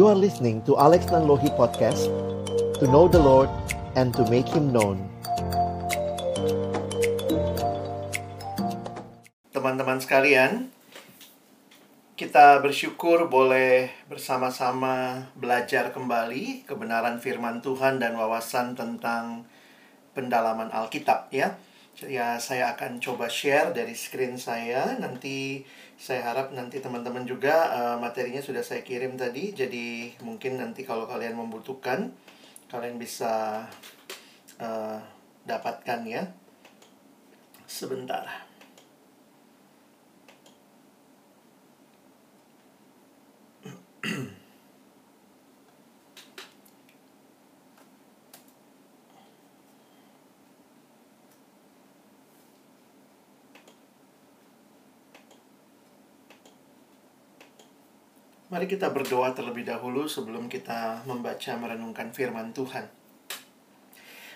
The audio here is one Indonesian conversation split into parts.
You are listening to Alex Nanlohi Podcast To know the Lord and to make Him known Teman-teman sekalian, kita bersyukur boleh bersama-sama belajar kembali kebenaran firman Tuhan dan wawasan tentang pendalaman Alkitab ya. Ya, saya akan coba share dari screen saya. Nanti saya harap nanti teman-teman juga uh, materinya sudah saya kirim tadi. Jadi mungkin nanti kalau kalian membutuhkan, kalian bisa uh, dapatkan ya. Sebentar. Mari kita berdoa terlebih dahulu sebelum kita membaca merenungkan firman Tuhan.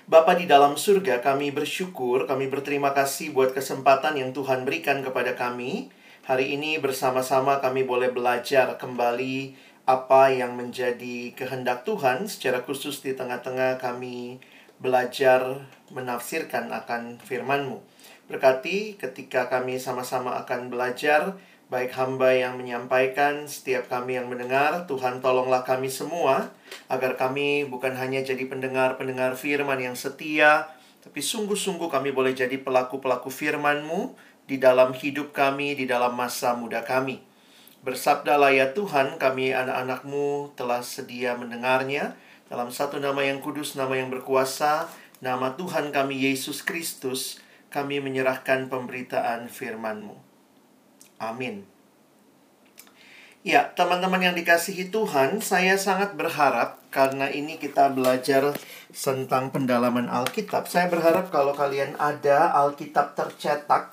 Bapa di dalam surga, kami bersyukur, kami berterima kasih buat kesempatan yang Tuhan berikan kepada kami. Hari ini bersama-sama kami boleh belajar kembali apa yang menjadi kehendak Tuhan secara khusus di tengah-tengah kami belajar menafsirkan akan firman-Mu. Berkati ketika kami sama-sama akan belajar, baik hamba yang menyampaikan, setiap kami yang mendengar, Tuhan tolonglah kami semua, agar kami bukan hanya jadi pendengar-pendengar firman yang setia, tapi sungguh-sungguh kami boleh jadi pelaku-pelaku firman-Mu di dalam hidup kami, di dalam masa muda kami. Bersabdalah ya Tuhan, kami anak-anak-Mu telah sedia mendengarnya, dalam satu nama yang kudus, nama yang berkuasa, nama Tuhan kami Yesus Kristus, kami menyerahkan pemberitaan firman-Mu. Amin. Ya, teman-teman yang dikasihi Tuhan, saya sangat berharap karena ini kita belajar tentang pendalaman Alkitab. Saya berharap kalau kalian ada Alkitab tercetak,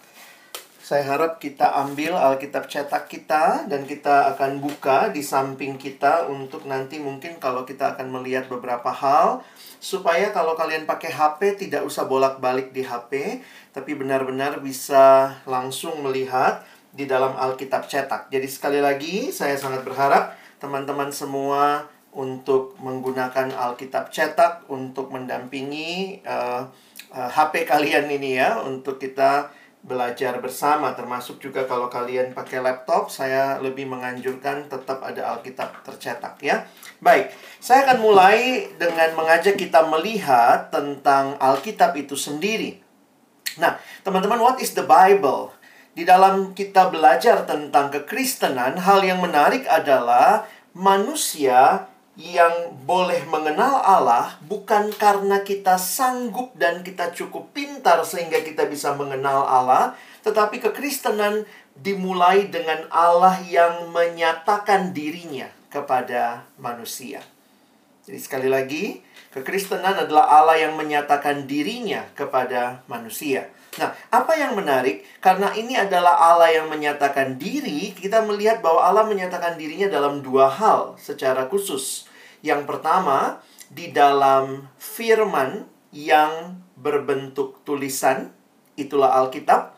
saya harap kita ambil Alkitab cetak kita dan kita akan buka di samping kita untuk nanti mungkin kalau kita akan melihat beberapa hal supaya kalau kalian pakai HP tidak usah bolak-balik di HP tapi benar-benar bisa langsung melihat di dalam Alkitab cetak. Jadi sekali lagi saya sangat berharap teman-teman semua untuk menggunakan Alkitab cetak untuk mendampingi uh, uh, HP kalian ini ya untuk kita belajar bersama termasuk juga kalau kalian pakai laptop saya lebih menganjurkan tetap ada Alkitab tercetak ya. Baik, saya akan mulai dengan mengajak kita melihat tentang Alkitab itu sendiri. Nah, teman-teman, what is the Bible? Di dalam kita belajar tentang kekristenan, hal yang menarik adalah manusia yang boleh mengenal Allah bukan karena kita sanggup dan kita cukup pintar sehingga kita bisa mengenal Allah, tetapi kekristenan dimulai dengan Allah yang menyatakan dirinya kepada manusia. Jadi sekali lagi, kekristenan adalah Allah yang menyatakan dirinya kepada manusia. Nah, apa yang menarik? Karena ini adalah Allah yang menyatakan diri, kita melihat bahwa Allah menyatakan dirinya dalam dua hal secara khusus. Yang pertama, di dalam firman yang berbentuk tulisan, itulah Alkitab,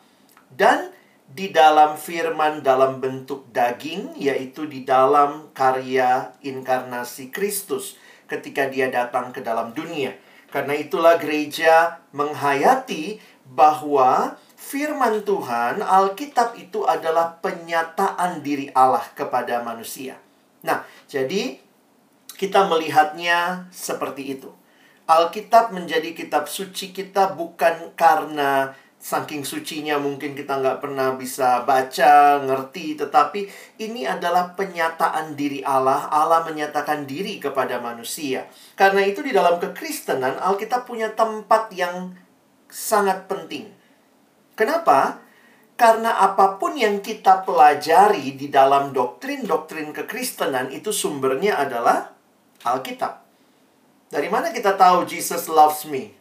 dan di dalam firman dalam bentuk daging, yaitu di dalam karya inkarnasi Kristus ketika dia datang ke dalam dunia. Karena itulah gereja menghayati bahwa firman Tuhan, Alkitab itu adalah penyataan diri Allah kepada manusia. Nah, jadi kita melihatnya seperti itu. Alkitab menjadi kitab suci kita bukan karena saking sucinya mungkin kita nggak pernah bisa baca, ngerti, tetapi ini adalah penyataan diri Allah. Allah menyatakan diri kepada manusia. Karena itu di dalam kekristenan, Alkitab punya tempat yang sangat penting. Kenapa? Karena apa pun yang kita pelajari di dalam doktrin-doktrin kekristenan itu sumbernya adalah Alkitab. Dari mana kita tahu Jesus loves me?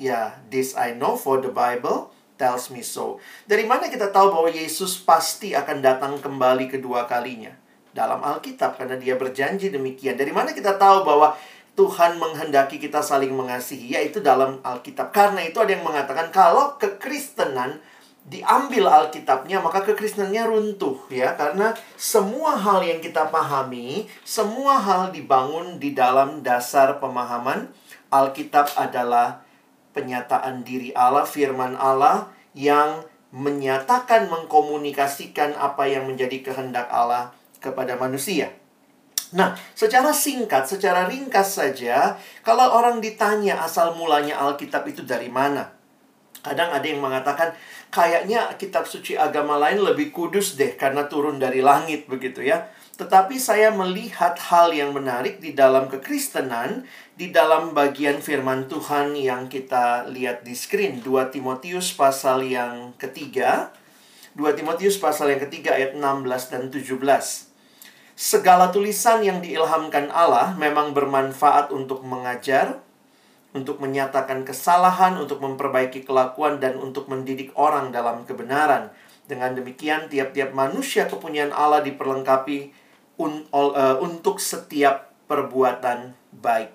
Ya, this I know for the Bible tells me so. Dari mana kita tahu bahwa Yesus pasti akan datang kembali kedua kalinya? Dalam Alkitab karena dia berjanji demikian. Dari mana kita tahu bahwa Tuhan menghendaki kita saling mengasihi, yaitu dalam Alkitab. Karena itu ada yang mengatakan kalau kekristenan diambil Alkitabnya maka kekristenannya runtuh ya karena semua hal yang kita pahami semua hal dibangun di dalam dasar pemahaman Alkitab adalah penyataan diri Allah firman Allah yang menyatakan mengkomunikasikan apa yang menjadi kehendak Allah kepada manusia. Nah, secara singkat, secara ringkas saja, kalau orang ditanya asal mulanya Alkitab itu dari mana? Kadang ada yang mengatakan, kayaknya kitab suci agama lain lebih kudus deh karena turun dari langit begitu ya. Tetapi saya melihat hal yang menarik di dalam kekristenan, di dalam bagian firman Tuhan yang kita lihat di screen. 2 Timotius pasal yang ketiga. 2 Timotius pasal yang ketiga ayat 16 dan 17. Segala tulisan yang diilhamkan Allah memang bermanfaat untuk mengajar, untuk menyatakan kesalahan, untuk memperbaiki kelakuan, dan untuk mendidik orang dalam kebenaran. Dengan demikian, tiap-tiap manusia kepunyaan Allah diperlengkapi un, uh, untuk setiap perbuatan baik.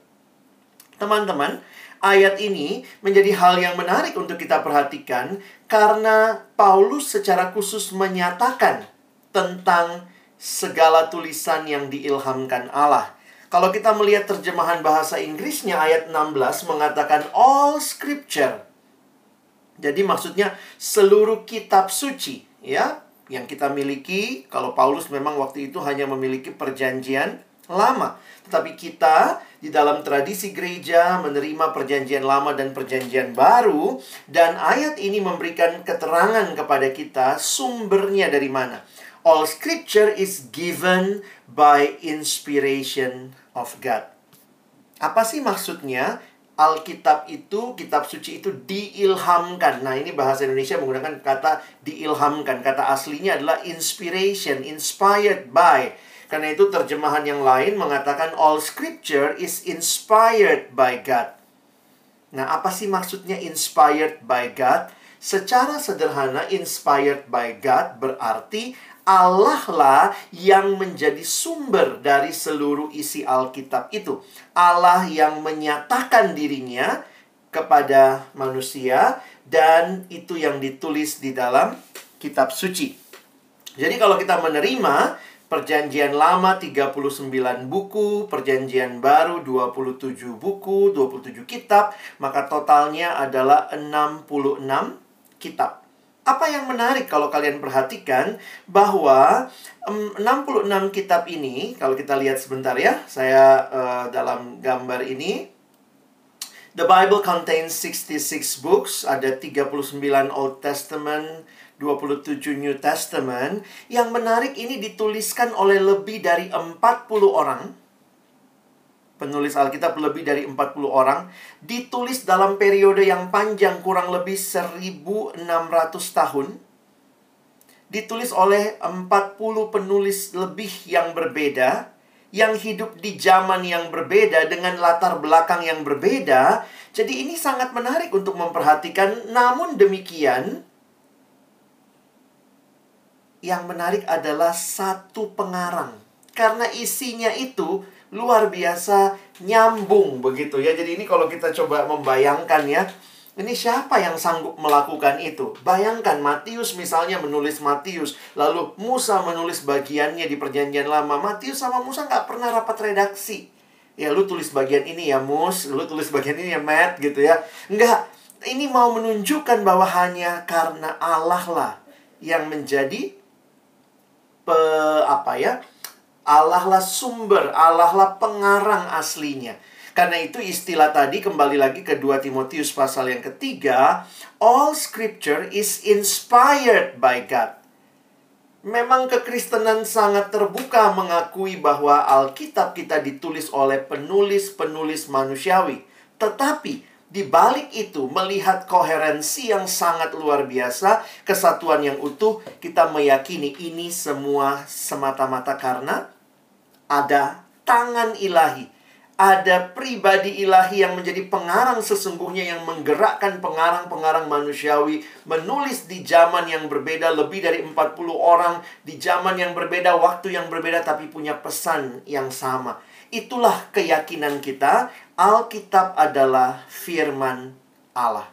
Teman-teman, ayat ini menjadi hal yang menarik untuk kita perhatikan karena Paulus secara khusus menyatakan tentang segala tulisan yang diilhamkan Allah. Kalau kita melihat terjemahan bahasa Inggrisnya ayat 16 mengatakan all scripture. Jadi maksudnya seluruh kitab suci, ya, yang kita miliki. Kalau Paulus memang waktu itu hanya memiliki perjanjian lama, tetapi kita di dalam tradisi gereja menerima perjanjian lama dan perjanjian baru dan ayat ini memberikan keterangan kepada kita sumbernya dari mana. All scripture is given by inspiration of God. Apa sih maksudnya? Alkitab itu, kitab suci itu diilhamkan. Nah, ini bahasa Indonesia menggunakan kata diilhamkan. Kata aslinya adalah inspiration, inspired by. Karena itu terjemahan yang lain mengatakan all scripture is inspired by God. Nah, apa sih maksudnya inspired by God? Secara sederhana, inspired by God berarti Allah lah yang menjadi sumber dari seluruh isi Alkitab itu. Allah yang menyatakan dirinya kepada manusia dan itu yang ditulis di dalam kitab suci. Jadi kalau kita menerima Perjanjian lama 39 buku, perjanjian baru 27 buku, 27 kitab, maka totalnya adalah 66 kitab. Apa yang menarik kalau kalian perhatikan bahwa um, 66 kitab ini, kalau kita lihat sebentar ya, saya uh, dalam gambar ini The Bible contains 66 books, ada 39 Old Testament, 27 New Testament. Yang menarik ini dituliskan oleh lebih dari 40 orang penulis Alkitab lebih dari 40 orang, ditulis dalam periode yang panjang kurang lebih 1600 tahun. Ditulis oleh 40 penulis lebih yang berbeda, yang hidup di zaman yang berbeda dengan latar belakang yang berbeda. Jadi ini sangat menarik untuk memperhatikan. Namun demikian, yang menarik adalah satu pengarang. Karena isinya itu luar biasa nyambung begitu ya. Jadi ini kalau kita coba membayangkan ya, ini siapa yang sanggup melakukan itu? Bayangkan Matius misalnya menulis Matius, lalu Musa menulis bagiannya di perjanjian lama. Matius sama Musa nggak pernah rapat redaksi. Ya lu tulis bagian ini ya Mus, lu tulis bagian ini ya Matt gitu ya. Enggak, ini mau menunjukkan bahwa hanya karena Allah lah yang menjadi pe, apa ya? Allah lah sumber, Allah lah pengarang aslinya. Karena itu istilah tadi kembali lagi ke 2 Timotius pasal yang ketiga, all scripture is inspired by God. Memang kekristenan sangat terbuka mengakui bahwa Alkitab kita ditulis oleh penulis-penulis manusiawi. Tetapi di balik itu melihat koherensi yang sangat luar biasa, kesatuan yang utuh, kita meyakini ini semua semata-mata karena ada tangan ilahi, ada pribadi ilahi yang menjadi pengarang sesungguhnya yang menggerakkan pengarang-pengarang manusiawi menulis di zaman yang berbeda lebih dari 40 orang di zaman yang berbeda, waktu yang berbeda tapi punya pesan yang sama. Itulah keyakinan kita, Alkitab adalah firman Allah.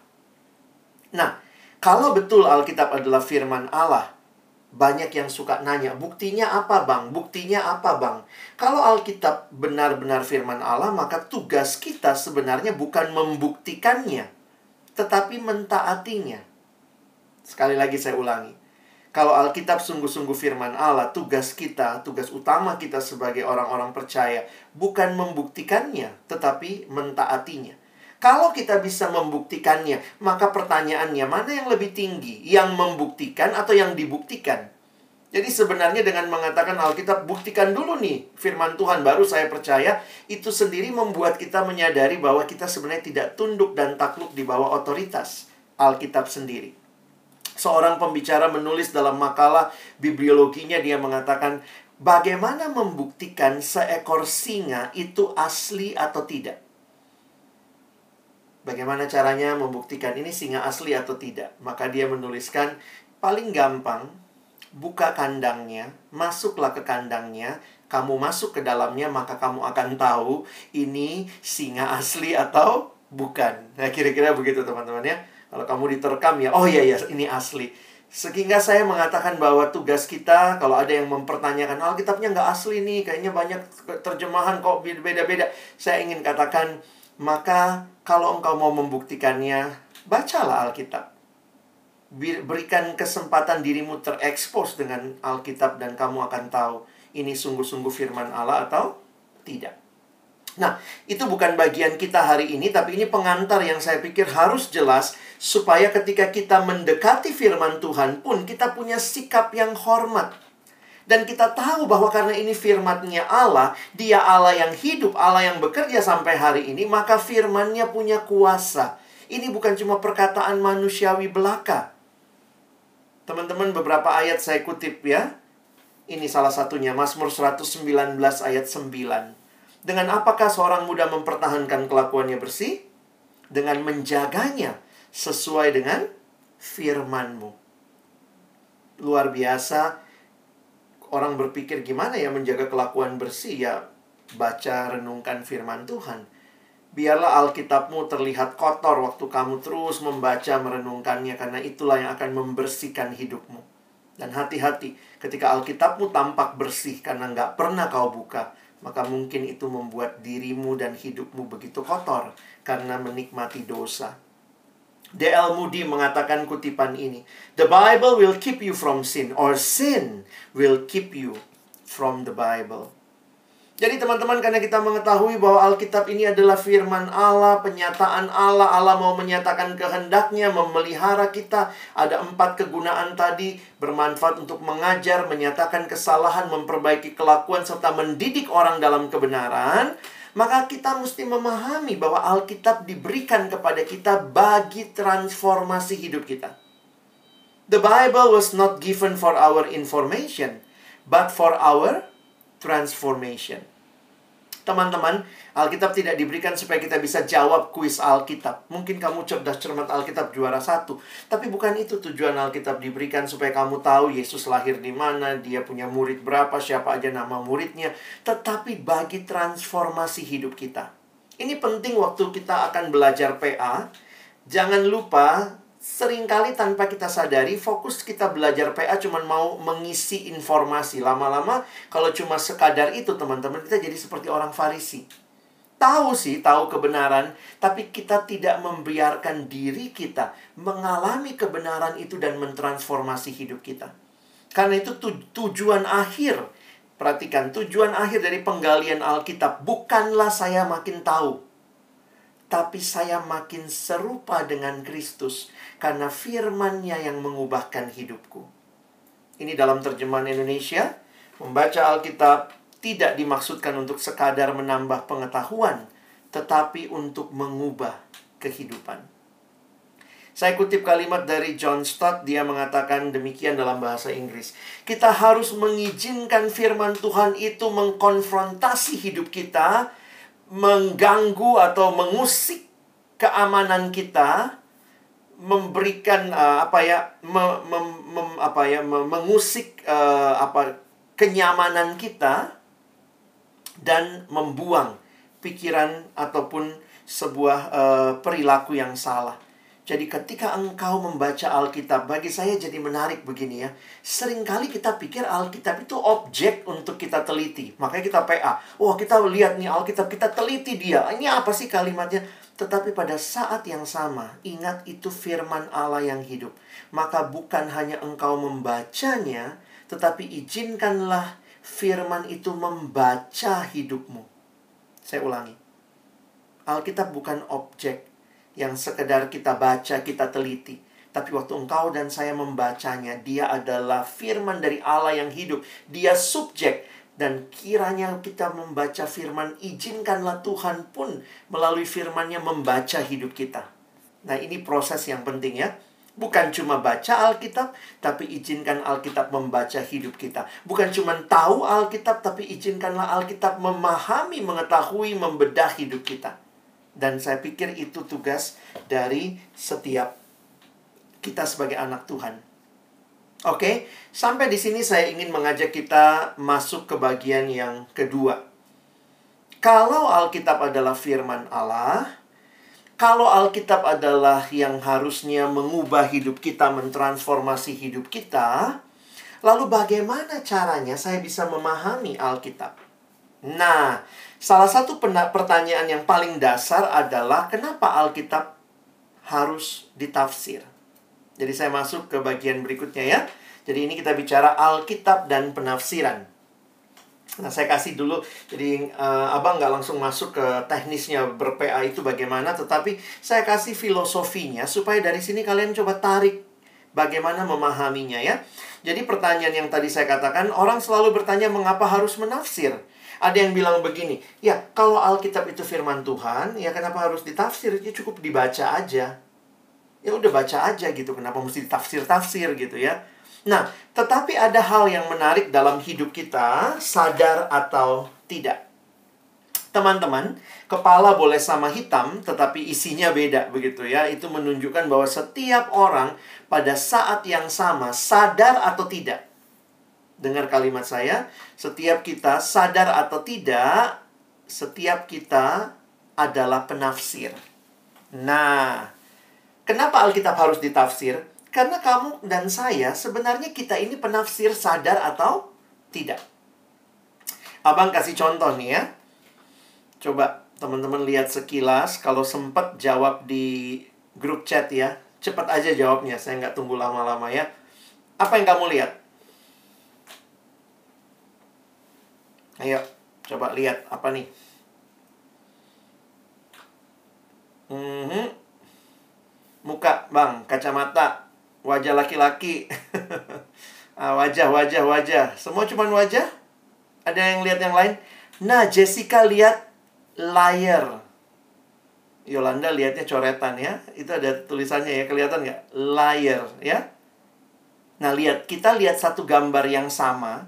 Nah, Kalau betul Alkitab adalah firman Allah, banyak yang suka nanya, buktinya apa bang? Buktinya apa bang? Kalau Alkitab benar-benar firman Allah, maka tugas kita sebenarnya bukan membuktikannya, tetapi mentaatinya. Sekali lagi saya ulangi. Kalau Alkitab sungguh-sungguh firman Allah, tugas kita, tugas utama kita sebagai orang-orang percaya, bukan membuktikannya, tetapi mentaatinya. Kalau kita bisa membuktikannya, maka pertanyaannya mana yang lebih tinggi? Yang membuktikan atau yang dibuktikan? Jadi sebenarnya dengan mengatakan Alkitab buktikan dulu nih firman Tuhan baru saya percaya itu sendiri membuat kita menyadari bahwa kita sebenarnya tidak tunduk dan takluk di bawah otoritas Alkitab sendiri. Seorang pembicara menulis dalam makalah bibliologinya dia mengatakan bagaimana membuktikan seekor singa itu asli atau tidak. Bagaimana caranya membuktikan ini singa asli atau tidak? Maka dia menuliskan paling gampang buka kandangnya, masuklah ke kandangnya, kamu masuk ke dalamnya maka kamu akan tahu ini singa asli atau bukan. Nah, kira-kira begitu teman-teman ya. Kalau kamu diterkam ya, oh iya ya ini asli. Sehingga saya mengatakan bahwa tugas kita kalau ada yang mempertanyakan Alkitabnya nggak asli nih, kayaknya banyak terjemahan kok beda-beda. Saya ingin katakan maka kalau engkau mau membuktikannya, bacalah Alkitab. Berikan kesempatan dirimu terekspos dengan Alkitab dan kamu akan tahu ini sungguh-sungguh firman Allah atau tidak. Nah, itu bukan bagian kita hari ini, tapi ini pengantar yang saya pikir harus jelas supaya ketika kita mendekati firman Tuhan pun kita punya sikap yang hormat dan kita tahu bahwa karena ini firmannya Allah, dia Allah yang hidup, Allah yang bekerja sampai hari ini, maka firmannya punya kuasa. Ini bukan cuma perkataan manusiawi belaka. Teman-teman beberapa ayat saya kutip ya. Ini salah satunya, Mazmur 119 ayat 9. Dengan apakah seorang muda mempertahankan kelakuannya bersih? Dengan menjaganya sesuai dengan firmanmu. Luar biasa, orang berpikir gimana ya menjaga kelakuan bersih ya baca renungkan firman Tuhan. Biarlah Alkitabmu terlihat kotor waktu kamu terus membaca merenungkannya karena itulah yang akan membersihkan hidupmu. Dan hati-hati ketika Alkitabmu tampak bersih karena nggak pernah kau buka, maka mungkin itu membuat dirimu dan hidupmu begitu kotor karena menikmati dosa. D.L. Moody mengatakan kutipan ini. The Bible will keep you from sin or sin will keep you from the Bible. Jadi teman-teman karena kita mengetahui bahwa Alkitab ini adalah firman Allah, penyataan Allah, Allah mau menyatakan kehendaknya, memelihara kita. Ada empat kegunaan tadi, bermanfaat untuk mengajar, menyatakan kesalahan, memperbaiki kelakuan, serta mendidik orang dalam kebenaran maka kita mesti memahami bahwa Alkitab diberikan kepada kita bagi transformasi hidup kita. The Bible was not given for our information, but for our transformation. Teman-teman, Alkitab tidak diberikan supaya kita bisa jawab kuis Alkitab. Mungkin kamu cerdas cermat Alkitab juara satu. Tapi bukan itu tujuan Alkitab diberikan supaya kamu tahu Yesus lahir di mana, dia punya murid berapa, siapa aja nama muridnya. Tetapi bagi transformasi hidup kita. Ini penting waktu kita akan belajar PA. Jangan lupa sering kali tanpa kita sadari fokus kita belajar PA cuma mau mengisi informasi. Lama-lama kalau cuma sekadar itu teman-teman kita jadi seperti orang Farisi. Tahu sih tahu kebenaran tapi kita tidak membiarkan diri kita mengalami kebenaran itu dan mentransformasi hidup kita. Karena itu tujuan akhir. Perhatikan tujuan akhir dari penggalian Alkitab bukanlah saya makin tahu tapi saya makin serupa dengan Kristus karena firman-Nya yang mengubahkan hidupku. Ini dalam terjemahan Indonesia, membaca Alkitab tidak dimaksudkan untuk sekadar menambah pengetahuan, tetapi untuk mengubah kehidupan. Saya kutip kalimat dari John Stott, dia mengatakan demikian dalam bahasa Inggris. Kita harus mengizinkan firman Tuhan itu mengkonfrontasi hidup kita mengganggu atau mengusik keamanan kita memberikan uh, apa ya me, me, me, apa ya me, mengusik uh, apa kenyamanan kita dan membuang pikiran ataupun sebuah uh, perilaku yang salah. Jadi ketika engkau membaca Alkitab, bagi saya jadi menarik begini ya. Seringkali kita pikir Alkitab itu objek untuk kita teliti. Makanya kita PA. Wah kita lihat nih Alkitab, kita teliti dia. Ini apa sih kalimatnya? Tetapi pada saat yang sama, ingat itu firman Allah yang hidup. Maka bukan hanya engkau membacanya, tetapi izinkanlah firman itu membaca hidupmu. Saya ulangi. Alkitab bukan objek yang sekedar kita baca, kita teliti. Tapi waktu engkau dan saya membacanya, dia adalah firman dari Allah yang hidup. Dia subjek. Dan kiranya kita membaca firman, izinkanlah Tuhan pun melalui firmannya membaca hidup kita. Nah ini proses yang penting ya. Bukan cuma baca Alkitab, tapi izinkan Alkitab membaca hidup kita. Bukan cuma tahu Alkitab, tapi izinkanlah Alkitab memahami, mengetahui, membedah hidup kita. Dan saya pikir itu tugas dari setiap kita sebagai anak Tuhan. Oke, sampai di sini saya ingin mengajak kita masuk ke bagian yang kedua. Kalau Alkitab adalah firman Allah, kalau Alkitab adalah yang harusnya mengubah hidup kita, mentransformasi hidup kita, lalu bagaimana caranya saya bisa memahami Alkitab? Nah, salah satu pertanyaan yang paling dasar adalah kenapa Alkitab harus ditafsir? Jadi saya masuk ke bagian berikutnya ya. Jadi ini kita bicara Alkitab dan penafsiran. Nah, saya kasih dulu, jadi uh, abang nggak langsung masuk ke teknisnya ber-PA itu bagaimana, tetapi saya kasih filosofinya supaya dari sini kalian coba tarik bagaimana memahaminya ya. Jadi pertanyaan yang tadi saya katakan, orang selalu bertanya mengapa harus menafsir. Ada yang bilang begini, ya kalau Alkitab itu firman Tuhan, ya kenapa harus ditafsir? Ya cukup dibaca aja. Ya udah baca aja gitu, kenapa mesti tafsir-tafsir gitu ya. Nah, tetapi ada hal yang menarik dalam hidup kita, sadar atau tidak. Teman-teman, kepala boleh sama hitam, tetapi isinya beda begitu ya. Itu menunjukkan bahwa setiap orang pada saat yang sama sadar atau tidak. Dengar kalimat saya, setiap kita sadar atau tidak, setiap kita adalah penafsir. Nah, kenapa Alkitab harus ditafsir? Karena kamu dan saya sebenarnya kita ini penafsir sadar atau tidak. Abang kasih contoh nih ya. Coba teman-teman lihat sekilas. Kalau sempat jawab di grup chat ya. Cepat aja jawabnya. Saya nggak tunggu lama-lama ya. Apa yang kamu lihat? Ayo, coba lihat apa nih? Mm -hmm. Muka, bang, kacamata, wajah laki-laki. ah, wajah, wajah, wajah. Semua cuma wajah? Ada yang lihat yang lain? Nah, Jessica lihat layar. Yolanda lihatnya coretan ya. Itu ada tulisannya ya, kelihatan nggak? Layar ya. Nah, lihat. Kita lihat satu gambar yang sama.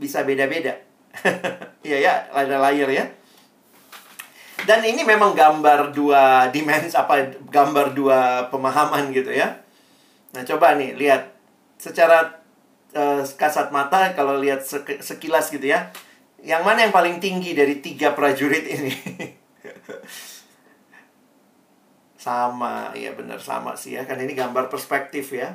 Bisa beda-beda. Iya ya, ada layar ya. Dan ini memang gambar dua dimensi apa gambar dua pemahaman gitu ya. Nah, coba nih lihat secara uh, kasat mata kalau lihat sekilas gitu ya. Yang mana yang paling tinggi dari tiga prajurit ini? sama, ya benar sama sih ya. Kan ini gambar perspektif ya.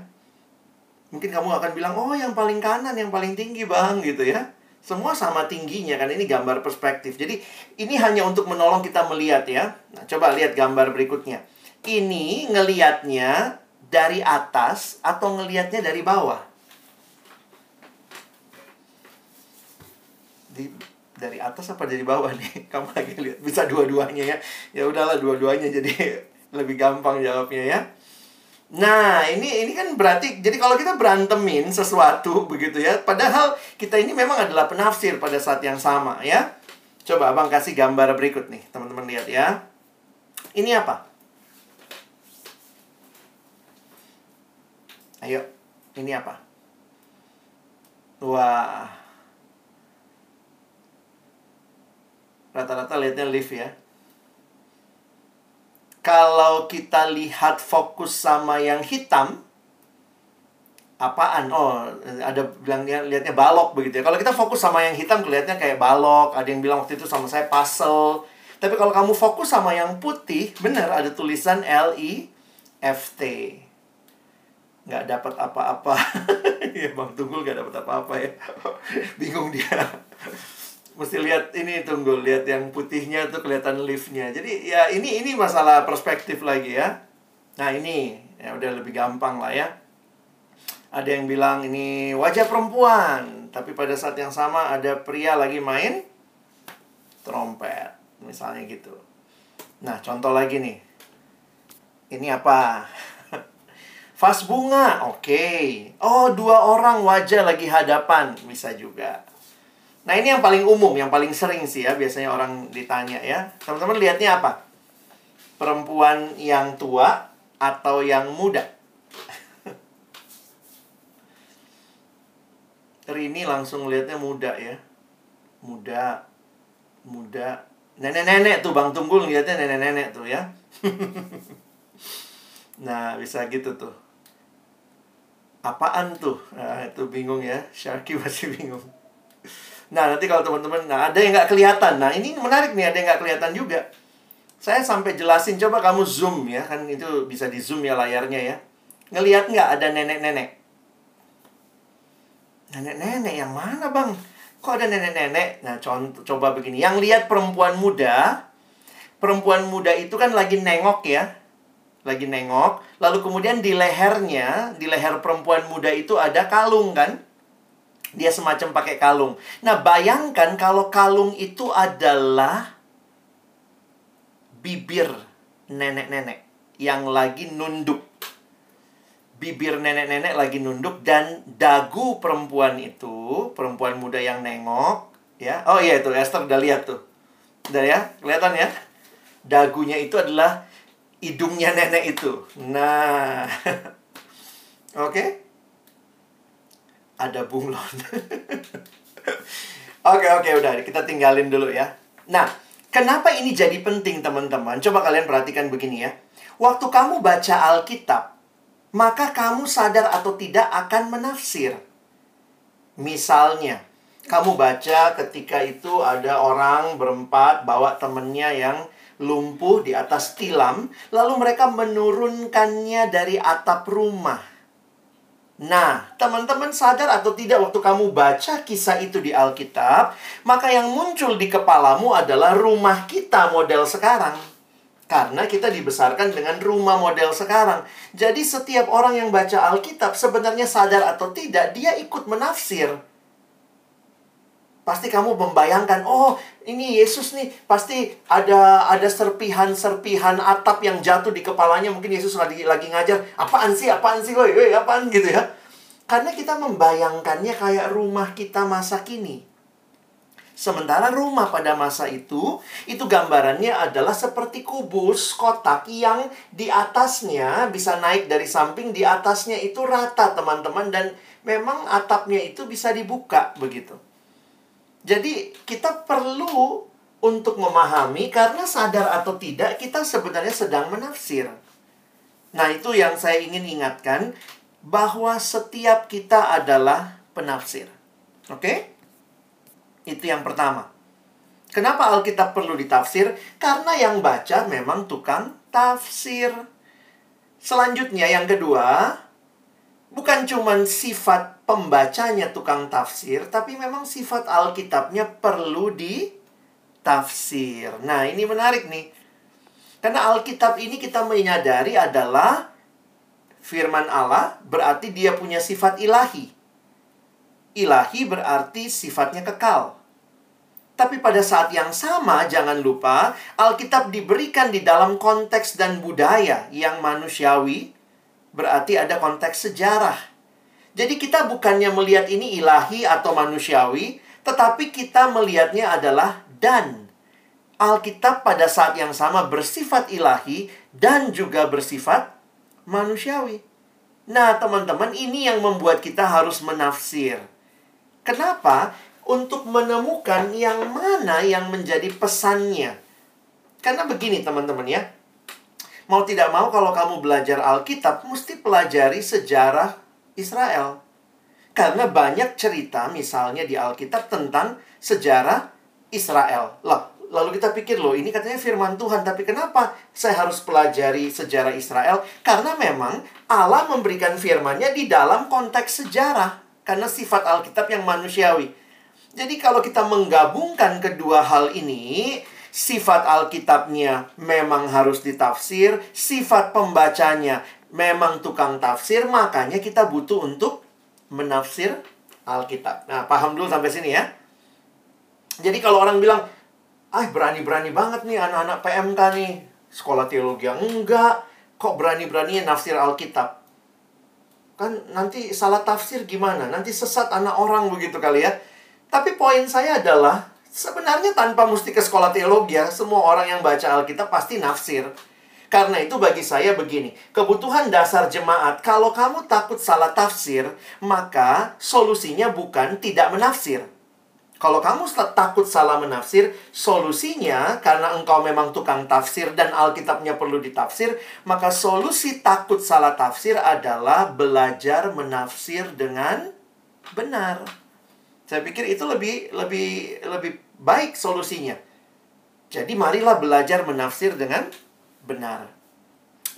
Mungkin kamu akan bilang, "Oh, yang paling kanan yang paling tinggi, Bang." gitu ya. Semua sama tingginya kan ini gambar perspektif. Jadi ini hanya untuk menolong kita melihat ya. Nah, coba lihat gambar berikutnya. Ini ngelihatnya dari atas atau ngelihatnya dari bawah? Di, dari atas apa dari bawah nih? Kamu lagi lihat bisa dua-duanya ya. Ya udahlah dua-duanya jadi lebih gampang jawabnya ya. Nah, ini ini kan berarti jadi kalau kita berantemin sesuatu begitu ya, padahal kita ini memang adalah penafsir pada saat yang sama ya. Coba Abang kasih gambar berikut nih, teman-teman lihat ya. Ini apa? Ayo, ini apa? Wah. Rata-rata lihatnya lift ya. Kalau kita lihat fokus sama yang hitam, apaan? Oh, ada bilangnya lihatnya balok begitu ya. Kalau kita fokus sama yang hitam kelihatannya kayak balok. Ada yang bilang waktu itu sama saya puzzle. Tapi kalau kamu fokus sama yang putih, benar ada tulisan L I FT. Nggak dapat apa-apa. ya Bang Tunggul nggak dapat apa-apa ya. Bingung dia. Mesti lihat ini Tunggul, lihat yang putihnya tuh kelihatan liftnya. Jadi ya ini ini masalah perspektif lagi ya. Nah ini ya udah lebih gampang lah ya. Ada yang bilang ini wajah perempuan, tapi pada saat yang sama ada pria lagi main trompet, misalnya gitu. Nah, contoh lagi nih. Ini apa? Vas bunga, oke. Okay. Oh, dua orang wajah lagi hadapan, bisa juga. Nah, ini yang paling umum, yang paling sering sih ya, biasanya orang ditanya ya. Teman-teman lihatnya apa? Perempuan yang tua atau yang muda? Rini langsung lihatnya muda ya. Muda, muda. Nenek-nenek tuh Bang Tunggul lihatnya nenek-nenek tuh ya. nah, bisa gitu tuh. Apaan tuh? Nah, itu bingung ya. Sharky masih bingung. Nah, nanti kalau teman-teman, nah ada yang nggak kelihatan. Nah, ini menarik nih, ada yang nggak kelihatan juga. Saya sampai jelasin, coba kamu zoom ya. Kan itu bisa di zoom ya layarnya ya. Ngelihat nggak ada nenek-nenek? Nenek-nenek yang mana bang? Kok ada nenek-nenek? Nah, contoh, coba begini. Yang lihat perempuan muda, perempuan muda itu kan lagi nengok ya. Lagi nengok. Lalu kemudian di lehernya, di leher perempuan muda itu ada kalung kan? Dia semacam pakai kalung. Nah, bayangkan kalau kalung itu adalah bibir nenek-nenek yang lagi nunduk bibir nenek-nenek lagi nunduk dan dagu perempuan itu, perempuan muda yang nengok, ya. Oh iya itu Esther udah lihat tuh. Udah ya, kelihatan ya? Dagunya itu adalah hidungnya nenek itu. Nah. Oke. Okay? Ada bunglon. Oke, oke, udah kita tinggalin dulu ya. Nah, kenapa ini jadi penting teman-teman? Coba kalian perhatikan begini ya. Waktu kamu baca Alkitab, maka kamu sadar atau tidak akan menafsir. Misalnya, kamu baca ketika itu ada orang berempat bawa temennya yang lumpuh di atas tilam, lalu mereka menurunkannya dari atap rumah. Nah, teman-teman sadar atau tidak waktu kamu baca kisah itu di Alkitab, maka yang muncul di kepalamu adalah rumah kita model sekarang. Karena kita dibesarkan dengan rumah model sekarang. Jadi setiap orang yang baca Alkitab sebenarnya sadar atau tidak, dia ikut menafsir. Pasti kamu membayangkan, oh ini Yesus nih, pasti ada ada serpihan-serpihan atap yang jatuh di kepalanya. Mungkin Yesus lagi lagi ngajar, apaan sih, apaan sih, woi, woi, apaan gitu ya. Karena kita membayangkannya kayak rumah kita masa kini. Sementara rumah pada masa itu, itu gambarannya adalah seperti kubus kotak yang di atasnya bisa naik dari samping, di atasnya itu rata teman-teman. Dan memang atapnya itu bisa dibuka begitu. Jadi kita perlu untuk memahami karena sadar atau tidak kita sebenarnya sedang menafsir. Nah, itu yang saya ingin ingatkan bahwa setiap kita adalah penafsir. Oke? Itu yang pertama. Kenapa Alkitab perlu ditafsir? Karena yang baca memang tukang tafsir. Selanjutnya yang kedua, bukan cuma sifat pembacanya tukang tafsir, tapi memang sifat Alkitabnya perlu ditafsir. Nah, ini menarik nih. Karena Alkitab ini kita menyadari adalah firman Allah, berarti dia punya sifat ilahi. Ilahi berarti sifatnya kekal. Tapi pada saat yang sama, jangan lupa, Alkitab diberikan di dalam konteks dan budaya yang manusiawi, berarti ada konteks sejarah. Jadi kita bukannya melihat ini ilahi atau manusiawi, tetapi kita melihatnya adalah dan. Alkitab pada saat yang sama bersifat ilahi dan juga bersifat manusiawi. Nah, teman-teman, ini yang membuat kita harus menafsir. Kenapa? Untuk menemukan yang mana yang menjadi pesannya. Karena begini, teman-teman ya. Mau tidak mau kalau kamu belajar Alkitab, mesti pelajari sejarah Israel. Karena banyak cerita misalnya di Alkitab tentang sejarah Israel. Loh, Lalu kita pikir loh, ini katanya firman Tuhan, tapi kenapa saya harus pelajari sejarah Israel? Karena memang Allah memberikan firman-Nya di dalam konteks sejarah. Karena sifat Alkitab yang manusiawi. Jadi kalau kita menggabungkan kedua hal ini, sifat Alkitabnya memang harus ditafsir, sifat pembacanya memang tukang tafsir, makanya kita butuh untuk menafsir Alkitab. Nah, paham dulu sampai sini ya. Jadi kalau orang bilang, ah berani-berani banget nih anak-anak PMK nih. Sekolah teologi yang enggak. Kok berani-beraninya nafsir Alkitab? Kan nanti salah tafsir gimana? Nanti sesat anak orang begitu kali ya. Tapi poin saya adalah, sebenarnya tanpa mesti ke sekolah teologi ya, semua orang yang baca Alkitab pasti nafsir. Karena itu bagi saya begini, kebutuhan dasar jemaat, kalau kamu takut salah tafsir, maka solusinya bukan tidak menafsir. Kalau kamu takut salah menafsir, solusinya karena engkau memang tukang tafsir dan Alkitabnya perlu ditafsir, maka solusi takut salah tafsir adalah belajar menafsir dengan benar. Saya pikir itu lebih lebih lebih baik solusinya. Jadi marilah belajar menafsir dengan benar.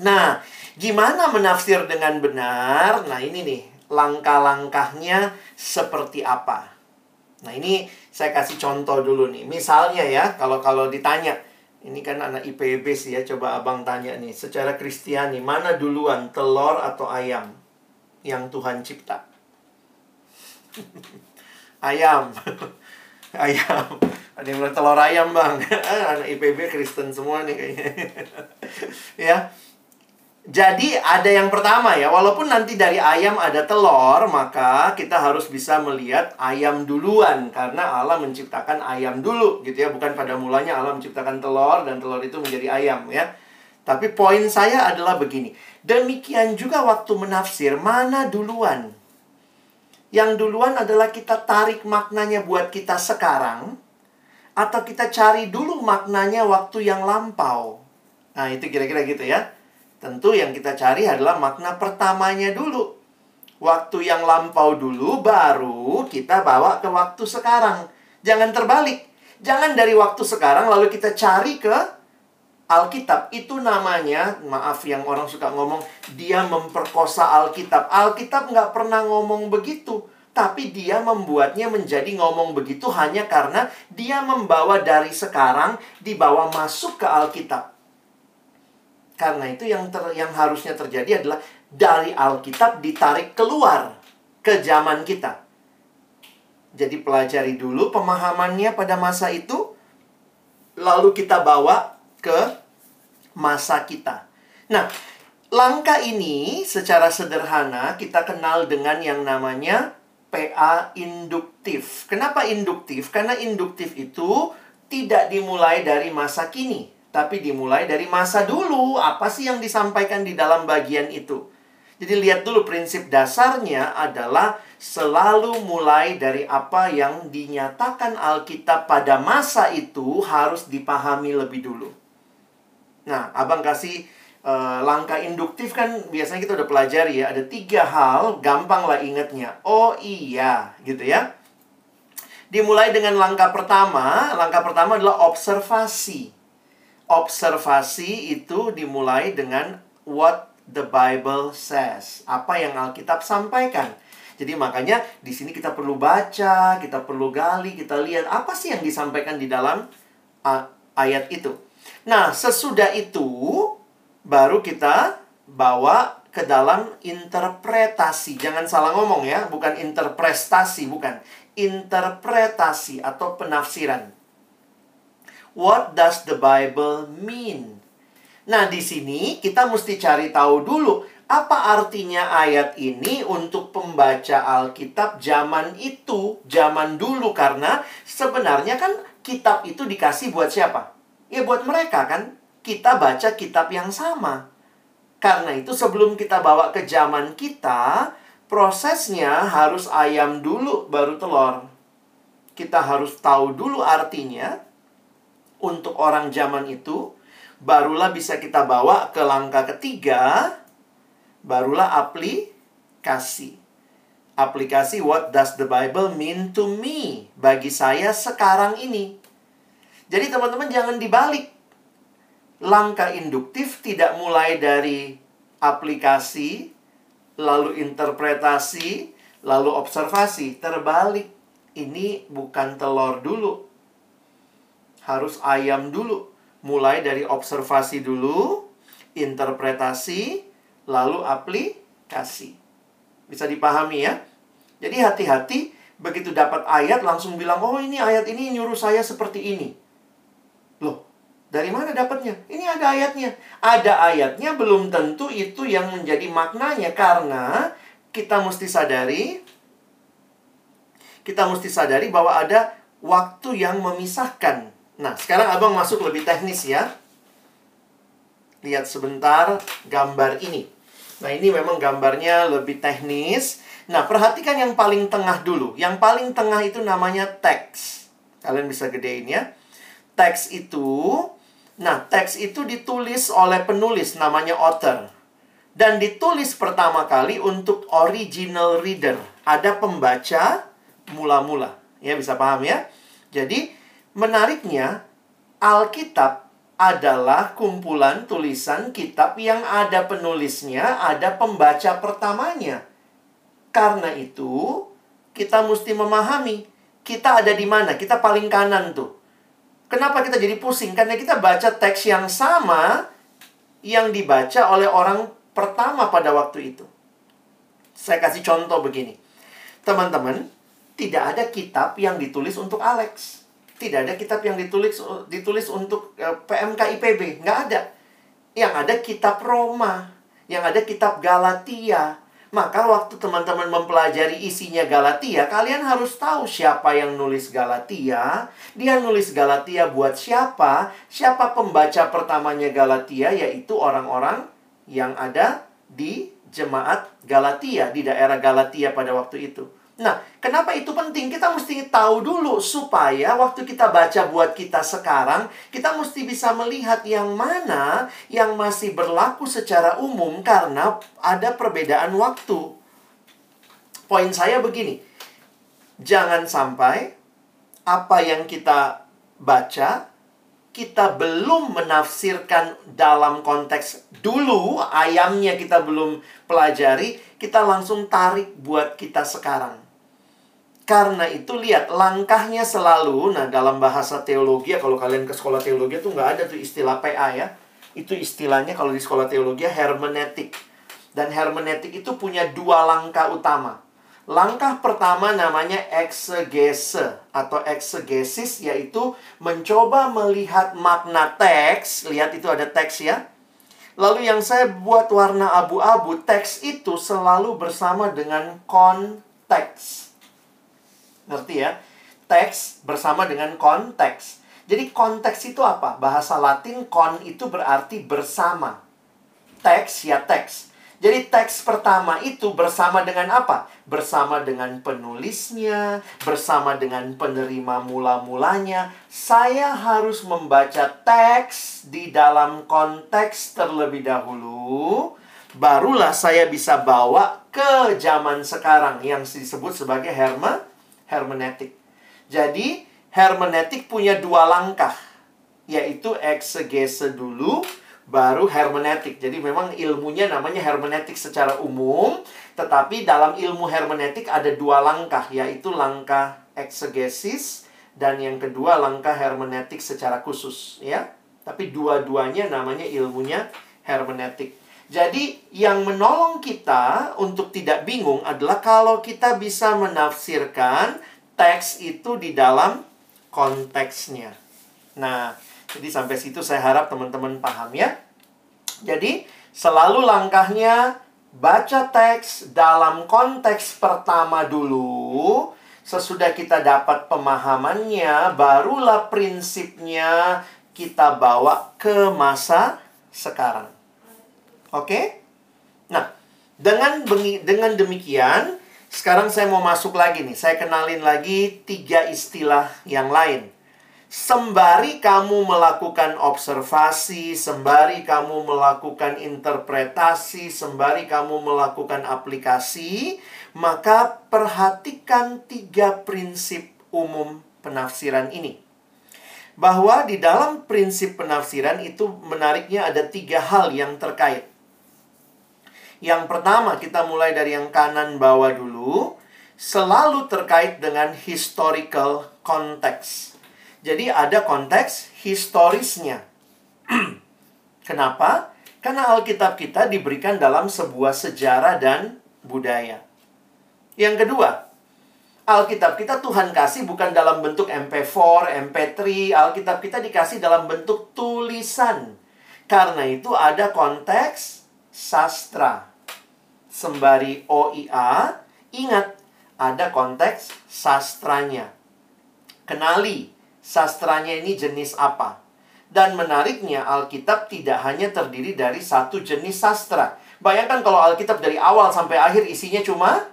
Nah, gimana menafsir dengan benar? Nah, ini nih langkah-langkahnya seperti apa? Nah, ini saya kasih contoh dulu nih. Misalnya ya, kalau kalau ditanya, ini kan anak IPB sih ya, coba Abang tanya nih, secara Kristiani mana duluan telur atau ayam yang Tuhan cipta? ayam. ayam. Ada yang bilang telur ayam, Bang. anak IPB Kristen semua nih kayaknya. ya. Jadi ada yang pertama ya, walaupun nanti dari ayam ada telur, maka kita harus bisa melihat ayam duluan karena Allah menciptakan ayam dulu gitu ya, bukan pada mulanya Allah menciptakan telur dan telur itu menjadi ayam ya. Tapi poin saya adalah begini, demikian juga waktu menafsir mana duluan? Yang duluan adalah kita tarik maknanya buat kita sekarang atau kita cari dulu maknanya waktu yang lampau. Nah, itu kira-kira gitu ya. Tentu yang kita cari adalah makna pertamanya dulu. Waktu yang lampau dulu, baru kita bawa ke waktu sekarang. Jangan terbalik. Jangan dari waktu sekarang lalu kita cari ke Alkitab. Itu namanya, maaf yang orang suka ngomong, dia memperkosa Alkitab. Alkitab nggak pernah ngomong begitu. Tapi dia membuatnya menjadi ngomong begitu hanya karena dia membawa dari sekarang, dibawa masuk ke Alkitab. Karena itu yang ter, yang harusnya terjadi adalah dari Alkitab ditarik keluar ke zaman kita. Jadi pelajari dulu pemahamannya pada masa itu lalu kita bawa ke masa kita. Nah, langkah ini secara sederhana kita kenal dengan yang namanya PA induktif. Kenapa induktif? Karena induktif itu tidak dimulai dari masa kini tapi dimulai dari masa dulu. Apa sih yang disampaikan di dalam bagian itu? Jadi lihat dulu prinsip dasarnya adalah selalu mulai dari apa yang dinyatakan Alkitab pada masa itu harus dipahami lebih dulu. Nah, abang kasih uh, langkah induktif kan biasanya kita udah pelajari ya. Ada tiga hal, gampang lah ingatnya. Oh iya, gitu ya. Dimulai dengan langkah pertama. Langkah pertama adalah observasi observasi itu dimulai dengan what the Bible says. Apa yang Alkitab sampaikan. Jadi makanya di sini kita perlu baca, kita perlu gali, kita lihat apa sih yang disampaikan di dalam ayat itu. Nah, sesudah itu baru kita bawa ke dalam interpretasi. Jangan salah ngomong ya, bukan interpretasi, bukan. Interpretasi atau penafsiran. What does the Bible mean? Nah, di sini kita mesti cari tahu dulu apa artinya ayat ini untuk pembaca Alkitab zaman itu, zaman dulu karena sebenarnya kan kitab itu dikasih buat siapa? Ya buat mereka kan. Kita baca kitab yang sama. Karena itu sebelum kita bawa ke zaman kita, prosesnya harus ayam dulu baru telur. Kita harus tahu dulu artinya, untuk orang zaman itu, barulah bisa kita bawa ke langkah ketiga, barulah aplikasi. Aplikasi what does the Bible mean to me bagi saya sekarang ini. Jadi teman-teman jangan dibalik. Langkah induktif tidak mulai dari aplikasi, lalu interpretasi, lalu observasi. Terbalik. Ini bukan telur dulu. Harus ayam dulu. Mulai dari observasi dulu, interpretasi, lalu aplikasi. Bisa dipahami ya? Jadi hati-hati begitu dapat ayat langsung bilang, "Oh, ini ayat ini nyuruh saya seperti ini." Dari mana dapatnya? Ini ada ayatnya. Ada ayatnya belum tentu itu yang menjadi maknanya karena kita mesti sadari kita mesti sadari bahwa ada waktu yang memisahkan. Nah, sekarang Abang masuk lebih teknis ya. Lihat sebentar gambar ini. Nah, ini memang gambarnya lebih teknis. Nah, perhatikan yang paling tengah dulu. Yang paling tengah itu namanya teks. Kalian bisa gedein ya. Teks itu, nah, teks itu ditulis oleh penulis namanya author. Dan ditulis pertama kali untuk original reader. Ada pembaca mula-mula. Ya, bisa paham ya? Jadi, menariknya Alkitab adalah kumpulan tulisan kitab yang ada penulisnya, ada pembaca pertamanya. Karena itu, kita mesti memahami kita ada di mana, kita paling kanan tuh. Kenapa kita jadi pusing? Karena kita baca teks yang sama yang dibaca oleh orang pertama pada waktu itu. Saya kasih contoh begini. Teman-teman, tidak ada kitab yang ditulis untuk Alex. Tidak ada kitab yang ditulis ditulis untuk uh, PMK IPB, nggak ada. Yang ada kitab Roma, yang ada kitab Galatia. Maka waktu teman-teman mempelajari isinya Galatia, kalian harus tahu siapa yang nulis Galatia. Dia nulis Galatia buat siapa? Siapa pembaca pertamanya Galatia yaitu orang-orang yang ada di jemaat Galatia di daerah Galatia pada waktu itu. Nah, kenapa itu penting? Kita mesti tahu dulu supaya waktu kita baca buat kita sekarang, kita mesti bisa melihat yang mana yang masih berlaku secara umum karena ada perbedaan waktu. Poin saya begini. Jangan sampai apa yang kita baca kita belum menafsirkan dalam konteks dulu ayamnya kita belum pelajari, kita langsung tarik buat kita sekarang. Karena itu lihat langkahnya selalu, nah dalam bahasa teologi ya kalau kalian ke sekolah teologi tuh nggak ada tuh istilah PA ya. Itu istilahnya kalau di sekolah teologi hermeneutik. Dan hermeneutik itu punya dua langkah utama. Langkah pertama namanya eksegese atau eksegesis yaitu mencoba melihat makna teks. Lihat itu ada teks ya. Lalu yang saya buat warna abu-abu, teks itu selalu bersama dengan konteks. Ngerti ya? Teks bersama dengan konteks. Jadi konteks itu apa? Bahasa Latin kon itu berarti bersama. Teks ya teks. Jadi teks pertama itu bersama dengan apa? Bersama dengan penulisnya, bersama dengan penerima mula-mulanya. Saya harus membaca teks di dalam konteks terlebih dahulu. Barulah saya bisa bawa ke zaman sekarang yang disebut sebagai herma hermeneutik. Jadi, hermeneutik punya dua langkah, yaitu eksegese dulu, baru hermeneutik. Jadi memang ilmunya namanya hermeneutik secara umum, tetapi dalam ilmu hermeneutik ada dua langkah, yaitu langkah eksegesis dan yang kedua langkah hermeneutik secara khusus, ya. Tapi dua-duanya namanya ilmunya hermeneutik. Jadi, yang menolong kita untuk tidak bingung adalah kalau kita bisa menafsirkan teks itu di dalam konteksnya. Nah, jadi sampai situ saya harap teman-teman paham ya. Jadi, selalu langkahnya baca teks dalam konteks pertama dulu. Sesudah kita dapat pemahamannya, barulah prinsipnya kita bawa ke masa sekarang. Oke? Nah, dengan dengan demikian, sekarang saya mau masuk lagi nih. Saya kenalin lagi tiga istilah yang lain. Sembari kamu melakukan observasi, sembari kamu melakukan interpretasi, sembari kamu melakukan aplikasi, maka perhatikan tiga prinsip umum penafsiran ini. bahwa di dalam prinsip penafsiran itu menariknya ada tiga hal yang terkait. Yang pertama, kita mulai dari yang kanan bawah dulu, selalu terkait dengan historical context. Jadi ada konteks historisnya. Kenapa? Karena Alkitab kita diberikan dalam sebuah sejarah dan budaya. Yang kedua, Alkitab kita Tuhan kasih bukan dalam bentuk MP4, MP3. Alkitab kita dikasih dalam bentuk tulisan. Karena itu ada konteks sastra. Sembari OIA, ingat ada konteks sastranya. Kenali sastranya ini jenis apa. Dan menariknya Alkitab tidak hanya terdiri dari satu jenis sastra. Bayangkan kalau Alkitab dari awal sampai akhir isinya cuma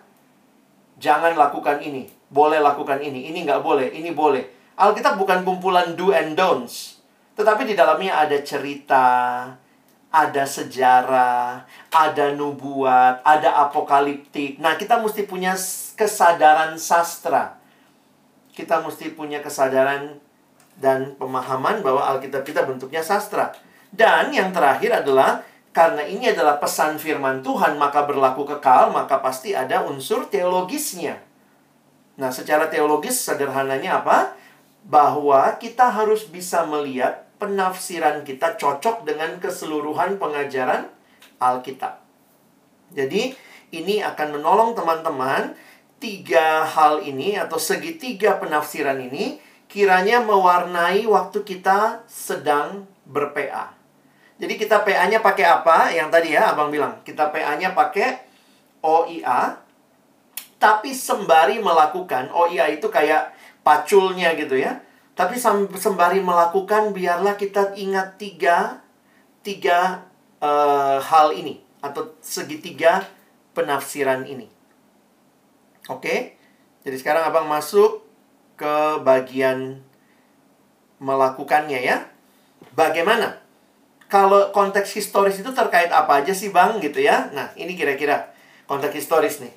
jangan lakukan ini, boleh lakukan ini, ini nggak boleh, ini boleh. Alkitab bukan kumpulan do and don'ts, tetapi di dalamnya ada cerita, ada sejarah, ada nubuat, ada apokaliptik. Nah, kita mesti punya kesadaran sastra. Kita mesti punya kesadaran dan pemahaman bahwa Alkitab kita bentuknya sastra. Dan yang terakhir adalah karena ini adalah pesan firman Tuhan maka berlaku kekal, maka pasti ada unsur teologisnya. Nah, secara teologis sederhananya apa? Bahwa kita harus bisa melihat penafsiran kita cocok dengan keseluruhan pengajaran Alkitab. Jadi, ini akan menolong teman-teman tiga hal ini atau segitiga penafsiran ini kiranya mewarnai waktu kita sedang berPA. Jadi kita PA-nya pakai apa? Yang tadi ya Abang bilang, kita PA-nya pakai OIA. Tapi sembari melakukan, OIA itu kayak paculnya gitu ya. Tapi sembari melakukan, biarlah kita ingat tiga, tiga uh, hal ini. Atau segitiga penafsiran ini. Oke? Jadi sekarang Abang masuk ke bagian melakukannya ya. Bagaimana? Kalau konteks historis itu terkait apa aja sih Bang gitu ya. Nah, ini kira-kira konteks historis nih.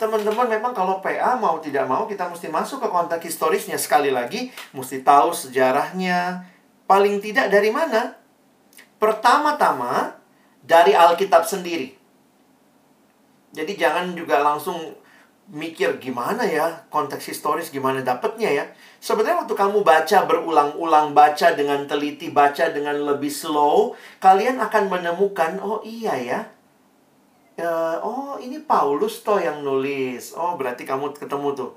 Teman-teman memang kalau PA mau tidak mau kita mesti masuk ke konteks historisnya sekali lagi, mesti tahu sejarahnya. Paling tidak dari mana? Pertama-tama dari Alkitab sendiri. Jadi jangan juga langsung mikir gimana ya konteks historis gimana dapetnya ya. Sebenarnya waktu kamu baca berulang-ulang, baca dengan teliti, baca dengan lebih slow, kalian akan menemukan oh iya ya. Uh, oh ini Paulus toh yang nulis. Oh berarti kamu ketemu tuh.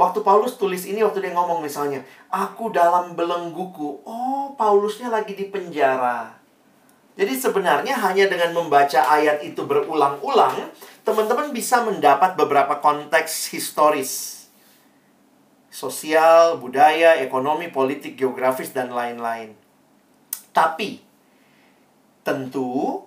Waktu Paulus tulis ini waktu dia ngomong misalnya, aku dalam belengguku. Oh, Paulusnya lagi di penjara. Jadi sebenarnya hanya dengan membaca ayat itu berulang-ulang, teman-teman bisa mendapat beberapa konteks historis. Sosial, budaya, ekonomi, politik, geografis, dan lain-lain. Tapi, tentu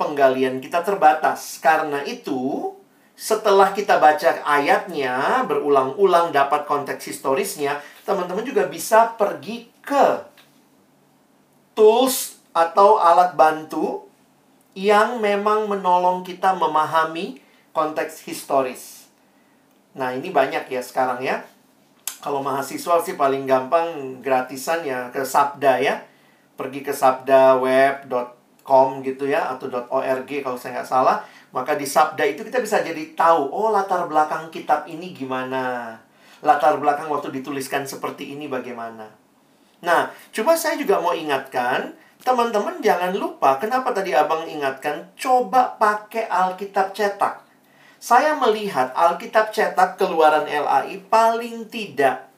penggalian kita terbatas. Karena itu, setelah kita baca ayatnya, berulang-ulang dapat konteks historisnya, teman-teman juga bisa pergi ke tools atau alat bantu yang memang menolong kita memahami konteks historis. Nah, ini banyak ya sekarang ya. Kalau mahasiswa sih paling gampang gratisan ya ke Sabda ya. Pergi ke sabdaweb.com gitu ya atau .org kalau saya nggak salah. Maka di Sabda itu kita bisa jadi tahu, oh latar belakang kitab ini gimana. Latar belakang waktu dituliskan seperti ini bagaimana. Nah, cuma saya juga mau ingatkan, Teman-teman jangan lupa, kenapa tadi abang ingatkan, coba pakai Alkitab cetak. Saya melihat Alkitab cetak keluaran LAI paling tidak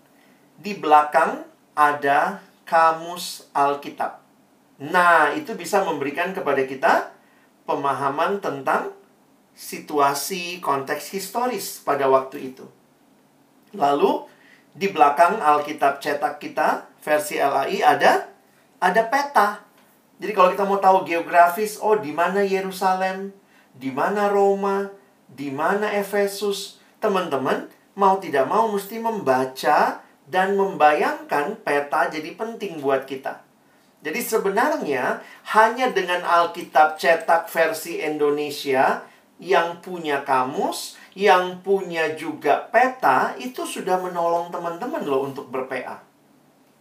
di belakang ada kamus Alkitab. Nah, itu bisa memberikan kepada kita pemahaman tentang situasi konteks historis pada waktu itu. Lalu, di belakang Alkitab cetak kita, versi LAI ada ada peta. Jadi kalau kita mau tahu geografis, oh di mana Yerusalem, di mana Roma, di mana Efesus, teman-teman mau tidak mau mesti membaca dan membayangkan peta jadi penting buat kita. Jadi sebenarnya hanya dengan Alkitab cetak versi Indonesia yang punya kamus, yang punya juga peta, itu sudah menolong teman-teman loh untuk berPA.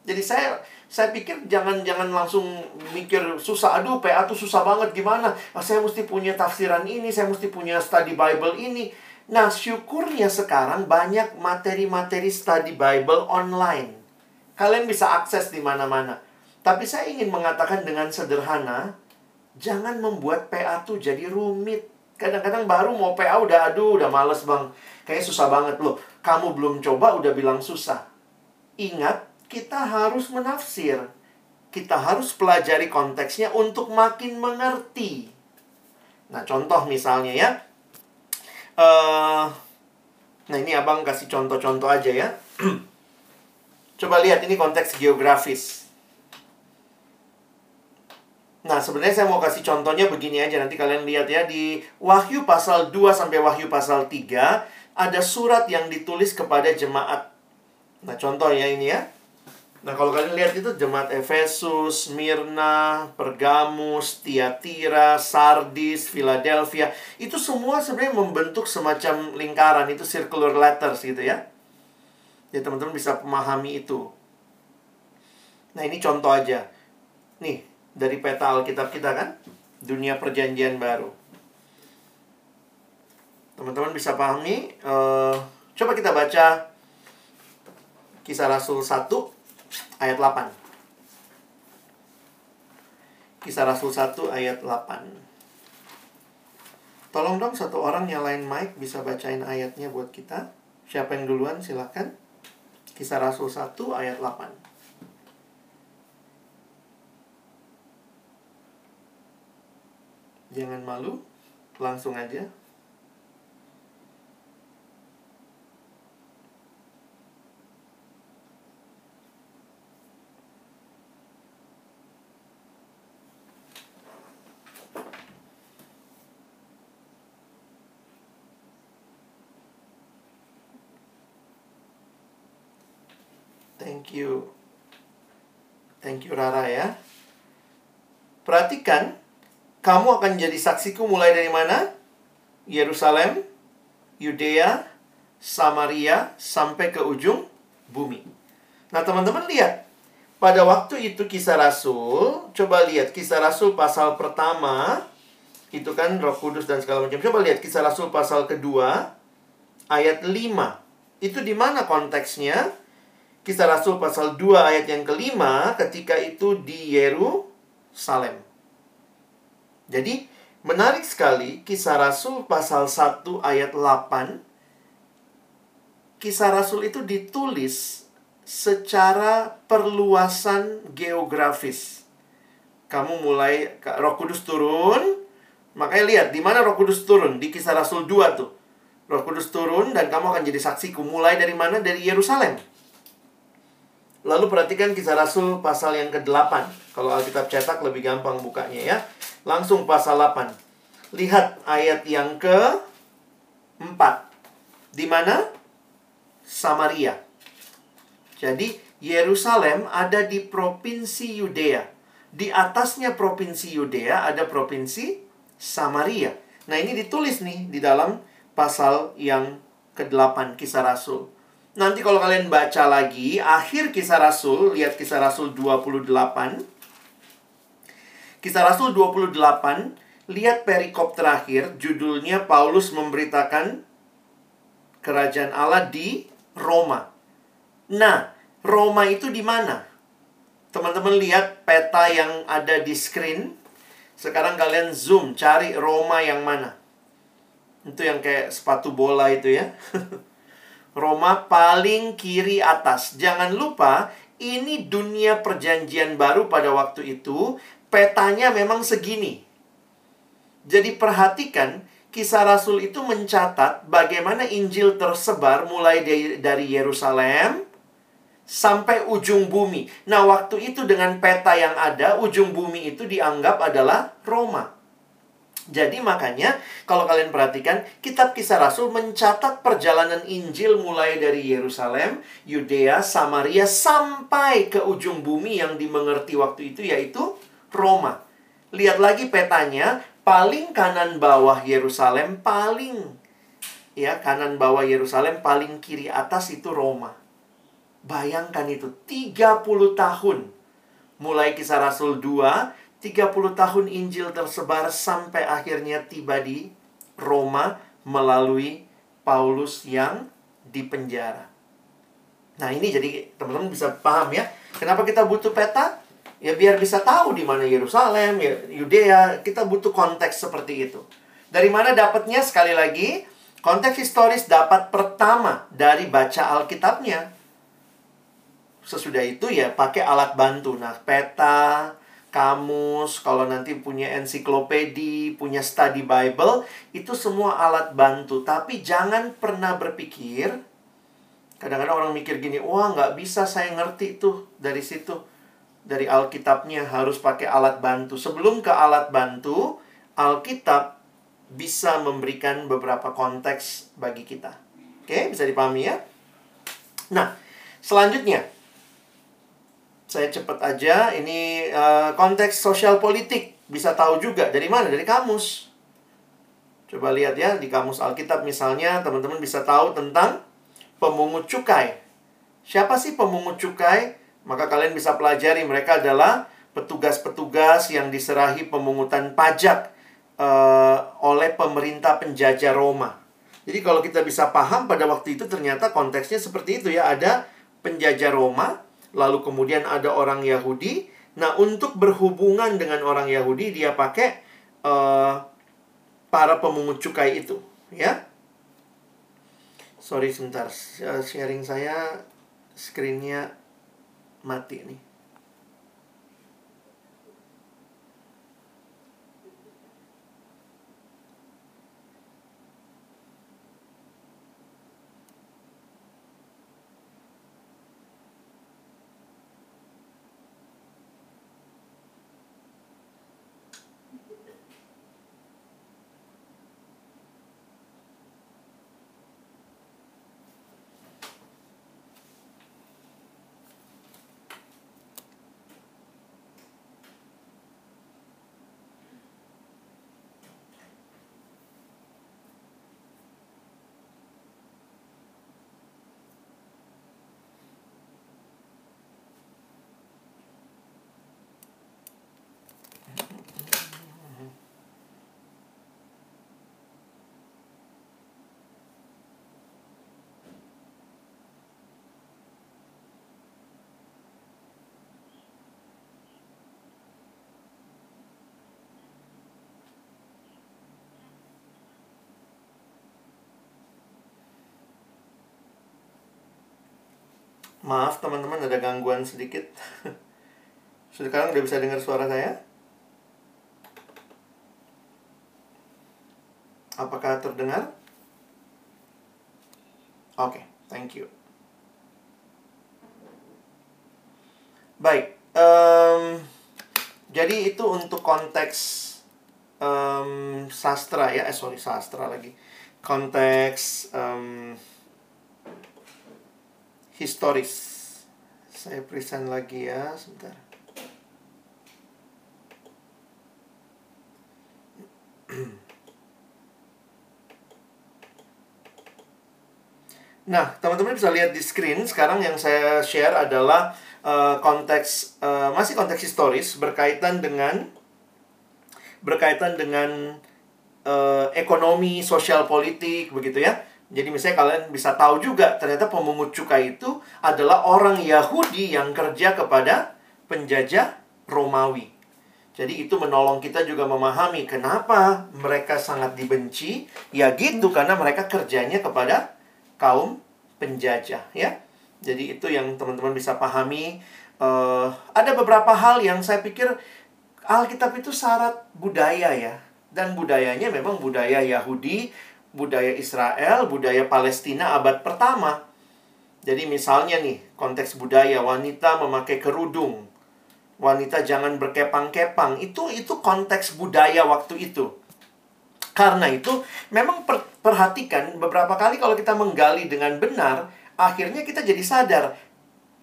Jadi saya saya pikir jangan jangan langsung mikir susah aduh PA tuh susah banget gimana? Ah, saya mesti punya tafsiran ini saya mesti punya study Bible ini. Nah syukurnya sekarang banyak materi-materi study Bible online. Kalian bisa akses di mana-mana tapi saya ingin mengatakan dengan sederhana jangan membuat PA tuh jadi rumit kadang-kadang baru mau PA udah aduh udah males bang kayak susah banget loh kamu belum coba udah bilang susah ingat kita harus menafsir. Kita harus pelajari konteksnya untuk makin mengerti. Nah, contoh misalnya ya. Uh, nah, ini abang kasih contoh-contoh aja ya. Coba lihat ini konteks geografis. Nah, sebenarnya saya mau kasih contohnya begini aja. Nanti kalian lihat ya. Di Wahyu pasal 2 sampai Wahyu pasal 3, ada surat yang ditulis kepada jemaat. Nah, contoh ya ini ya. Nah, kalau kalian lihat itu jemaat Efesus, Mirna, Pergamus, Tiatira, Sardis, Philadelphia, itu semua sebenarnya membentuk semacam lingkaran, itu circular letters gitu ya. Ya, teman-teman bisa memahami itu. Nah, ini contoh aja. Nih, dari peta Alkitab kita kan, dunia perjanjian baru. Teman-teman bisa pahami, uh, coba kita baca Kisah Rasul 1 ayat 8. Kisah Rasul 1 ayat 8. Tolong dong satu orang nyalain mic bisa bacain ayatnya buat kita. Siapa yang duluan silakan. Kisah Rasul 1 ayat 8. Jangan malu, langsung aja. Thank you. Thank you Rara ya. Perhatikan, kamu akan jadi saksiku mulai dari mana? Yerusalem, Yudea, Samaria, sampai ke ujung bumi. Nah, teman-teman lihat. Pada waktu itu kisah Rasul, coba lihat kisah Rasul pasal pertama, itu kan roh kudus dan segala macam. Coba lihat kisah Rasul pasal kedua, ayat 5. Itu di mana konteksnya? Kisah Rasul pasal 2 ayat yang kelima ketika itu di Yerusalem. Jadi menarik sekali kisah Rasul pasal 1 ayat 8 Kisah Rasul itu ditulis secara perluasan geografis. Kamu mulai Roh Kudus turun, makanya lihat di mana Roh Kudus turun di Kisah Rasul 2 tuh. Roh Kudus turun dan kamu akan jadi saksiku mulai dari mana? Dari Yerusalem. Lalu perhatikan kisah Rasul pasal yang ke-8. Kalau Alkitab cetak lebih gampang bukanya ya. Langsung pasal 8. Lihat ayat yang ke-4. Di mana? Samaria. Jadi Yerusalem ada di provinsi Yudea. Di atasnya provinsi Yudea ada provinsi Samaria. Nah, ini ditulis nih di dalam pasal yang ke-8 kisah Rasul. Nanti kalau kalian baca lagi, akhir kisah Rasul, lihat kisah Rasul 28. Kisah Rasul 28, lihat perikop terakhir, judulnya Paulus memberitakan kerajaan Allah di Roma. Nah, Roma itu di mana? Teman-teman lihat peta yang ada di screen. Sekarang kalian zoom, cari Roma yang mana. Itu yang kayak sepatu bola itu ya. Roma paling kiri atas. Jangan lupa, ini dunia perjanjian baru pada waktu itu. Petanya memang segini. Jadi perhatikan, kisah Rasul itu mencatat bagaimana Injil tersebar mulai dari Yerusalem sampai ujung bumi. Nah, waktu itu dengan peta yang ada, ujung bumi itu dianggap adalah Roma. Jadi makanya kalau kalian perhatikan kitab kisah Rasul mencatat perjalanan Injil mulai dari Yerusalem, Yudea, Samaria sampai ke ujung bumi yang dimengerti waktu itu yaitu Roma. Lihat lagi petanya, paling kanan bawah Yerusalem paling ya kanan bawah Yerusalem paling kiri atas itu Roma. Bayangkan itu 30 tahun. Mulai kisah Rasul 2, 30 tahun Injil tersebar sampai akhirnya tiba di Roma melalui Paulus yang dipenjara. Nah, ini jadi teman-teman bisa paham ya. Kenapa kita butuh peta? Ya biar bisa tahu di mana Yerusalem, ya Yudea, kita butuh konteks seperti itu. Dari mana dapatnya sekali lagi? Konteks historis dapat pertama dari baca Alkitabnya. Sesudah itu ya pakai alat bantu. Nah, peta, kamus, kalau nanti punya ensiklopedi, punya study Bible, itu semua alat bantu. Tapi jangan pernah berpikir, kadang-kadang orang mikir gini, wah nggak bisa saya ngerti tuh dari situ. Dari Alkitabnya harus pakai alat bantu. Sebelum ke alat bantu, Alkitab bisa memberikan beberapa konteks bagi kita. Oke, bisa dipahami ya? Nah, selanjutnya saya cepat aja ini uh, konteks sosial politik bisa tahu juga dari mana? Dari kamus. Coba lihat ya di kamus Alkitab misalnya teman-teman bisa tahu tentang pemungut cukai. Siapa sih pemungut cukai? Maka kalian bisa pelajari mereka adalah petugas-petugas yang diserahi pemungutan pajak uh, oleh pemerintah penjajah Roma. Jadi kalau kita bisa paham pada waktu itu ternyata konteksnya seperti itu ya, ada penjajah Roma, lalu kemudian ada orang Yahudi. Nah, untuk berhubungan dengan orang Yahudi dia pakai uh, para pemungut cukai itu, ya. Sorry sebentar, sharing saya screennya mati nih. Maaf teman-teman ada gangguan sedikit. Sekarang udah bisa dengar suara saya? Apakah terdengar? Oke, okay, thank you. Baik, um, jadi itu untuk konteks um, sastra ya, eh sorry sastra lagi, konteks um, historis. Saya present lagi ya, sebentar. Nah, teman-teman bisa lihat di screen. Sekarang yang saya share adalah uh, konteks uh, masih konteks historis berkaitan dengan berkaitan dengan uh, ekonomi, sosial politik begitu ya. Jadi misalnya kalian bisa tahu juga ternyata pemungut cukai itu adalah orang Yahudi yang kerja kepada penjajah Romawi. Jadi itu menolong kita juga memahami kenapa mereka sangat dibenci. Ya gitu karena mereka kerjanya kepada kaum penjajah ya. Jadi itu yang teman-teman bisa pahami. Uh, ada beberapa hal yang saya pikir Alkitab itu syarat budaya ya. Dan budayanya memang budaya Yahudi budaya Israel, budaya Palestina abad pertama. Jadi misalnya nih, konteks budaya wanita memakai kerudung. Wanita jangan berkepang-kepang. Itu itu konteks budaya waktu itu. Karena itu memang per, perhatikan beberapa kali kalau kita menggali dengan benar, akhirnya kita jadi sadar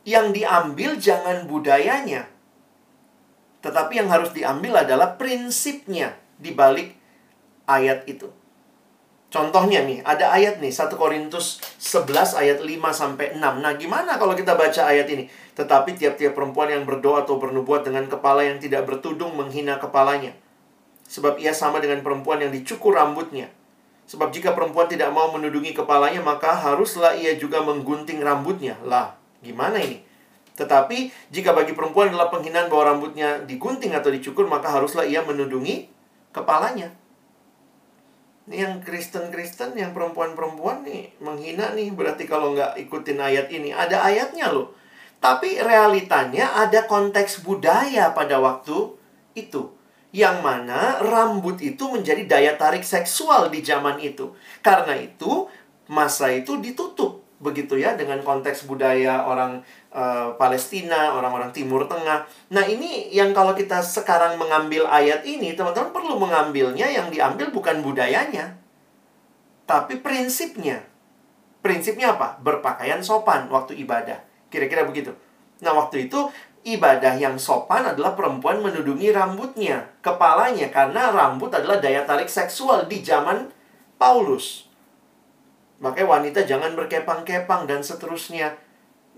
yang diambil jangan budayanya. Tetapi yang harus diambil adalah prinsipnya di balik ayat itu. Contohnya nih, ada ayat nih 1 Korintus 11 ayat 5 sampai 6. Nah, gimana kalau kita baca ayat ini? Tetapi tiap-tiap perempuan yang berdoa atau bernubuat dengan kepala yang tidak bertudung menghina kepalanya. Sebab ia sama dengan perempuan yang dicukur rambutnya. Sebab jika perempuan tidak mau menudungi kepalanya, maka haruslah ia juga menggunting rambutnya. Lah, gimana ini? Tetapi jika bagi perempuan adalah penghinaan bahwa rambutnya digunting atau dicukur, maka haruslah ia menudungi kepalanya. Yang Kristen-Kristen, yang perempuan-perempuan nih menghina nih. Berarti kalau nggak ikutin ayat ini, ada ayatnya loh. Tapi realitanya ada konteks budaya pada waktu itu. Yang mana rambut itu menjadi daya tarik seksual di zaman itu. Karena itu, masa itu ditutup. Begitu ya, dengan konteks budaya orang uh, Palestina, orang-orang Timur Tengah. Nah, ini yang kalau kita sekarang mengambil ayat ini, teman-teman perlu mengambilnya yang diambil bukan budayanya, tapi prinsipnya. Prinsipnya apa? Berpakaian sopan waktu ibadah. Kira-kira begitu. Nah, waktu itu ibadah yang sopan adalah perempuan menudungi rambutnya, kepalanya karena rambut adalah daya tarik seksual di zaman Paulus. Makanya wanita jangan berkepang-kepang dan seterusnya.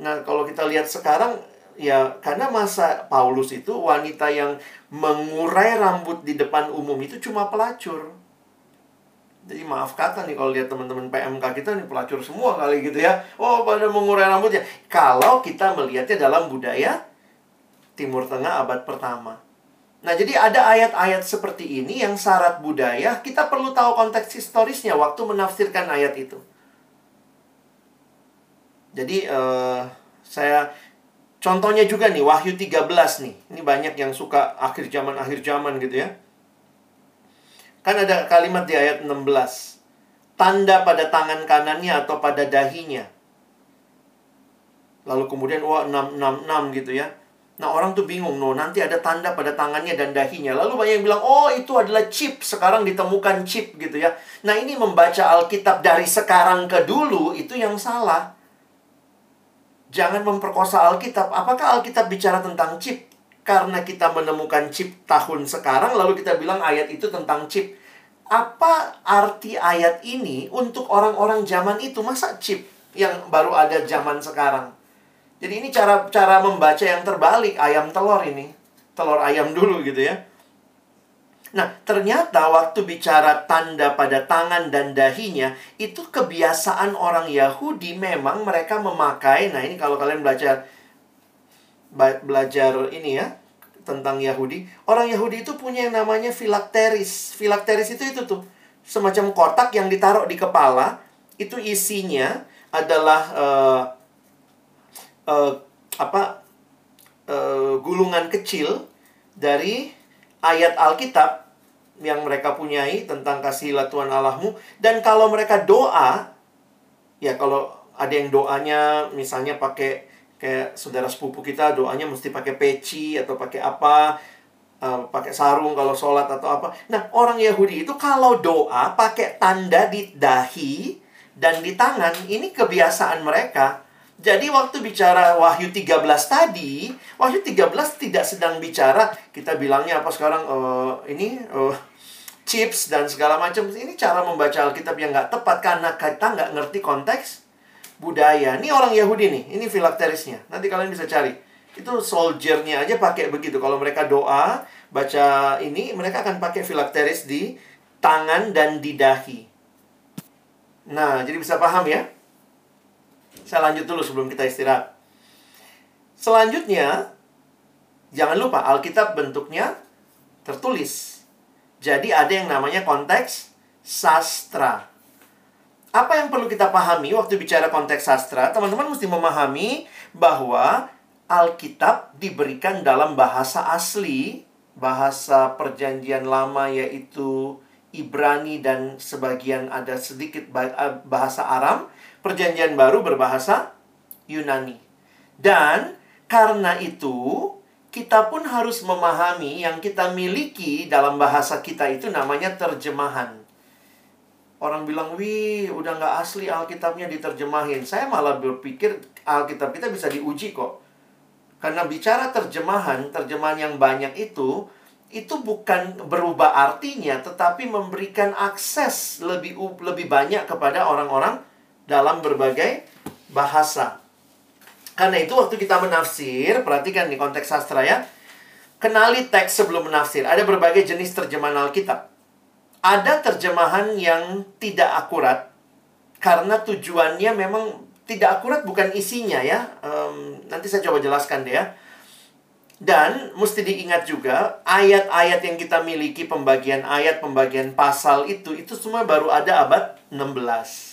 Nah, kalau kita lihat sekarang ya karena masa Paulus itu wanita yang mengurai rambut di depan umum itu cuma pelacur. Jadi maaf kata nih kalau lihat teman-teman PMK kita nih pelacur semua kali gitu ya. Oh, pada mengurai rambutnya. Kalau kita melihatnya dalam budaya Timur Tengah abad pertama. Nah, jadi ada ayat-ayat seperti ini yang syarat budaya, kita perlu tahu konteks historisnya waktu menafsirkan ayat itu. Jadi uh, saya contohnya juga nih Wahyu 13 nih. Ini banyak yang suka akhir zaman akhir zaman gitu ya. Kan ada kalimat di ayat 16. Tanda pada tangan kanannya atau pada dahinya. Lalu kemudian wah 666 gitu ya. Nah orang tuh bingung, no nanti ada tanda pada tangannya dan dahinya. Lalu banyak yang bilang, oh itu adalah chip, sekarang ditemukan chip gitu ya. Nah ini membaca Alkitab dari sekarang ke dulu, itu yang salah. Jangan memperkosa Alkitab. Apakah Alkitab bicara tentang chip? Karena kita menemukan chip tahun sekarang, lalu kita bilang ayat itu tentang chip. Apa arti ayat ini untuk orang-orang zaman itu? Masa chip yang baru ada zaman sekarang? Jadi ini cara cara membaca yang terbalik ayam telur ini. Telur ayam dulu gitu ya. Nah, ternyata waktu bicara tanda pada tangan dan dahinya, itu kebiasaan orang Yahudi memang mereka memakai. Nah, ini kalau kalian belajar belajar ini ya tentang Yahudi, orang Yahudi itu punya yang namanya filakteris. Filakteris itu itu tuh semacam kotak yang ditaruh di kepala, itu isinya adalah uh, uh, apa uh, gulungan kecil dari ayat Alkitab yang mereka punyai tentang kasihlah Tuhan Allahmu. Dan kalau mereka doa ya kalau ada yang doanya misalnya pakai kayak saudara sepupu kita doanya mesti pakai peci atau pakai apa uh, pakai sarung kalau sholat atau apa. Nah orang Yahudi itu kalau doa pakai tanda di dahi dan di tangan ini kebiasaan mereka jadi waktu bicara Wahyu 13 tadi, Wahyu 13 tidak sedang bicara kita bilangnya apa sekarang uh, ini uh, chips dan segala macam. Ini cara membaca Alkitab yang nggak tepat karena kita nggak ngerti konteks budaya. Ini orang Yahudi nih, ini filakterisnya. Nanti kalian bisa cari. Itu soldiernya aja pakai begitu. Kalau mereka doa, baca ini, mereka akan pakai filakteris di tangan dan di dahi. Nah, jadi bisa paham ya? Saya lanjut dulu sebelum kita istirahat. Selanjutnya, jangan lupa Alkitab bentuknya tertulis. Jadi ada yang namanya konteks sastra. Apa yang perlu kita pahami waktu bicara konteks sastra? Teman-teman mesti memahami bahwa Alkitab diberikan dalam bahasa asli, bahasa perjanjian lama yaitu Ibrani dan sebagian ada sedikit bahasa Aram Perjanjian Baru berbahasa Yunani. Dan karena itu, kita pun harus memahami yang kita miliki dalam bahasa kita itu namanya terjemahan. Orang bilang, wih, udah nggak asli Alkitabnya diterjemahin. Saya malah berpikir Alkitab kita bisa diuji kok. Karena bicara terjemahan, terjemahan yang banyak itu, itu bukan berubah artinya tetapi memberikan akses lebih lebih banyak kepada orang-orang dalam berbagai bahasa. Karena itu waktu kita menafsir, perhatikan di konteks sastra ya. Kenali teks sebelum menafsir. Ada berbagai jenis terjemahan Alkitab. Ada terjemahan yang tidak akurat karena tujuannya memang tidak akurat bukan isinya ya. Um, nanti saya coba jelaskan deh ya. Dan mesti diingat juga ayat-ayat yang kita miliki pembagian ayat, pembagian pasal itu itu semua baru ada abad 16.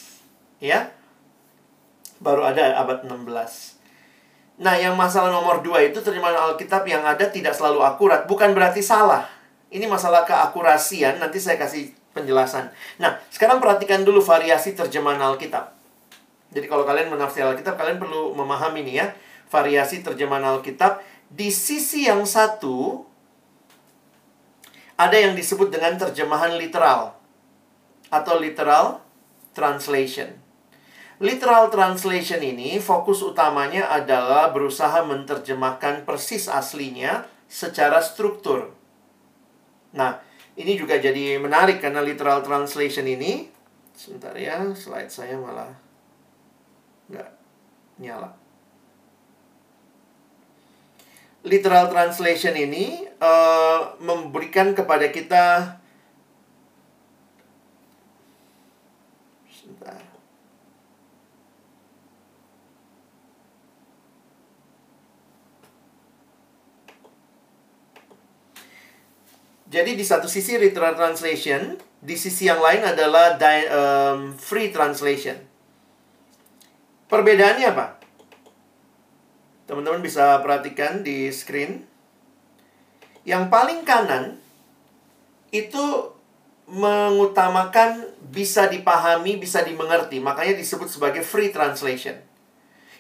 Ya. Baru ada abad 16. Nah, yang masalah nomor dua itu terjemahan Alkitab yang ada tidak selalu akurat. Bukan berarti salah. Ini masalah keakurasian, nanti saya kasih penjelasan. Nah, sekarang perhatikan dulu variasi terjemahan Alkitab. Jadi kalau kalian menafsir Alkitab, kalian perlu memahami nih ya. Variasi terjemahan Alkitab di sisi yang satu, ada yang disebut dengan terjemahan literal atau literal translation. Literal translation ini fokus utamanya adalah berusaha menerjemahkan persis aslinya secara struktur. Nah, ini juga jadi menarik karena literal translation ini sebentar ya, slide saya malah nggak nyala literal translation ini uh, memberikan kepada kita Jadi di satu sisi literal translation, di sisi yang lain adalah di, um, free translation. Perbedaannya apa? Teman-teman bisa perhatikan di screen. Yang paling kanan itu mengutamakan bisa dipahami, bisa dimengerti. Makanya disebut sebagai free translation.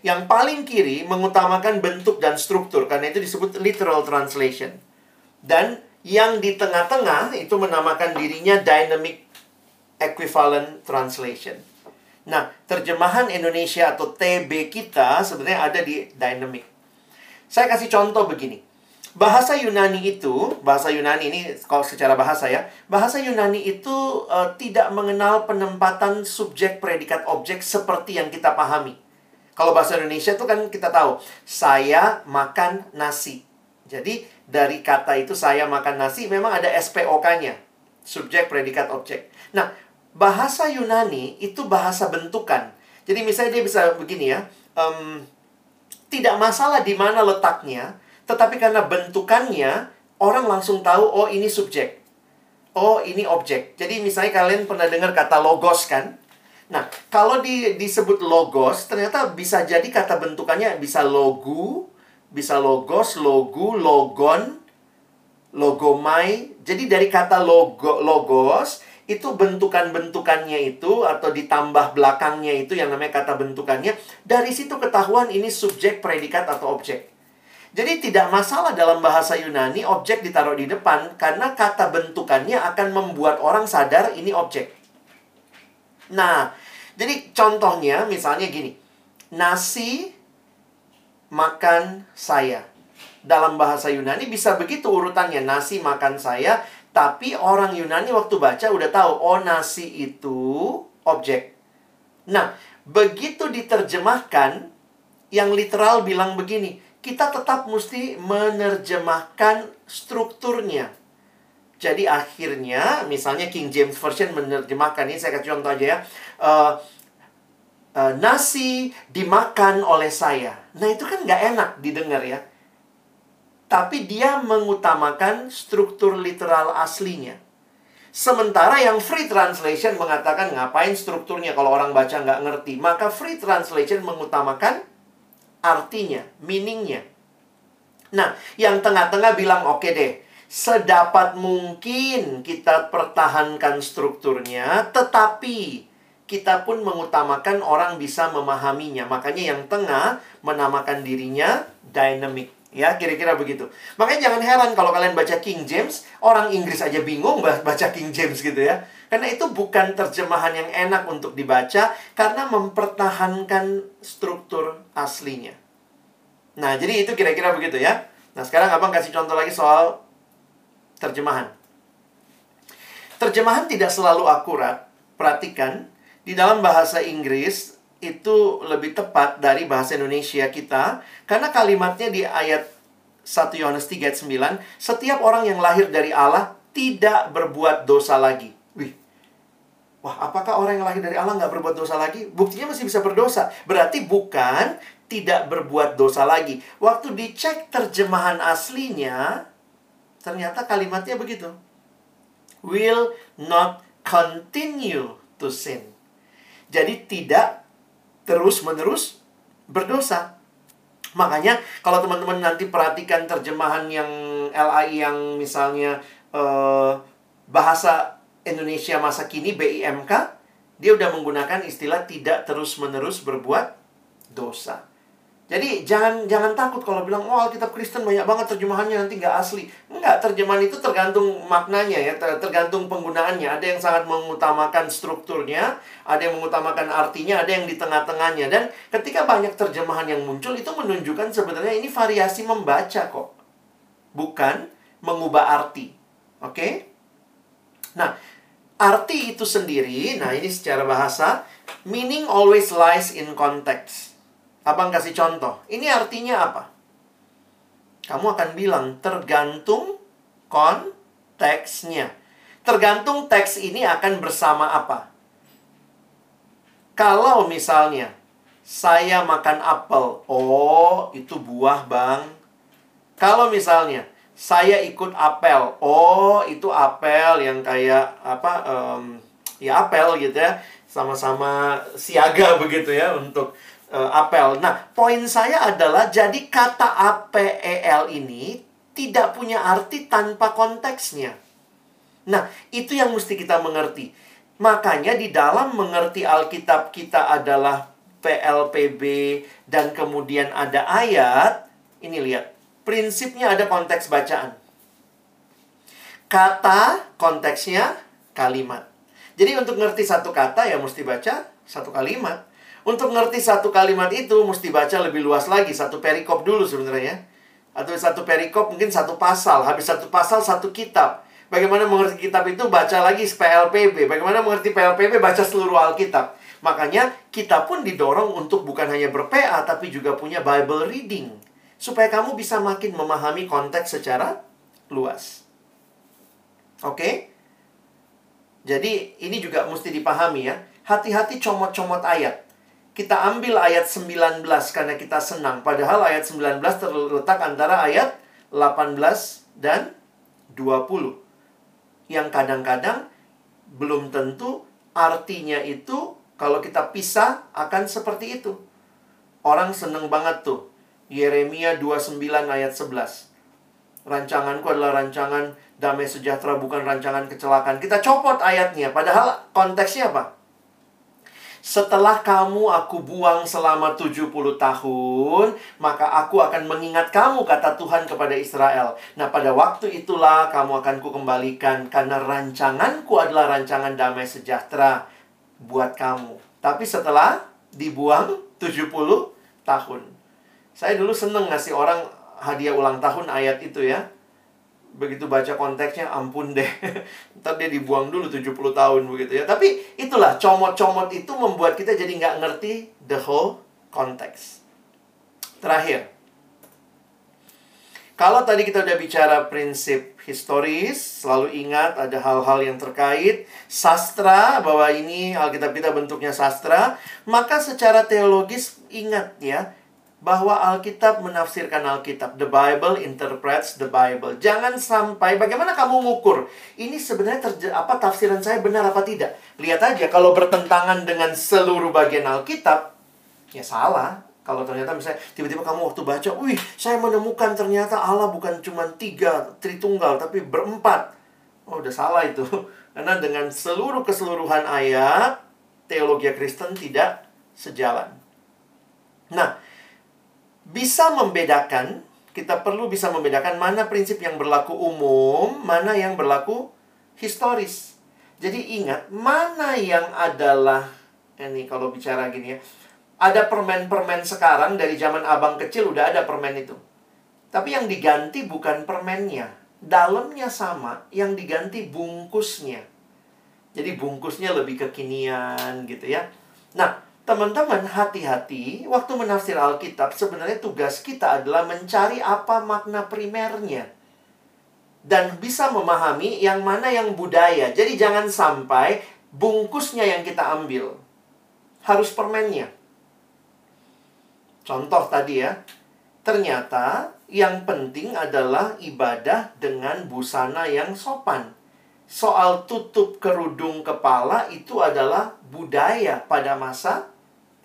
Yang paling kiri mengutamakan bentuk dan struktur. Karena itu disebut literal translation. Dan yang di tengah-tengah itu menamakan dirinya dynamic equivalent translation. Nah, terjemahan Indonesia atau TB kita sebenarnya ada di dynamic. Saya kasih contoh begini. Bahasa Yunani itu, bahasa Yunani ini kalau secara bahasa ya, bahasa Yunani itu uh, tidak mengenal penempatan subjek, predikat, objek seperti yang kita pahami. Kalau bahasa Indonesia itu kan kita tahu, saya makan nasi. Jadi dari kata itu saya makan nasi memang ada SPOK-nya. Subjek, predikat, objek. Nah, bahasa Yunani itu bahasa bentukan. Jadi misalnya dia bisa begini ya, um, tidak masalah di mana letaknya, tetapi karena bentukannya orang langsung tahu oh ini subjek, oh ini objek. Jadi misalnya kalian pernah dengar kata logos kan? Nah, kalau di, disebut logos, ternyata bisa jadi kata bentukannya bisa logu, bisa logos, logu, logon, logomai. Jadi dari kata logo, logos itu bentukan-bentukannya itu atau ditambah belakangnya itu yang namanya kata bentukannya dari situ ketahuan ini subjek predikat atau objek. Jadi tidak masalah dalam bahasa Yunani objek ditaruh di depan karena kata bentukannya akan membuat orang sadar ini objek. Nah jadi contohnya misalnya gini. Nasi makan saya dalam bahasa Yunani bisa begitu urutannya nasi makan saya tapi orang Yunani waktu baca udah tahu, oh nasi itu objek. Nah, begitu diterjemahkan, yang literal bilang begini, kita tetap mesti menerjemahkan strukturnya. Jadi akhirnya, misalnya King James Version menerjemahkan ini, saya kasih contoh aja ya. Uh, uh, nasi dimakan oleh saya. Nah itu kan nggak enak didengar ya tapi dia mengutamakan struktur literal aslinya. Sementara yang free translation mengatakan ngapain strukturnya kalau orang baca nggak ngerti. Maka free translation mengutamakan artinya, meaningnya. Nah, yang tengah-tengah bilang oke okay deh, sedapat mungkin kita pertahankan strukturnya, tetapi kita pun mengutamakan orang bisa memahaminya. Makanya yang tengah menamakan dirinya dynamic. Ya, kira-kira begitu. Makanya jangan heran kalau kalian baca King James, orang Inggris aja bingung baca King James gitu ya. Karena itu bukan terjemahan yang enak untuk dibaca karena mempertahankan struktur aslinya. Nah, jadi itu kira-kira begitu ya. Nah, sekarang Abang kasih contoh lagi soal terjemahan. Terjemahan tidak selalu akurat. Perhatikan, di dalam bahasa Inggris itu lebih tepat dari bahasa Indonesia kita karena kalimatnya di ayat 1 Yohanes 3 ayat 9, setiap orang yang lahir dari Allah tidak berbuat dosa lagi. Wih. Wah, apakah orang yang lahir dari Allah nggak berbuat dosa lagi? Buktinya masih bisa berdosa. Berarti bukan tidak berbuat dosa lagi. Waktu dicek terjemahan aslinya, ternyata kalimatnya begitu will not continue to sin. Jadi tidak terus-menerus berdosa. Makanya kalau teman-teman nanti perhatikan terjemahan yang LAI yang misalnya eh, bahasa Indonesia masa kini BIMK, dia udah menggunakan istilah tidak terus-menerus berbuat dosa. Jadi jangan jangan takut kalau bilang oh Alkitab Kristen banyak banget terjemahannya nanti nggak asli. Enggak, terjemahan itu tergantung maknanya ya, tergantung penggunaannya. Ada yang sangat mengutamakan strukturnya, ada yang mengutamakan artinya, ada yang di tengah-tengahnya. Dan ketika banyak terjemahan yang muncul itu menunjukkan sebenarnya ini variasi membaca kok. Bukan mengubah arti. Oke? Okay? Nah, arti itu sendiri, nah ini secara bahasa, meaning always lies in context. Abang kasih contoh. Ini artinya apa? Kamu akan bilang tergantung konteksnya. Tergantung teks ini akan bersama apa. Kalau misalnya saya makan apel, oh itu buah bang. Kalau misalnya saya ikut apel, oh itu apel yang kayak apa? Um, ya apel gitu ya, sama-sama siaga begitu ya untuk uh, apel. Nah, poin saya adalah jadi kata APEL ini tidak punya arti tanpa konteksnya. Nah, itu yang mesti kita mengerti. Makanya di dalam mengerti Alkitab kita adalah PLPB dan kemudian ada ayat, ini lihat, prinsipnya ada konteks bacaan. Kata konteksnya kalimat. Jadi untuk ngerti satu kata ya mesti baca satu kalimat. Untuk ngerti satu kalimat itu mesti baca lebih luas lagi, satu perikop dulu sebenarnya. Atau satu perikop mungkin satu pasal, habis satu pasal satu kitab. Bagaimana mengerti kitab itu baca lagi PLPB. Bagaimana mengerti PLPB baca seluruh Alkitab. Makanya kita pun didorong untuk bukan hanya berPA tapi juga punya Bible reading supaya kamu bisa makin memahami konteks secara luas. Oke? Okay? Jadi ini juga mesti dipahami ya. Hati-hati comot-comot ayat kita ambil ayat 19 karena kita senang. Padahal ayat 19 terletak antara ayat 18 dan 20. Yang kadang-kadang belum tentu artinya itu kalau kita pisah akan seperti itu. Orang seneng banget tuh. Yeremia 29 ayat 11. Rancanganku adalah rancangan damai sejahtera bukan rancangan kecelakaan. Kita copot ayatnya. Padahal konteksnya apa? Setelah kamu aku buang selama 70 tahun, maka aku akan mengingat kamu, kata Tuhan kepada Israel. Nah, pada waktu itulah kamu akan kukembalikan, karena rancanganku adalah rancangan damai sejahtera buat kamu. Tapi setelah dibuang 70 tahun. Saya dulu seneng ngasih orang hadiah ulang tahun ayat itu ya begitu baca konteksnya ampun deh. Ntar dia dibuang dulu 70 tahun begitu ya. Tapi itulah comot-comot itu membuat kita jadi nggak ngerti the whole context. Terakhir. Kalau tadi kita udah bicara prinsip historis, selalu ingat ada hal-hal yang terkait sastra, bahwa ini Alkitab kita bentuknya sastra, maka secara teologis ingat ya, bahwa Alkitab menafsirkan Alkitab. The Bible interprets the Bible. Jangan sampai bagaimana kamu mengukur ini sebenarnya terje, apa tafsiran saya benar apa tidak. Lihat aja kalau bertentangan dengan seluruh bagian Alkitab, ya salah. Kalau ternyata misalnya tiba-tiba kamu waktu baca, wih, saya menemukan ternyata Allah bukan cuma tiga, tritunggal, tapi berempat. Oh, udah salah itu. Karena dengan seluruh keseluruhan ayat, teologi Kristen tidak sejalan. Nah, bisa membedakan, kita perlu bisa membedakan mana prinsip yang berlaku umum, mana yang berlaku historis. Jadi ingat, mana yang adalah ini kalau bicara gini ya. Ada permen-permen sekarang dari zaman abang kecil udah ada permen itu. Tapi yang diganti bukan permennya, dalamnya sama, yang diganti bungkusnya. Jadi bungkusnya lebih kekinian gitu ya. Nah, teman-teman hati-hati waktu menafsir Alkitab sebenarnya tugas kita adalah mencari apa makna primernya. Dan bisa memahami yang mana yang budaya. Jadi jangan sampai bungkusnya yang kita ambil. Harus permennya. Contoh tadi ya. Ternyata yang penting adalah ibadah dengan busana yang sopan soal tutup kerudung kepala itu adalah budaya pada masa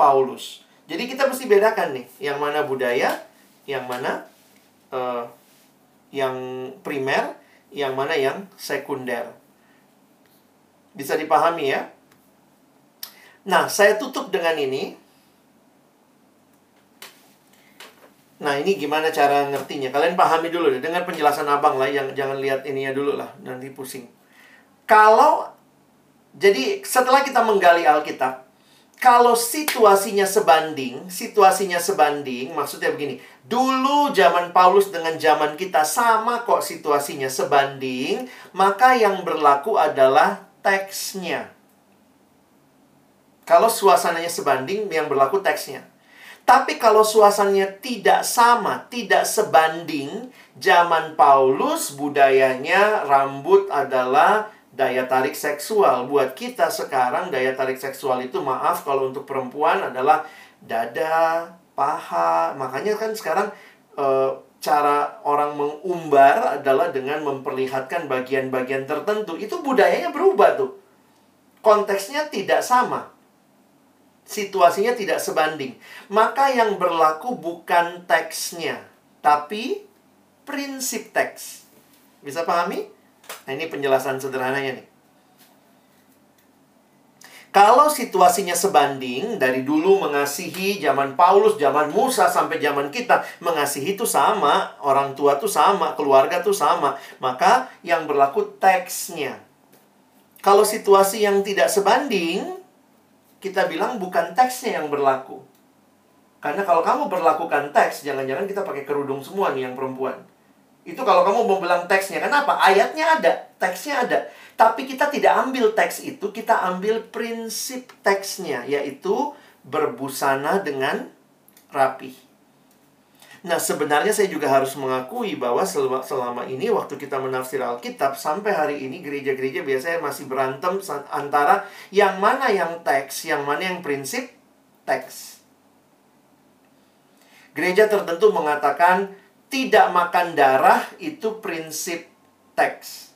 Paulus. Jadi kita mesti bedakan nih, yang mana budaya, yang mana uh, yang primer, yang mana yang sekunder. Bisa dipahami ya? Nah, saya tutup dengan ini. Nah, ini gimana cara ngertinya? Kalian pahami dulu deh. Dengar penjelasan abang lah. Yang jangan lihat ininya dulu lah. Nanti pusing. Kalau jadi setelah kita menggali Alkitab, kalau situasinya sebanding, situasinya sebanding, maksudnya begini. Dulu zaman Paulus dengan zaman kita sama kok situasinya sebanding, maka yang berlaku adalah teksnya. Kalau suasananya sebanding, yang berlaku teksnya. Tapi kalau suasananya tidak sama, tidak sebanding, zaman Paulus budayanya rambut adalah daya tarik seksual. Buat kita sekarang daya tarik seksual itu maaf kalau untuk perempuan adalah dada, paha. Makanya kan sekarang e, cara orang mengumbar adalah dengan memperlihatkan bagian-bagian tertentu. Itu budayanya berubah tuh. Konteksnya tidak sama. Situasinya tidak sebanding. Maka yang berlaku bukan teksnya, tapi prinsip teks. Bisa pahami? Nah, ini penjelasan sederhananya nih. Kalau situasinya sebanding dari dulu mengasihi zaman Paulus, zaman Musa sampai zaman kita mengasihi itu sama, orang tua itu sama, keluarga itu sama, maka yang berlaku teksnya. Kalau situasi yang tidak sebanding, kita bilang bukan teksnya yang berlaku. Karena kalau kamu berlakukan teks, jangan-jangan kita pakai kerudung semua nih yang perempuan. Itu kalau kamu mau bilang teksnya. Kenapa? Ayatnya ada, teksnya ada. Tapi kita tidak ambil teks itu, kita ambil prinsip teksnya, yaitu berbusana dengan rapi. Nah, sebenarnya saya juga harus mengakui bahwa selama, selama ini waktu kita menafsir Alkitab sampai hari ini gereja-gereja biasanya masih berantem antara yang mana yang teks, yang mana yang prinsip teks. Gereja tertentu mengatakan tidak makan darah itu prinsip teks.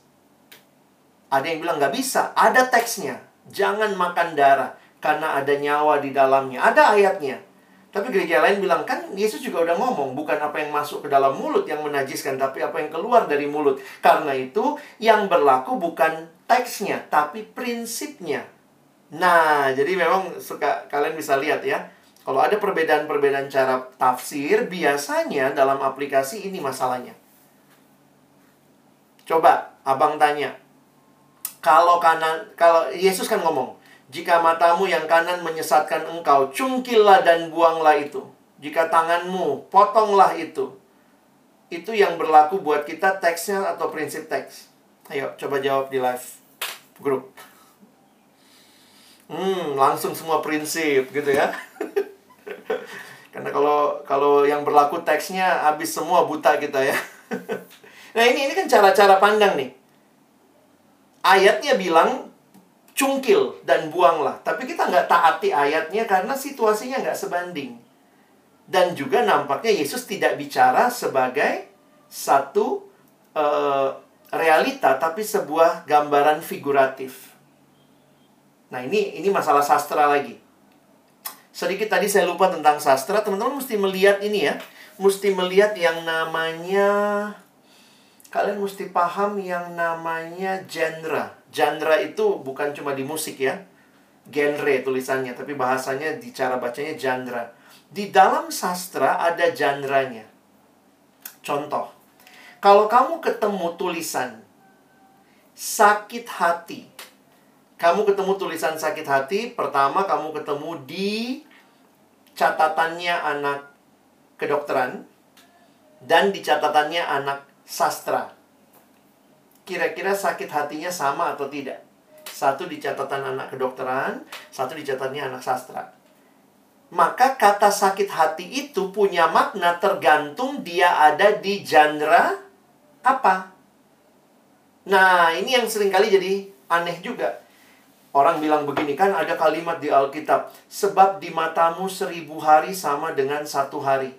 Ada yang bilang nggak bisa, ada teksnya. Jangan makan darah karena ada nyawa di dalamnya. Ada ayatnya. Tapi gereja lain bilang kan Yesus juga udah ngomong bukan apa yang masuk ke dalam mulut yang menajiskan tapi apa yang keluar dari mulut. Karena itu yang berlaku bukan teksnya tapi prinsipnya. Nah, jadi memang suka kalian bisa lihat ya kalau ada perbedaan-perbedaan cara tafsir, biasanya dalam aplikasi ini masalahnya. Coba abang tanya. Kalau kanan, kalau Yesus kan ngomong, jika matamu yang kanan menyesatkan engkau, cungkillah dan buanglah itu. Jika tanganmu, potonglah itu. Itu yang berlaku buat kita teksnya atau prinsip teks. Ayo, coba jawab di live group. Hmm, langsung semua prinsip gitu ya. Karena kalau kalau yang berlaku teksnya habis semua buta kita ya. nah ini ini kan cara-cara pandang nih. Ayatnya bilang cungkil dan buanglah. Tapi kita nggak taati ayatnya karena situasinya nggak sebanding. Dan juga nampaknya Yesus tidak bicara sebagai satu uh, realita, tapi sebuah gambaran figuratif. Nah ini ini masalah sastra lagi sedikit tadi saya lupa tentang sastra, teman-teman mesti melihat ini ya. Mesti melihat yang namanya kalian mesti paham yang namanya genre. Genre itu bukan cuma di musik ya. Genre tulisannya, tapi bahasanya di cara bacanya genre. Di dalam sastra ada genre-nya. Contoh, kalau kamu ketemu tulisan sakit hati, kamu ketemu tulisan sakit hati, pertama kamu ketemu di catatannya anak kedokteran dan di catatannya anak sastra. kira-kira sakit hatinya sama atau tidak. Satu di catatan anak kedokteran, satu di catatannya anak sastra. Maka kata sakit hati itu punya makna tergantung dia ada di genre apa. Nah, ini yang sering kali jadi aneh juga. Orang bilang begini, kan ada kalimat di Alkitab. Sebab di matamu seribu hari sama dengan satu hari.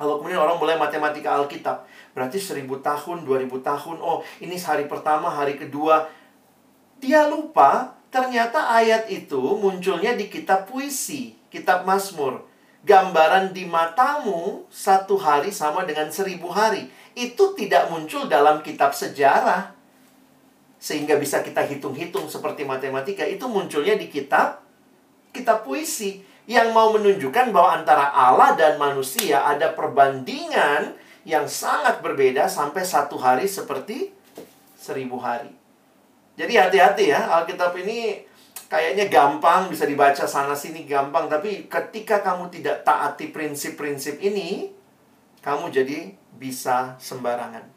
Kalau kemudian orang mulai matematika Alkitab. Berarti seribu tahun, dua ribu tahun. Oh, ini hari pertama, hari kedua. Dia lupa, ternyata ayat itu munculnya di kitab puisi. Kitab Mazmur. Gambaran di matamu satu hari sama dengan seribu hari. Itu tidak muncul dalam kitab sejarah sehingga bisa kita hitung-hitung seperti matematika itu munculnya di kitab kitab puisi yang mau menunjukkan bahwa antara Allah dan manusia ada perbandingan yang sangat berbeda sampai satu hari seperti seribu hari. Jadi hati-hati ya, Alkitab ini kayaknya gampang, bisa dibaca sana-sini gampang. Tapi ketika kamu tidak taati prinsip-prinsip ini, kamu jadi bisa sembarangan.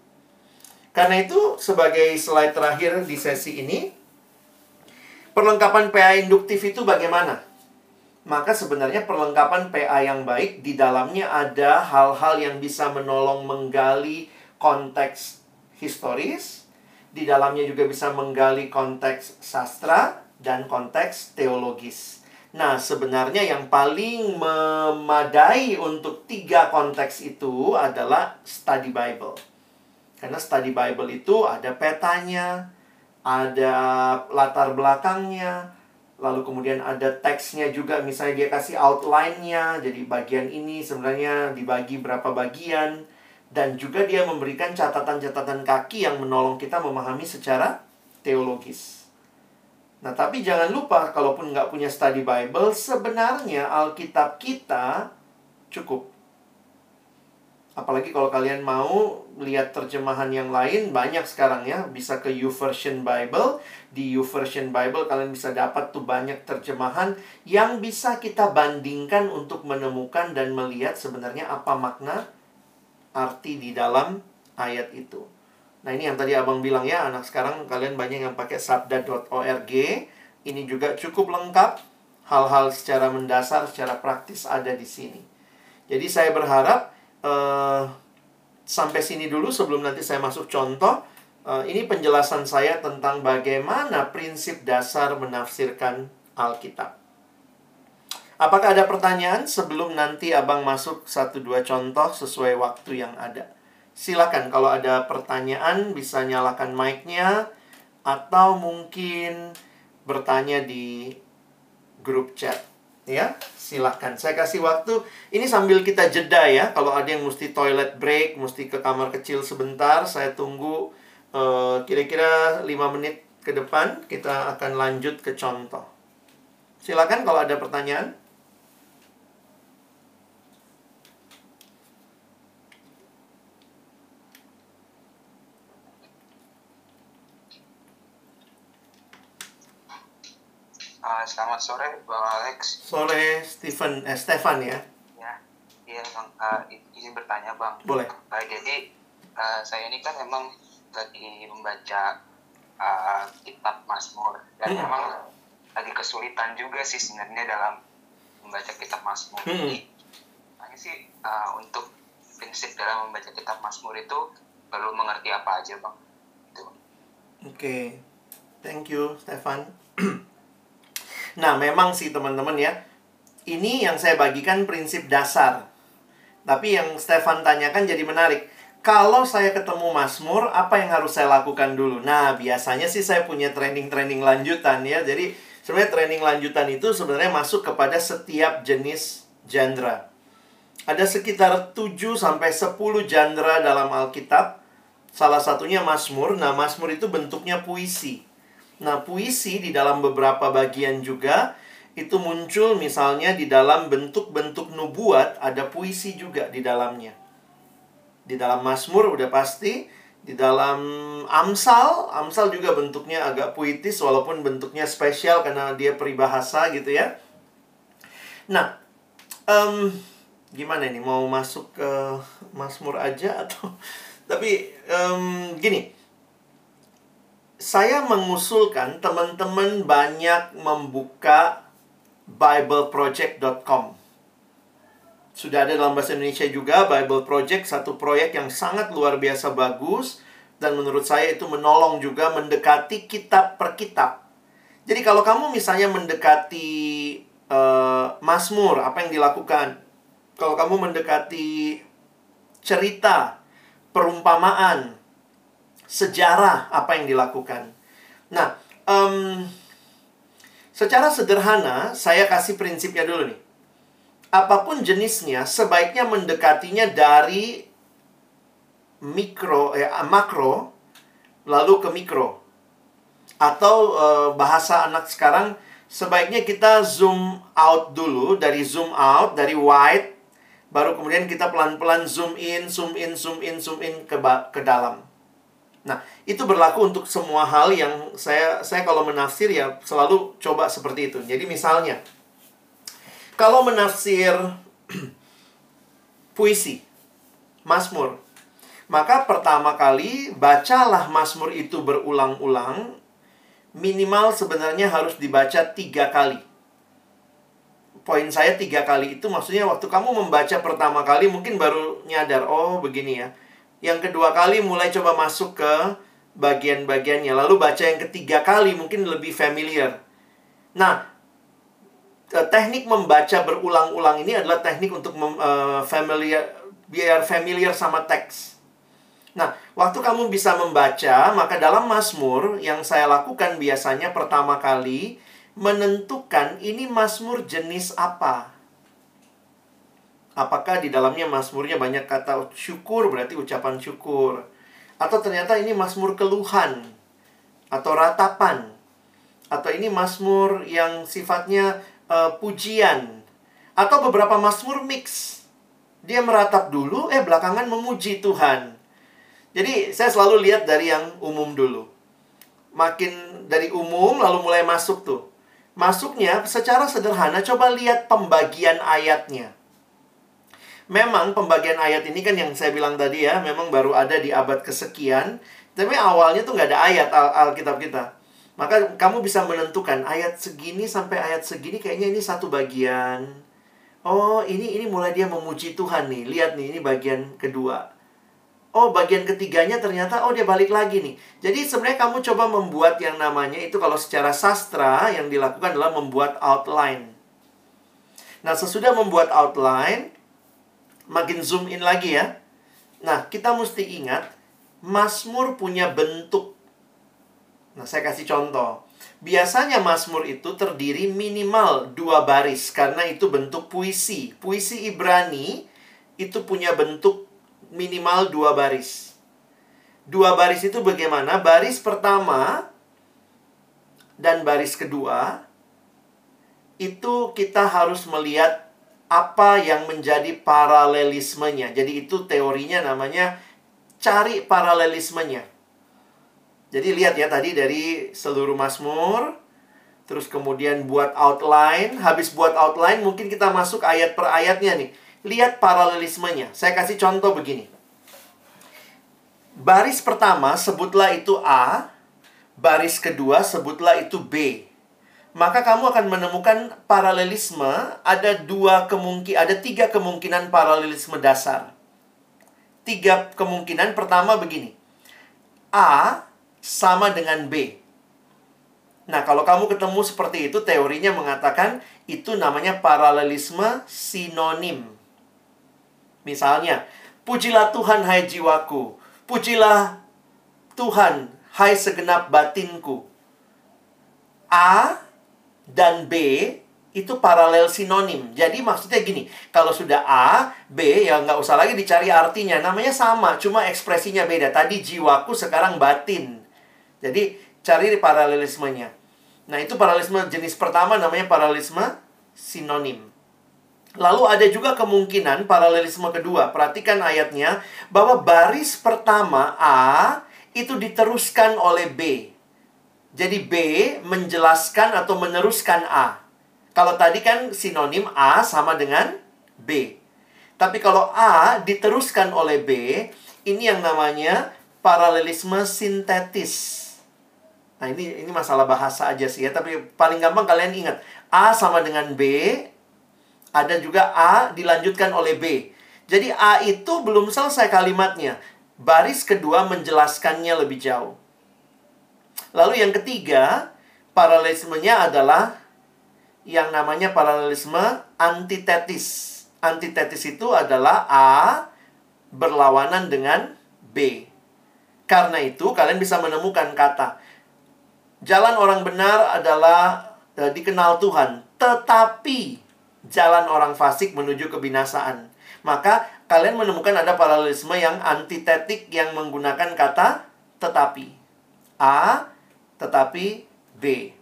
Karena itu, sebagai slide terakhir di sesi ini, perlengkapan PA induktif itu bagaimana? Maka sebenarnya perlengkapan PA yang baik di dalamnya ada hal-hal yang bisa menolong menggali konteks historis, di dalamnya juga bisa menggali konteks sastra dan konteks teologis. Nah, sebenarnya yang paling memadai untuk tiga konteks itu adalah study Bible. Karena study Bible itu ada petanya, ada latar belakangnya, lalu kemudian ada teksnya juga, misalnya dia kasih outline-nya, jadi bagian ini sebenarnya dibagi berapa bagian, dan juga dia memberikan catatan-catatan kaki yang menolong kita memahami secara teologis. Nah, tapi jangan lupa, kalaupun nggak punya study Bible, sebenarnya Alkitab kita cukup. Apalagi kalau kalian mau lihat terjemahan yang lain, banyak sekarang ya. Bisa ke YouVersion Bible. Di YouVersion Bible kalian bisa dapat tuh banyak terjemahan yang bisa kita bandingkan untuk menemukan dan melihat sebenarnya apa makna arti di dalam ayat itu. Nah ini yang tadi abang bilang ya, anak sekarang kalian banyak yang pakai sabda.org. Ini juga cukup lengkap. Hal-hal secara mendasar, secara praktis ada di sini. Jadi saya berharap uh, sampai sini dulu sebelum nanti saya masuk contoh. Uh, ini penjelasan saya tentang bagaimana prinsip dasar menafsirkan Alkitab. Apakah ada pertanyaan sebelum nanti abang masuk satu dua contoh sesuai waktu yang ada? Silakan kalau ada pertanyaan bisa nyalakan mic-nya atau mungkin bertanya di grup chat ya silahkan saya kasih waktu. Ini sambil kita jeda ya. Kalau ada yang mesti toilet break mesti ke kamar kecil sebentar saya tunggu uh, kira-kira 5 menit ke depan kita akan lanjut ke contoh. Silakan kalau ada pertanyaan Uh, selamat sore, Bang Alex. Sore, Stephen, eh, Stefan ya. Ya, iya Bang. Uh, izin bertanya Bang. Boleh. Uh, jadi uh, saya ini kan memang lagi membaca uh, kitab Mazmur dan hmm. memang lagi kesulitan juga sih sebenarnya dalam membaca kitab Mazmur hmm. ini. Hanya sih uh, untuk prinsip dalam membaca kitab Mazmur itu perlu mengerti apa aja Bang. Oke, okay. thank you Stefan. Nah, memang sih teman-teman ya. Ini yang saya bagikan prinsip dasar. Tapi yang Stefan tanyakan jadi menarik. Kalau saya ketemu Mazmur, apa yang harus saya lakukan dulu? Nah, biasanya sih saya punya training-training lanjutan ya. Jadi, sebenarnya training lanjutan itu sebenarnya masuk kepada setiap jenis genre. Ada sekitar 7 sampai 10 genre dalam Alkitab. Salah satunya Mazmur. Nah, Mazmur itu bentuknya puisi. Nah, puisi di dalam beberapa bagian juga itu muncul misalnya di dalam bentuk-bentuk nubuat ada puisi juga di dalamnya. Di dalam Mazmur udah pasti, di dalam Amsal, Amsal juga bentuknya agak puitis walaupun bentuknya spesial karena dia peribahasa gitu ya. Nah, um, gimana ini mau masuk ke Mazmur aja atau tapi um, gini saya mengusulkan teman-teman banyak membuka bibleproject.com. Sudah ada dalam bahasa Indonesia juga Bible Project, satu proyek yang sangat luar biasa bagus dan menurut saya itu menolong juga mendekati kitab per kitab. Jadi kalau kamu misalnya mendekati uh, Mazmur, apa yang dilakukan? Kalau kamu mendekati cerita, perumpamaan, sejarah, apa yang dilakukan? Nah, um, secara sederhana saya kasih prinsipnya dulu nih. Apa pun jenisnya sebaiknya mendekatinya dari mikro eh, makro lalu ke mikro. Atau eh, bahasa anak sekarang sebaiknya kita zoom out dulu dari zoom out dari wide baru kemudian kita pelan-pelan zoom in zoom in zoom in zoom in ke ke dalam nah itu berlaku untuk semua hal yang saya saya kalau menafsir ya selalu coba seperti itu jadi misalnya kalau menafsir puisi, Mazmur, maka pertama kali bacalah Mazmur itu berulang-ulang, minimal sebenarnya harus dibaca tiga kali. Poin saya tiga kali itu maksudnya waktu kamu membaca pertama kali mungkin baru nyadar, oh begini ya. Yang kedua kali mulai coba masuk ke bagian-bagiannya. Lalu baca yang ketiga kali mungkin lebih familiar. Nah, Eh, teknik membaca berulang-ulang ini adalah teknik untuk mem, uh, familiar biar familiar sama teks. Nah, waktu kamu bisa membaca, maka dalam Mazmur yang saya lakukan biasanya pertama kali menentukan ini Mazmur jenis apa. Apakah di dalamnya Mazmurnya banyak kata syukur berarti ucapan syukur atau ternyata ini Mazmur keluhan atau ratapan atau ini Mazmur yang sifatnya uh, pujian atau beberapa mazmur mix. Dia meratap dulu, eh belakangan memuji Tuhan. Jadi saya selalu lihat dari yang umum dulu. Makin dari umum lalu mulai masuk tuh. Masuknya secara sederhana coba lihat pembagian ayatnya. Memang pembagian ayat ini kan yang saya bilang tadi ya, memang baru ada di abad kesekian. Tapi awalnya tuh nggak ada ayat al Alkitab kita. Maka kamu bisa menentukan ayat segini sampai ayat segini kayaknya ini satu bagian. Oh, ini ini mulai dia memuji Tuhan nih. Lihat nih, ini bagian kedua. Oh, bagian ketiganya ternyata oh dia balik lagi nih. Jadi sebenarnya kamu coba membuat yang namanya itu kalau secara sastra yang dilakukan adalah membuat outline. Nah, sesudah membuat outline, makin zoom in lagi ya. Nah, kita mesti ingat Mazmur punya bentuk Nah, saya kasih contoh. Biasanya Mazmur itu terdiri minimal dua baris karena itu bentuk puisi. Puisi Ibrani itu punya bentuk minimal dua baris. Dua baris itu bagaimana? Baris pertama dan baris kedua itu kita harus melihat apa yang menjadi paralelismenya. Jadi itu teorinya namanya cari paralelismenya. Jadi lihat ya tadi dari seluruh Mazmur, terus kemudian buat outline, habis buat outline mungkin kita masuk ayat per ayatnya nih. Lihat paralelismenya. Saya kasih contoh begini. Baris pertama sebutlah itu A, baris kedua sebutlah itu B. Maka kamu akan menemukan paralelisme ada dua kemungkin ada tiga kemungkinan paralelisme dasar. Tiga kemungkinan pertama begini. A sama dengan B. Nah, kalau kamu ketemu seperti itu, teorinya mengatakan itu namanya paralelisme sinonim. Misalnya, pujilah Tuhan hai jiwaku, pujilah Tuhan hai segenap batinku. A dan B itu paralel sinonim. Jadi maksudnya gini, kalau sudah A, B ya nggak usah lagi dicari artinya. Namanya sama, cuma ekspresinya beda. Tadi jiwaku, sekarang batin. Jadi cari paralelismenya. Nah, itu paralelisme jenis pertama namanya paralelisme sinonim. Lalu ada juga kemungkinan paralelisme kedua. Perhatikan ayatnya bahwa baris pertama A itu diteruskan oleh B. Jadi B menjelaskan atau meneruskan A. Kalau tadi kan sinonim A sama dengan B. Tapi kalau A diteruskan oleh B, ini yang namanya paralelisme sintetis. Nah, ini ini masalah bahasa aja sih ya, tapi paling gampang kalian ingat A sama dengan B, ada juga A dilanjutkan oleh B. Jadi A itu belum selesai kalimatnya. Baris kedua menjelaskannya lebih jauh. Lalu yang ketiga, paralelismenya adalah yang namanya paralelisme antitetis. Antitetis itu adalah A berlawanan dengan B. Karena itu kalian bisa menemukan kata jalan orang benar adalah e, dikenal Tuhan, tetapi jalan orang fasik menuju kebinasaan. Maka kalian menemukan ada paralelisme yang antitetik yang menggunakan kata tetapi. A tetapi B.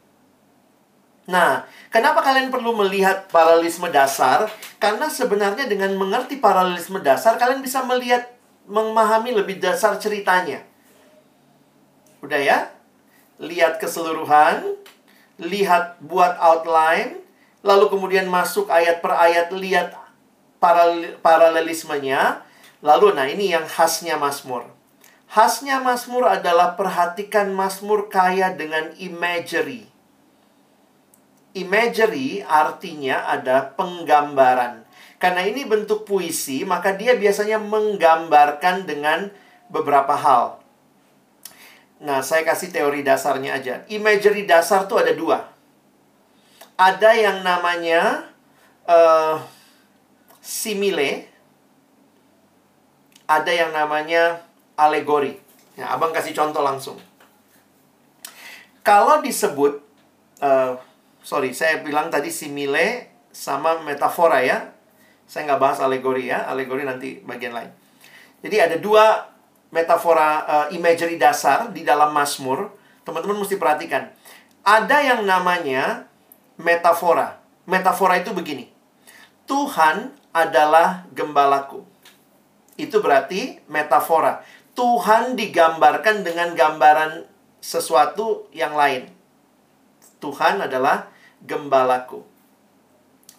Nah, kenapa kalian perlu melihat paralelisme dasar? Karena sebenarnya dengan mengerti paralelisme dasar, kalian bisa melihat, memahami lebih dasar ceritanya. Udah ya? Lihat keseluruhan, lihat buat outline, lalu kemudian masuk ayat per ayat, lihat paralelismenya. Lalu, nah ini yang khasnya Mazmur. Khasnya Mazmur adalah perhatikan Mazmur kaya dengan imagery. Imagery artinya ada penggambaran. Karena ini bentuk puisi, maka dia biasanya menggambarkan dengan beberapa hal. Nah, saya kasih teori dasarnya aja. Imagery dasar tuh ada dua. Ada yang namanya uh, simile. Ada yang namanya alegori. Ya, abang kasih contoh langsung. Kalau disebut, uh, sorry, saya bilang tadi simile sama metafora ya. Saya nggak bahas alegori ya. Alegori nanti bagian lain. Jadi ada dua metafora uh, imagery dasar di dalam Mazmur, teman-teman mesti perhatikan. Ada yang namanya metafora. Metafora itu begini. Tuhan adalah gembalaku. Itu berarti metafora. Tuhan digambarkan dengan gambaran sesuatu yang lain. Tuhan adalah gembalaku.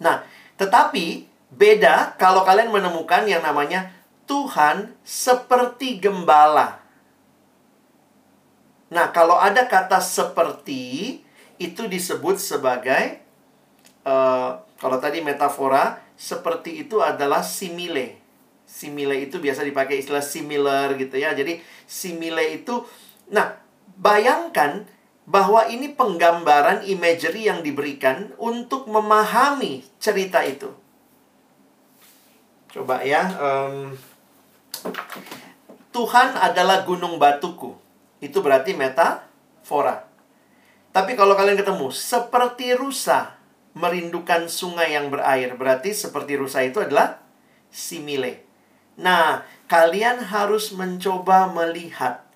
Nah, tetapi beda kalau kalian menemukan yang namanya Tuhan seperti gembala. Nah, kalau ada kata seperti, itu disebut sebagai, uh, kalau tadi metafora, seperti itu adalah simile. Simile itu biasa dipakai istilah similar gitu ya. Jadi, simile itu, nah, bayangkan bahwa ini penggambaran imagery yang diberikan untuk memahami cerita itu. Coba ya, um, Tuhan adalah gunung batuku. Itu berarti metafora. Tapi kalau kalian ketemu, seperti rusa merindukan sungai yang berair. Berarti seperti rusa itu adalah simile. Nah, kalian harus mencoba melihat.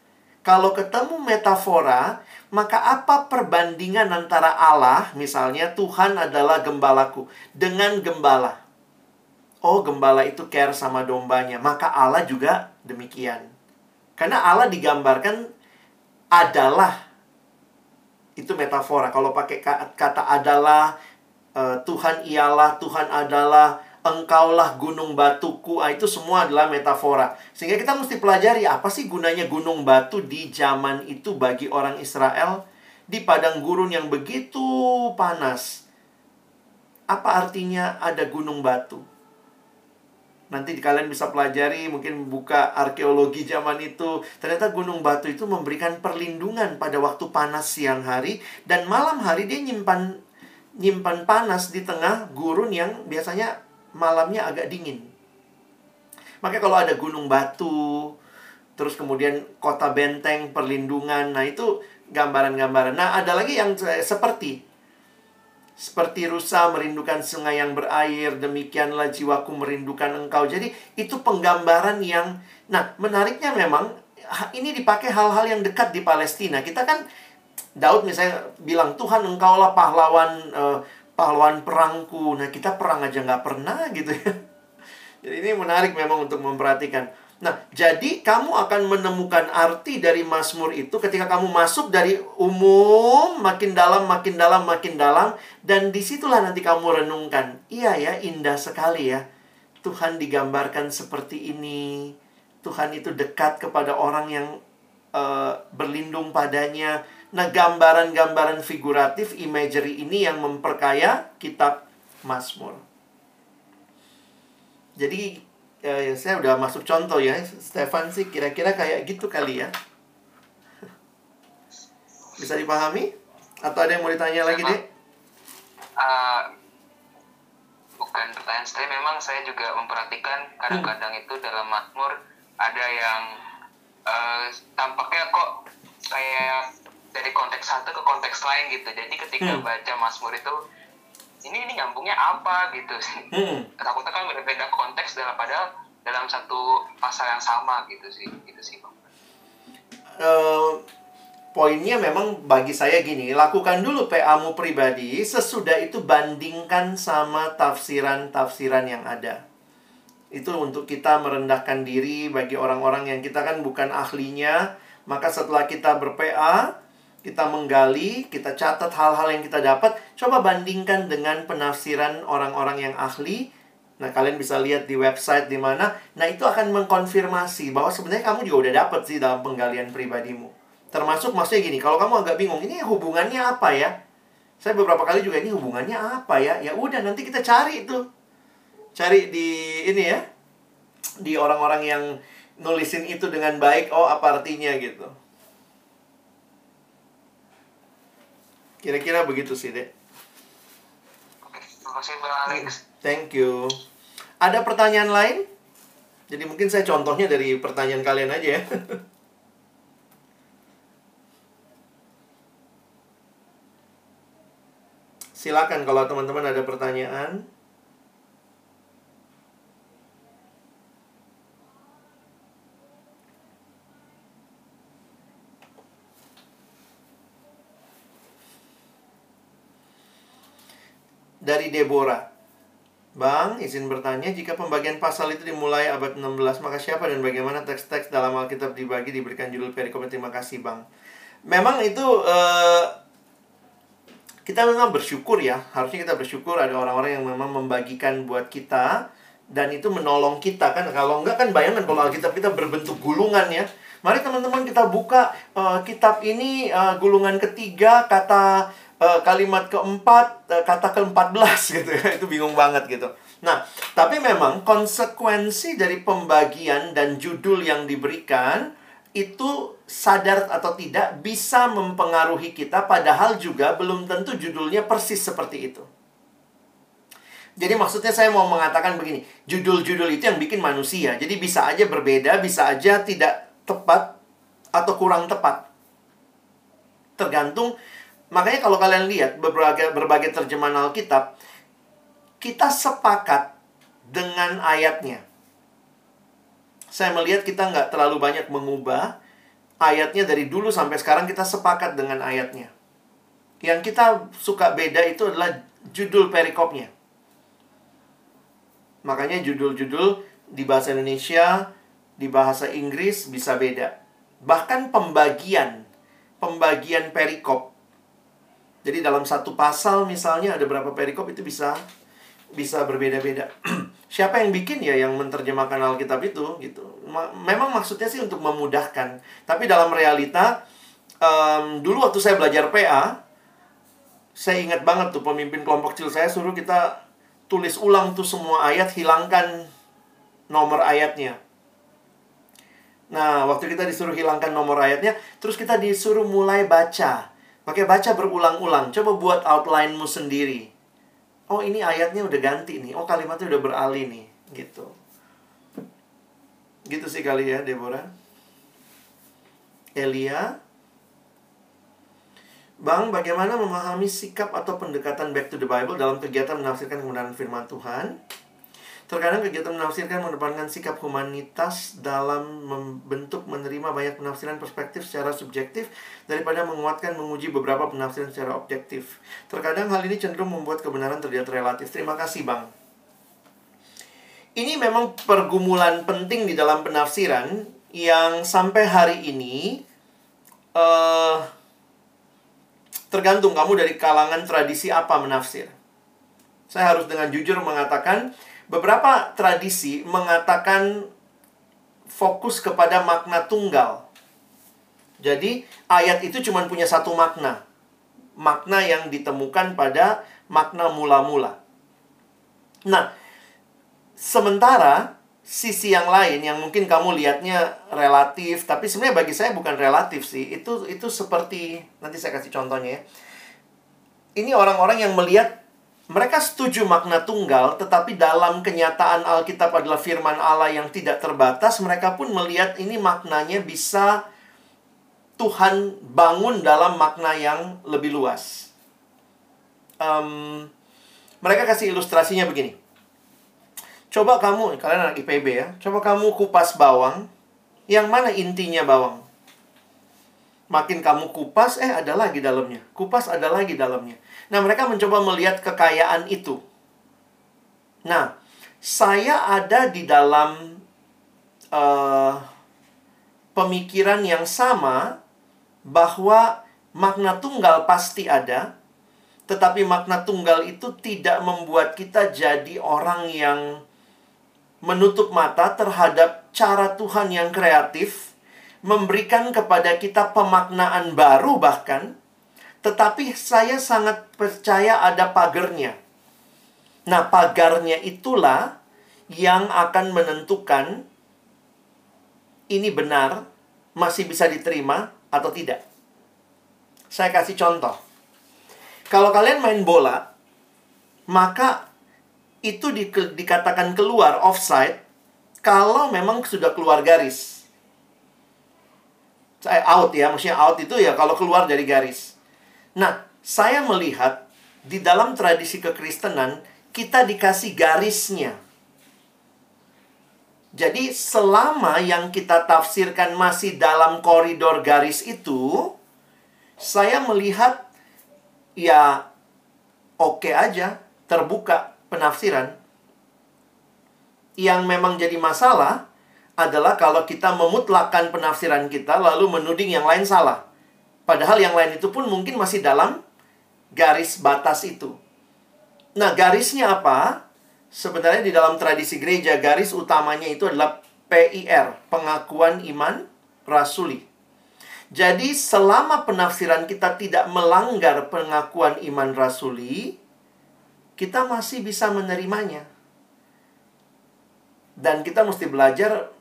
Kalau ketemu metafora, maka apa perbandingan antara Allah, misalnya Tuhan adalah gembalaku, dengan gembala? oh gembala itu care sama dombanya, maka Allah juga demikian. Karena Allah digambarkan adalah itu metafora. Kalau pakai kata adalah uh, Tuhan ialah, Tuhan adalah, engkaulah gunung batuku, ah, itu semua adalah metafora. Sehingga kita mesti pelajari apa sih gunanya gunung batu di zaman itu bagi orang Israel di padang gurun yang begitu panas. Apa artinya ada gunung batu? Nanti kalian bisa pelajari, mungkin buka arkeologi zaman itu. Ternyata Gunung Batu itu memberikan perlindungan pada waktu panas siang hari dan malam hari dia nyimpan nyimpan panas di tengah gurun yang biasanya malamnya agak dingin. Makanya kalau ada gunung batu, terus kemudian kota benteng perlindungan, nah itu gambaran-gambaran. Nah, ada lagi yang seperti seperti rusa merindukan sungai yang berair, demikianlah jiwaku merindukan engkau. Jadi itu penggambaran yang nah, menariknya memang ini dipakai hal-hal yang dekat di Palestina. Kita kan Daud misalnya bilang Tuhan engkaulah pahlawan uh, pahlawan perangku. Nah, kita perang aja nggak pernah gitu ya. Jadi ini menarik memang untuk memperhatikan. Nah, jadi kamu akan menemukan arti dari Mazmur itu ketika kamu masuk dari umum, makin dalam, makin dalam, makin dalam. Dan di situlah nanti kamu renungkan. Iya ya, indah sekali ya. Tuhan digambarkan seperti ini. Tuhan itu dekat kepada orang yang uh, berlindung padanya. Nah, gambaran-gambaran figuratif imagery ini yang memperkaya kitab Mazmur. Jadi eh, saya udah masuk contoh ya, Stefan sih kira-kira kayak gitu kali ya. Bisa dipahami? Atau ada yang mau ditanya lagi, Dek? Uh, bukan pertanyaan saya, memang saya juga memperhatikan kadang-kadang itu dalam Mazmur ada yang uh, tampaknya kok kayak dari konteks satu ke konteks lain gitu. Jadi ketika Hmm. baca Mazmur itu ini ini nyambungnya apa gitu sih. Hmm. Takutnya kan berbeda konteks dalam padahal dalam satu pasal yang sama gitu sih. Gitu sih, Bang. Eh, poinnya memang bagi saya gini, lakukan dulu PA-mu pribadi, sesudah itu bandingkan sama tafsiran-tafsiran yang ada. Itu untuk kita merendahkan diri bagi orang-orang yang kita kan bukan ahlinya, maka setelah kita ber-PA, kita menggali, kita catat hal-hal yang kita dapat, coba bandingkan dengan penafsiran orang-orang yang ahli. Nah, kalian bisa lihat di website di mana. Nah, itu akan mengkonfirmasi bahwa sebenarnya kamu juga udah dapat sih dalam penggalian pribadimu. Termasuk maksudnya gini, kalau kamu agak bingung, ini hubungannya apa ya? Saya beberapa kali juga ini hubungannya apa ya? Ya udah nanti kita cari itu. Cari di ini ya. Di orang-orang yang nulisin itu dengan baik, oh apa artinya gitu. Kira-kira begitu sih, Dek. Oke, terima kasih Bang Alex. Thank you. Ada pertanyaan lain? Jadi mungkin saya contohnya dari pertanyaan kalian aja ya. Silakan kalau teman-teman ada pertanyaan. Dari Deborah. Bang, izin bertanya, jika pembagian pasal itu dimulai abad 16, maka siapa dan bagaimana teks-teks dalam Alkitab dibagi diberikan judul perikop? Terima kasih, Bang. Memang itu eh, kita memang bersyukur ya. Harusnya kita bersyukur ada orang-orang yang memang membagikan buat kita dan itu menolong kita kan. Kalau enggak kan bayangkan kalau Alkitab kita berbentuk gulungan ya. Mari teman-teman kita buka eh, kitab ini eh, gulungan ketiga kata eh, kalimat keempat eh, kata ke-14 gitu ya. Itu bingung banget gitu. Nah, tapi memang konsekuensi dari pembagian dan judul yang diberikan itu sadar atau tidak bisa mempengaruhi kita padahal juga belum tentu judulnya persis seperti itu. Jadi maksudnya saya mau mengatakan begini, judul-judul itu yang bikin manusia. Jadi bisa aja berbeda, bisa aja tidak tepat atau kurang tepat. Tergantung makanya kalau kalian lihat berbagai berbagai terjemahan Alkitab kita sepakat dengan ayatnya. Saya melihat kita nggak terlalu banyak mengubah ayatnya dari dulu sampai sekarang kita sepakat dengan ayatnya. Yang kita suka beda itu adalah judul perikopnya. Makanya judul-judul di bahasa Indonesia, di bahasa Inggris bisa beda. Bahkan pembagian, pembagian perikop. Jadi dalam satu pasal misalnya ada berapa perikop itu bisa bisa berbeda-beda. Siapa yang bikin ya yang menerjemahkan Alkitab itu gitu. Ma- Memang maksudnya sih untuk memudahkan. Tapi dalam realita em, dulu waktu saya belajar PA, saya ingat banget tuh pemimpin kelompok kecil saya suruh kita tulis ulang tuh semua ayat, hilangkan nomor ayatnya. Nah, waktu kita disuruh hilangkan nomor ayatnya, terus kita disuruh mulai baca. Pakai baca berulang-ulang. Coba buat outline-mu sendiri. Oh, ini ayatnya udah ganti nih. Oh, kalimatnya udah beralih nih. Gitu. Gitu sih kali ya, Deborah. Elia. Bang, bagaimana memahami sikap atau pendekatan back to the Bible dalam kegiatan menafsirkan kebenaran firman Tuhan? Terkadang kegiatan menafsirkan mengedepankan sikap humanitas dalam membentuk menerima banyak penafsiran perspektif secara subjektif daripada menguatkan menguji beberapa penafsiran secara objektif. Terkadang hal ini cenderung membuat kebenaran terlihat relatif. Terima kasih, Bang. Ini memang pergumulan penting di dalam penafsiran yang sampai hari ini eh tergantung kamu dari kalangan tradisi apa menafsir. Saya harus dengan jujur mengatakan beberapa tradisi mengatakan fokus kepada makna tunggal. Jadi ayat itu cuma punya satu makna. Makna yang ditemukan pada makna mula-mula. Nah, sementara sisi yang lain yang mungkin kamu lihatnya relatif, tapi sebenarnya bagi saya bukan relatif sih. Itu itu seperti nanti saya kasih contohnya ya. Ini orang-orang yang melihat mereka setuju makna tunggal, tetapi dalam kenyataan Alkitab adalah firman Allah yang tidak terbatas, mereka pun melihat ini maknanya bisa Tuhan bangun dalam makna yang lebih luas. Um, mereka kasih ilustrasinya begini. Coba kamu, kalian anak IPB ya, coba kamu kupas bawang, yang mana intinya bawang? Makin kamu kupas, eh ada lagi dalamnya. Kupas ada lagi dalamnya. Nah, mereka mencoba melihat kekayaan itu. Nah, saya ada di dalam uh, pemikiran yang sama bahwa makna tunggal pasti ada, tetapi makna tunggal itu tidak membuat kita jadi orang yang menutup mata terhadap cara Tuhan yang kreatif, memberikan kepada kita pemaknaan baru bahkan tetapi saya sangat percaya ada pagarnya. Nah, pagarnya itulah yang akan menentukan ini benar, masih bisa diterima atau tidak. Saya kasih contoh. Kalau kalian main bola, maka itu di, dikatakan keluar offside kalau memang sudah keluar garis. Saya out ya, maksudnya out itu ya kalau keluar dari garis. Nah, saya melihat di dalam tradisi kekristenan kita dikasih garisnya. Jadi selama yang kita tafsirkan masih dalam koridor garis itu, saya melihat ya oke okay aja, terbuka penafsiran. Yang memang jadi masalah adalah kalau kita memutlakan penafsiran kita lalu menuding yang lain salah. Padahal yang lain itu pun mungkin masih dalam garis batas itu. Nah, garisnya apa? Sebenarnya di dalam tradisi gereja, garis utamanya itu adalah PIR, pengakuan iman rasuli. Jadi, selama penafsiran kita tidak melanggar pengakuan iman rasuli, kita masih bisa menerimanya. Dan kita mesti belajar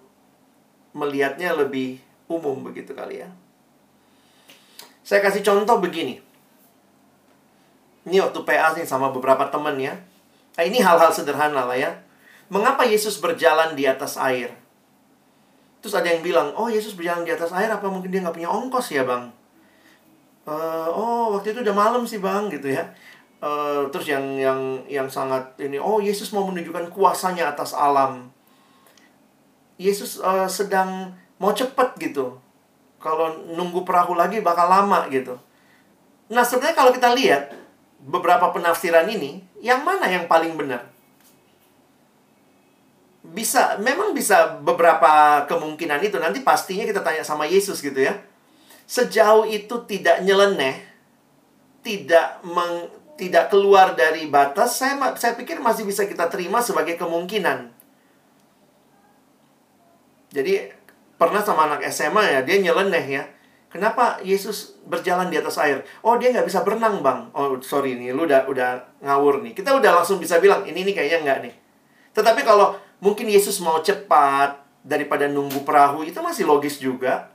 melihatnya lebih umum begitu kali ya. Saya kasih contoh begini. Ini waktu PA sih sama beberapa teman ya. Nah, ini hal-hal sederhana lah ya. Mengapa Yesus berjalan di atas air? Terus ada yang bilang, oh Yesus berjalan di atas air, apa mungkin dia nggak punya ongkos ya bang? Uh, oh waktu itu udah malam sih bang gitu ya. Uh, terus yang yang yang sangat ini, oh Yesus mau menunjukkan kuasanya atas alam. Yesus uh, sedang mau cepet gitu kalau nunggu perahu lagi bakal lama gitu. Nah, sebenarnya kalau kita lihat beberapa penafsiran ini, yang mana yang paling benar? Bisa, memang bisa beberapa kemungkinan itu. Nanti pastinya kita tanya sama Yesus gitu ya. Sejauh itu tidak nyeleneh, tidak meng, tidak keluar dari batas, saya saya pikir masih bisa kita terima sebagai kemungkinan. Jadi pernah sama anak SMA ya, dia nyeleneh ya. Kenapa Yesus berjalan di atas air? Oh, dia nggak bisa berenang, Bang. Oh, sorry nih, lu udah udah ngawur nih. Kita udah langsung bisa bilang, ini nih kayaknya nggak nih. Tetapi kalau mungkin Yesus mau cepat daripada nunggu perahu, itu masih logis juga.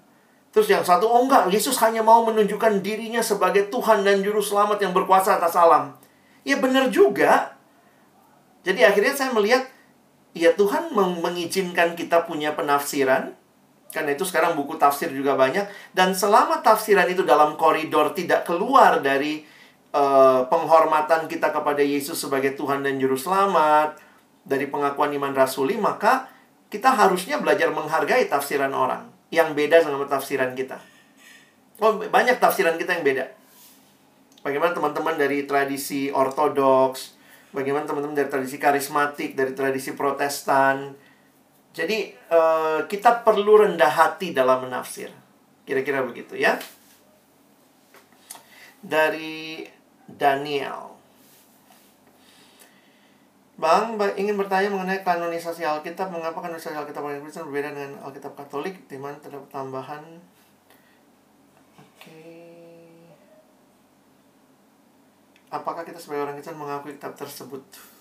Terus yang satu, oh enggak, Yesus hanya mau menunjukkan dirinya sebagai Tuhan dan Juru Selamat yang berkuasa atas alam. Ya benar juga. Jadi akhirnya saya melihat, ya Tuhan mengizinkan kita punya penafsiran, karena itu sekarang buku tafsir juga banyak dan selama tafsiran itu dalam koridor tidak keluar dari uh, penghormatan kita kepada Yesus sebagai Tuhan dan juru selamat dari pengakuan iman rasuli maka kita harusnya belajar menghargai tafsiran orang yang beda sama tafsiran kita. Oh, banyak tafsiran kita yang beda. Bagaimana teman-teman dari tradisi ortodoks, bagaimana teman-teman dari tradisi karismatik, dari tradisi protestan, jadi uh, kita perlu rendah hati dalam menafsir. Kira-kira begitu ya. Dari Daniel. Bang, ingin bertanya mengenai kanonisasi Alkitab. Mengapa kanonisasi Alkitab orang Kristen berbeda dengan Alkitab Katolik? Di mana terdapat tambahan Oke. Apakah kita sebagai orang Kristen mengakui kitab tersebut?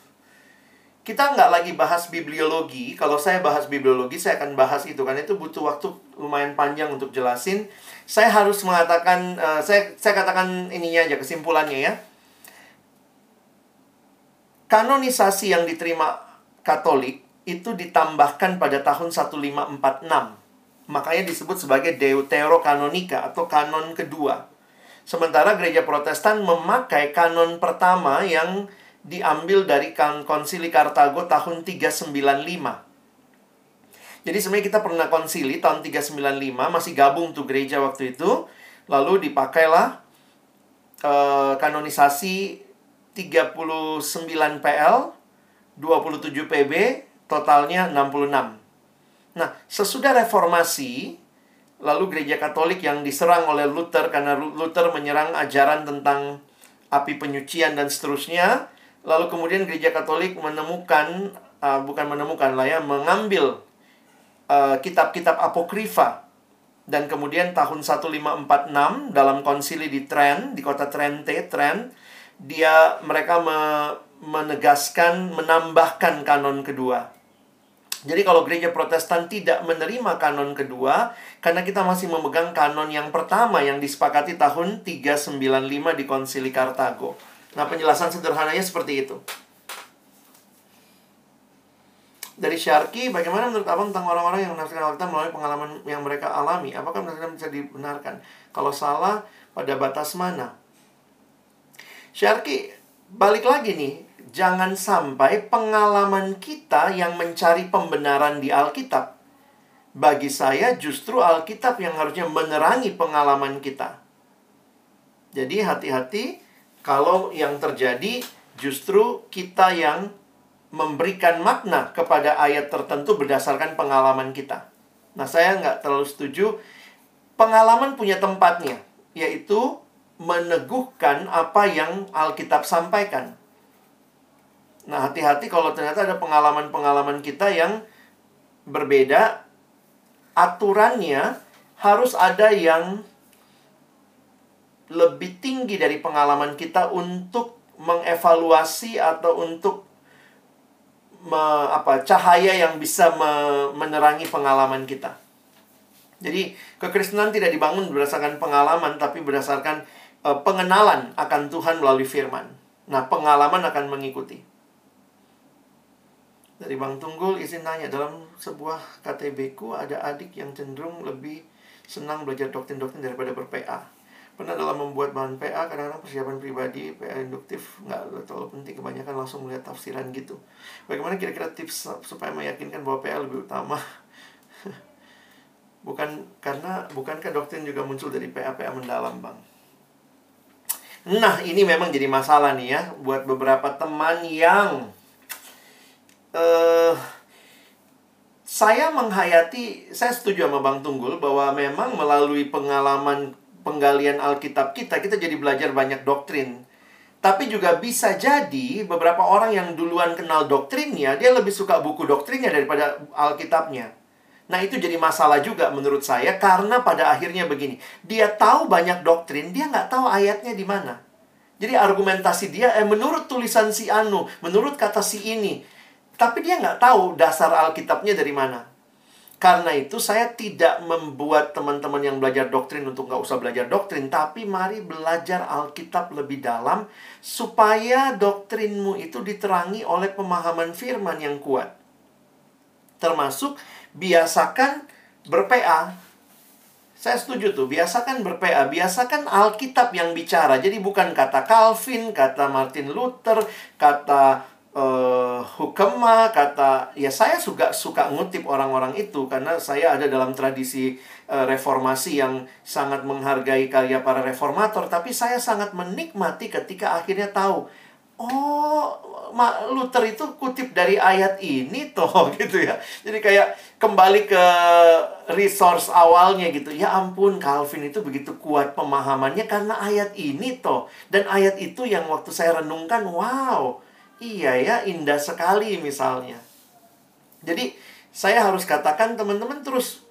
Kita nggak lagi bahas bibliologi. Kalau saya bahas bibliologi, saya akan bahas itu. Karena itu butuh waktu lumayan panjang untuk jelasin. Saya harus mengatakan, uh, saya, saya katakan ininya aja, kesimpulannya ya. Kanonisasi yang diterima Katolik itu ditambahkan pada tahun 1546. Makanya disebut sebagai Deuterokanonika atau kanon kedua. Sementara gereja Protestan memakai kanon pertama yang diambil dari konsili Kartago tahun 395. Jadi sebenarnya kita pernah konsili tahun 395, masih gabung tuh gereja waktu itu. Lalu dipakailah uh, kanonisasi 39 PL, 27 PB, totalnya 66. Nah, sesudah reformasi, lalu gereja Katolik yang diserang oleh Luther karena Luther menyerang ajaran tentang api penyucian dan seterusnya, lalu kemudian gereja Katolik menemukan uh, bukan menemukan lah ya, mengambil uh, kitab-kitab uh, apokrifa dan kemudian tahun 1546 dalam konsili di Trent, di kota Trente, Trent, dia mereka me, menegaskan menambahkan kanon kedua. Jadi kalau gereja Protestan tidak menerima kanon kedua karena kita masih memegang kanon yang pertama yang disepakati tahun 395 di Konsili Kartago. Nah, penjelasan sederhananya seperti itu. Dari Syarki, bagaimana menurut Abang tentang orang-orang yang menafsirkan Alkitab melalui pengalaman yang mereka alami? Apakah menurut bisa dibenarkan? Kalau salah, pada batas mana? Syarki, balik lagi nih, jangan sampai pengalaman kita yang mencari pembenaran di Alkitab. Bagi saya justru Alkitab yang harusnya menerangi pengalaman kita. Jadi hati-hati kalau yang terjadi justru kita yang memberikan makna kepada ayat tertentu berdasarkan pengalaman kita. Nah, saya nggak terlalu setuju. Pengalaman punya tempatnya, yaitu meneguhkan apa yang Alkitab sampaikan. Nah, hati-hati kalau ternyata ada pengalaman-pengalaman kita yang berbeda, aturannya harus ada yang lebih tinggi dari pengalaman kita untuk mengevaluasi atau untuk me, apa cahaya yang bisa me, menerangi pengalaman kita. Jadi, kekristenan tidak dibangun berdasarkan pengalaman tapi berdasarkan uh, pengenalan akan Tuhan melalui firman. Nah, pengalaman akan mengikuti. Dari Bang Tunggul izin tanya, dalam sebuah KTB ku ada adik yang cenderung lebih senang belajar doktrin-doktrin daripada ber-PA. Pernah dalam membuat bahan PA, kadang-kadang persiapan pribadi, PA induktif nggak terlalu penting, kebanyakan langsung melihat tafsiran gitu. Bagaimana kira-kira tips supaya meyakinkan bahwa PA lebih utama? Bukan karena bukankah doktrin juga muncul dari PA-PA mendalam, Bang? Nah, ini memang jadi masalah nih ya buat beberapa teman yang uh, saya menghayati, saya setuju sama Bang Tunggul bahwa memang melalui pengalaman penggalian Alkitab kita, kita jadi belajar banyak doktrin. Tapi juga bisa jadi beberapa orang yang duluan kenal doktrinnya, dia lebih suka buku doktrinnya daripada Alkitabnya. Nah itu jadi masalah juga menurut saya karena pada akhirnya begini, dia tahu banyak doktrin, dia nggak tahu ayatnya di mana. Jadi argumentasi dia, eh menurut tulisan si Anu, menurut kata si ini, tapi dia nggak tahu dasar Alkitabnya dari mana. Karena itu saya tidak membuat teman-teman yang belajar doktrin untuk nggak usah belajar doktrin. Tapi mari belajar Alkitab lebih dalam supaya doktrinmu itu diterangi oleh pemahaman firman yang kuat. Termasuk biasakan berPA. Saya setuju tuh, biasakan berPA, biasakan Alkitab yang bicara. Jadi bukan kata Calvin, kata Martin Luther, kata uh, hukema kata ya saya juga suka ngutip orang-orang itu karena saya ada dalam tradisi uh, reformasi yang sangat menghargai karya para reformator tapi saya sangat menikmati ketika akhirnya tahu oh Mak Luther itu kutip dari ayat ini toh gitu ya. Jadi kayak kembali ke resource awalnya gitu. Ya ampun Calvin itu begitu kuat pemahamannya karena ayat ini toh. Dan ayat itu yang waktu saya renungkan wow Iya ya, indah sekali misalnya. Jadi, saya harus katakan teman-teman terus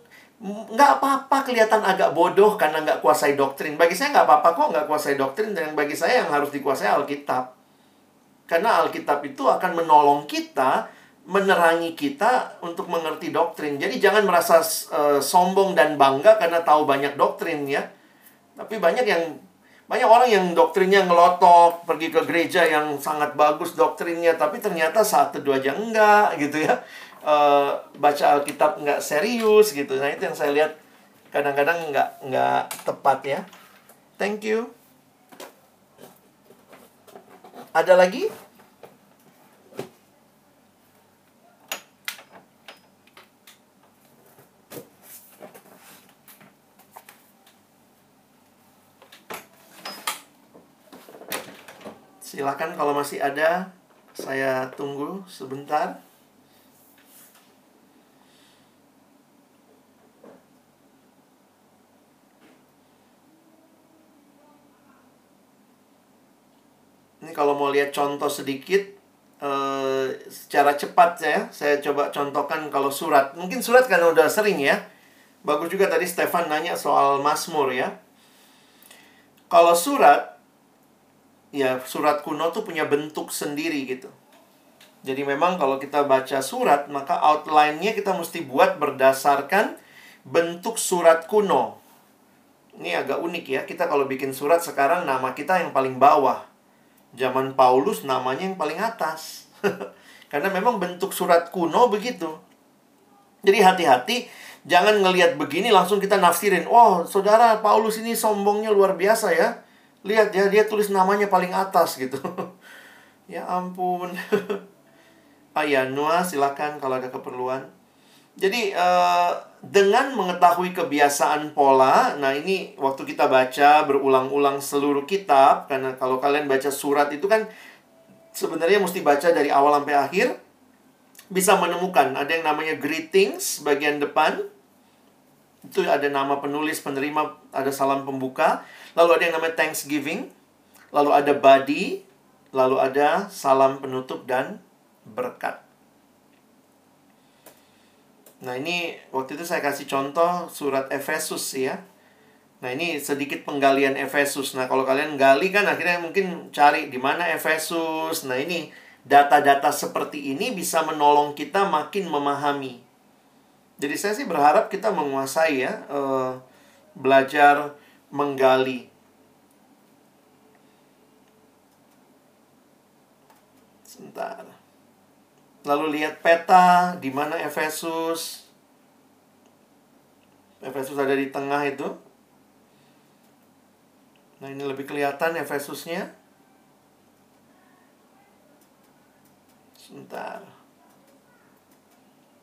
nggak apa-apa kelihatan agak bodoh karena nggak kuasai doktrin. Bagi saya nggak apa-apa kok nggak kuasai doktrin dan bagi saya yang harus dikuasai Alkitab. Karena Alkitab itu akan menolong kita, menerangi kita untuk mengerti doktrin. Jadi jangan merasa uh, sombong dan bangga karena tahu banyak doktrin ya. Tapi banyak yang banyak orang yang doktrinnya ngelotok, pergi ke gereja yang sangat bagus doktrinnya, tapi ternyata saat teduh aja enggak gitu ya. Uh, baca Alkitab nggak serius gitu. Nah itu yang saya lihat kadang-kadang nggak nggak tepat ya. Thank you. Ada lagi? Silakan kalau masih ada, saya tunggu sebentar. Ini kalau mau lihat contoh sedikit, eh, secara cepat ya, saya coba contohkan kalau surat. Mungkin surat karena udah sering ya. Bagus juga tadi Stefan nanya soal Mazmur ya. Kalau surat, ya surat kuno tuh punya bentuk sendiri gitu. Jadi memang kalau kita baca surat, maka outline-nya kita mesti buat berdasarkan bentuk surat kuno. Ini agak unik ya. Kita kalau bikin surat sekarang nama kita yang paling bawah. Zaman Paulus namanya yang paling atas. Karena memang bentuk surat kuno begitu. Jadi hati-hati jangan ngelihat begini langsung kita nafsirin. Oh, saudara Paulus ini sombongnya luar biasa ya. Lihat ya, dia tulis namanya paling atas gitu. ya ampun. ah ya, Noah silakan kalau ada keperluan. Jadi uh, dengan mengetahui kebiasaan pola, nah ini waktu kita baca berulang-ulang seluruh kitab, karena kalau kalian baca surat itu kan sebenarnya mesti baca dari awal sampai akhir, bisa menemukan ada yang namanya greetings bagian depan, itu ada nama penulis penerima, ada salam pembuka, lalu ada yang namanya thanksgiving, lalu ada body, lalu ada salam penutup dan berkat. Nah, ini waktu itu saya kasih contoh surat Efesus ya. Nah, ini sedikit penggalian Efesus. Nah, kalau kalian gali kan akhirnya mungkin cari di mana Efesus. Nah, ini data-data seperti ini bisa menolong kita makin memahami. Jadi saya sih berharap kita menguasai ya, uh, belajar menggali. Sebentar. Lalu lihat peta di mana Efesus. Efesus ada di tengah itu. Nah, ini lebih kelihatan Efesusnya. Sebentar.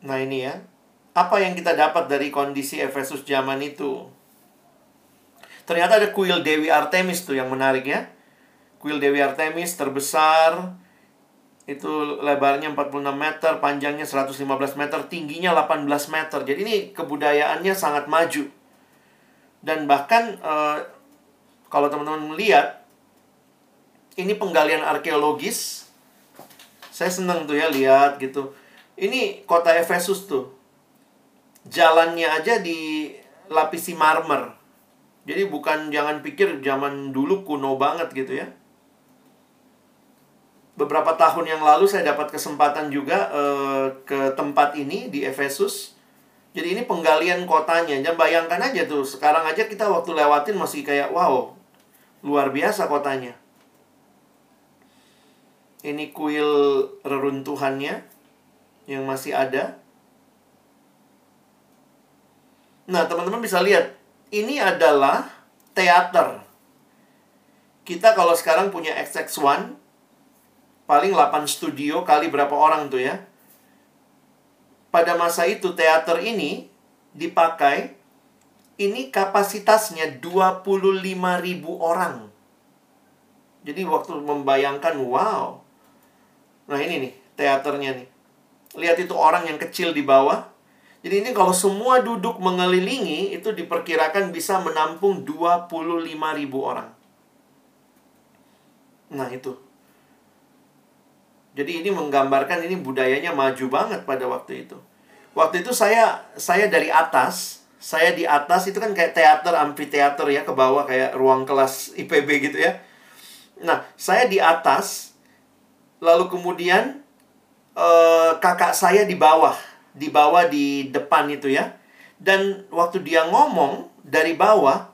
Nah, ini ya. Apa yang kita dapat dari kondisi Efesus zaman itu? Ternyata ada kuil Dewi Artemis tuh yang menarik ya. Kuil Dewi Artemis terbesar itu lebarnya 46 meter, panjangnya 115 meter, tingginya 18 meter. Jadi ini kebudayaannya sangat maju. Dan bahkan uh, kalau teman-teman melihat ini penggalian arkeologis. Saya senang tuh ya lihat gitu. Ini kota Efesus tuh. Jalannya aja dilapisi marmer. Jadi bukan jangan pikir zaman dulu kuno banget gitu ya beberapa tahun yang lalu saya dapat kesempatan juga uh, ke tempat ini di Efesus. Jadi ini penggalian kotanya. Jangan bayangkan aja tuh, sekarang aja kita waktu lewatin masih kayak wow, luar biasa kotanya. Ini kuil reruntuhannya yang masih ada. Nah, teman-teman bisa lihat, ini adalah teater. Kita kalau sekarang punya XX1, paling 8 studio kali berapa orang tuh ya. Pada masa itu teater ini dipakai ini kapasitasnya 25 ribu orang. Jadi waktu membayangkan, wow. Nah ini nih, teaternya nih. Lihat itu orang yang kecil di bawah. Jadi ini kalau semua duduk mengelilingi, itu diperkirakan bisa menampung 25 ribu orang. Nah itu. Jadi ini menggambarkan ini budayanya maju banget pada waktu itu. Waktu itu saya saya dari atas, Saya di atas itu kan kayak teater, amfiteater ya, ke bawah kayak ruang kelas IPB gitu ya. Nah, saya di atas, lalu kemudian eh, kakak saya di bawah, di bawah di depan itu ya. Dan waktu dia ngomong dari bawah,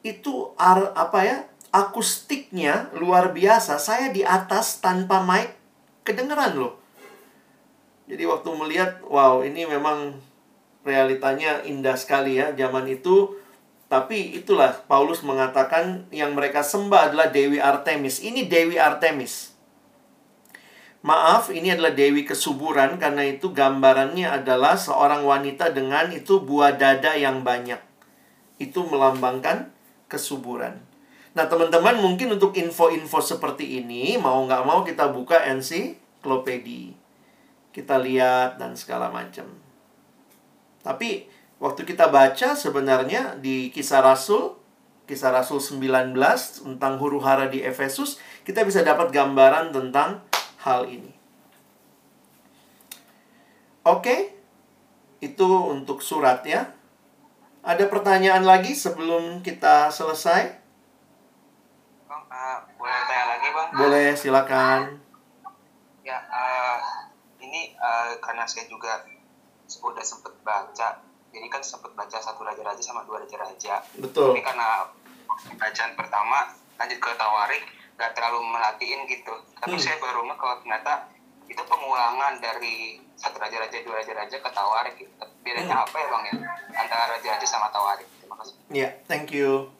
itu ar, apa ya akustiknya luar biasa. Saya di atas tanpa mic kedengeran loh. Jadi waktu melihat, wow ini memang realitanya indah sekali ya zaman itu. Tapi itulah Paulus mengatakan yang mereka sembah adalah Dewi Artemis. Ini Dewi Artemis. Maaf, ini adalah Dewi kesuburan karena itu gambarannya adalah seorang wanita dengan itu buah dada yang banyak. Itu melambangkan kesuburan. Nah, teman-teman mungkin untuk info-info seperti ini, mau nggak mau kita buka ensiklopedia. Kita lihat dan segala macam. Tapi, waktu kita baca sebenarnya di kisah Rasul, kisah Rasul 19 tentang huru hara di Efesus, kita bisa dapat gambaran tentang hal ini. Oke, itu untuk surat ya. Ada pertanyaan lagi sebelum kita selesai? Bang, uh, boleh tanya lagi bang? Boleh, silakan. Ya, uh, ini uh, karena saya juga sudah sempat baca, jadi kan sempat baca satu raja-raja sama dua raja-raja. Betul. Tapi karena bacaan pertama lanjut ke Tawarik, gak terlalu melatihin gitu. Tapi Hmm. saya baru ngeh kalau ternyata itu pengulangan dari satu raja-raja dua raja-raja ke Tawarik gitu. Bedanya Hmm. apa ya bang ya antara raja-raja sama Tawarik? Terima kasih. Ya, thank you.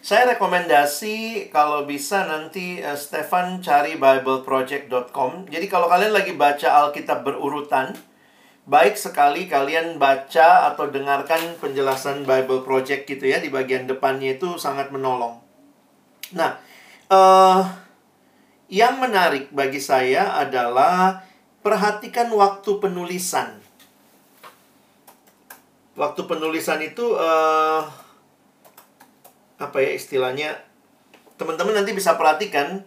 Saya rekomendasi kalau bisa nanti eh, Stefan cari bibleproject.com. Jadi kalau kalian lagi baca Alkitab berurutan, baik sekali kalian baca atau dengarkan penjelasan Bible Project gitu ya di bagian depannya itu sangat menolong. Nah, eh yang menarik bagi saya adalah perhatikan waktu penulisan. Waktu penulisan itu eh apa ya istilahnya? Teman-teman nanti bisa perhatikan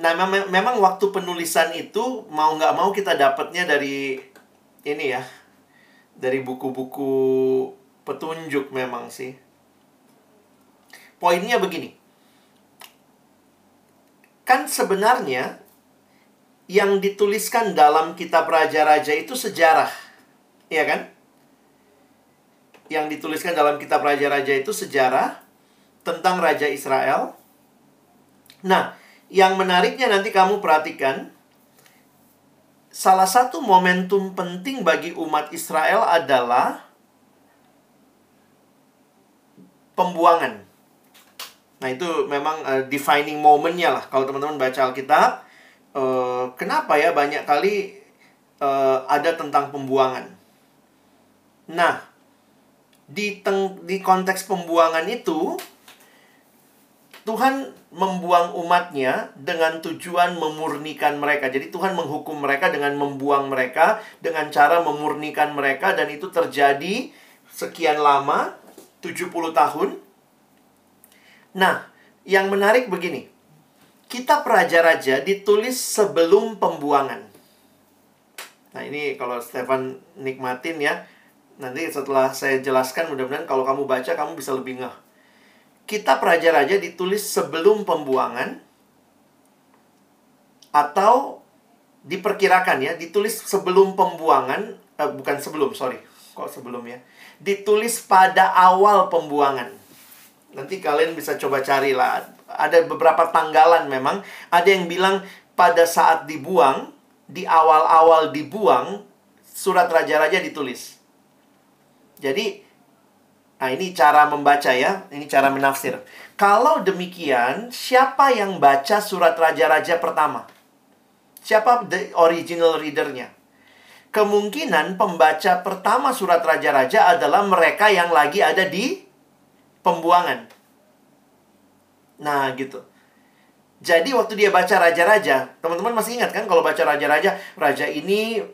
Nah, mem- memang waktu penulisan itu mau nggak mau kita dapatnya dari ini ya, dari buku-buku petunjuk memang sih. Poinnya begini, kan sebenarnya yang dituliskan dalam kitab raja-raja itu sejarah, ya kan? Yang dituliskan dalam kitab raja-raja itu sejarah tentang raja Israel. Nah, yang menariknya nanti kamu perhatikan, salah satu momentum penting bagi umat Israel adalah pembuangan. Nah, itu memang uh, defining momennya lah. Kalau teman-teman baca Alkitab, uh, kenapa ya banyak kali uh, ada tentang pembuangan. Nah, di, teng di konteks pembuangan itu, Tuhan membuang umatnya dengan tujuan memurnikan mereka. Jadi Tuhan menghukum mereka dengan membuang mereka dengan cara memurnikan mereka dan itu terjadi sekian lama 70 tahun. Nah, yang menarik begini. Kitab Raja-Raja ditulis sebelum pembuangan. Nah, ini kalau Stefan nikmatin ya. Nanti setelah saya jelaskan mudah-mudahan kalau kamu baca kamu bisa lebih ngeh kitab raja-raja ditulis sebelum pembuangan atau diperkirakan ya ditulis sebelum pembuangan eh, bukan sebelum sorry kok sebelum ya ditulis pada awal pembuangan nanti kalian bisa coba carilah ada beberapa tanggalan memang ada yang bilang pada saat dibuang di awal-awal dibuang surat raja-raja ditulis jadi Nah, ini cara membaca ya, ini cara menafsir. Kalau demikian, siapa yang baca surat raja-raja pertama? Siapa the original readernya? Kemungkinan pembaca pertama surat raja-raja adalah mereka yang lagi ada di pembuangan. Nah, gitu. Jadi waktu dia baca raja-raja, teman-teman masih ingat kan kalau baca raja-raja, raja ini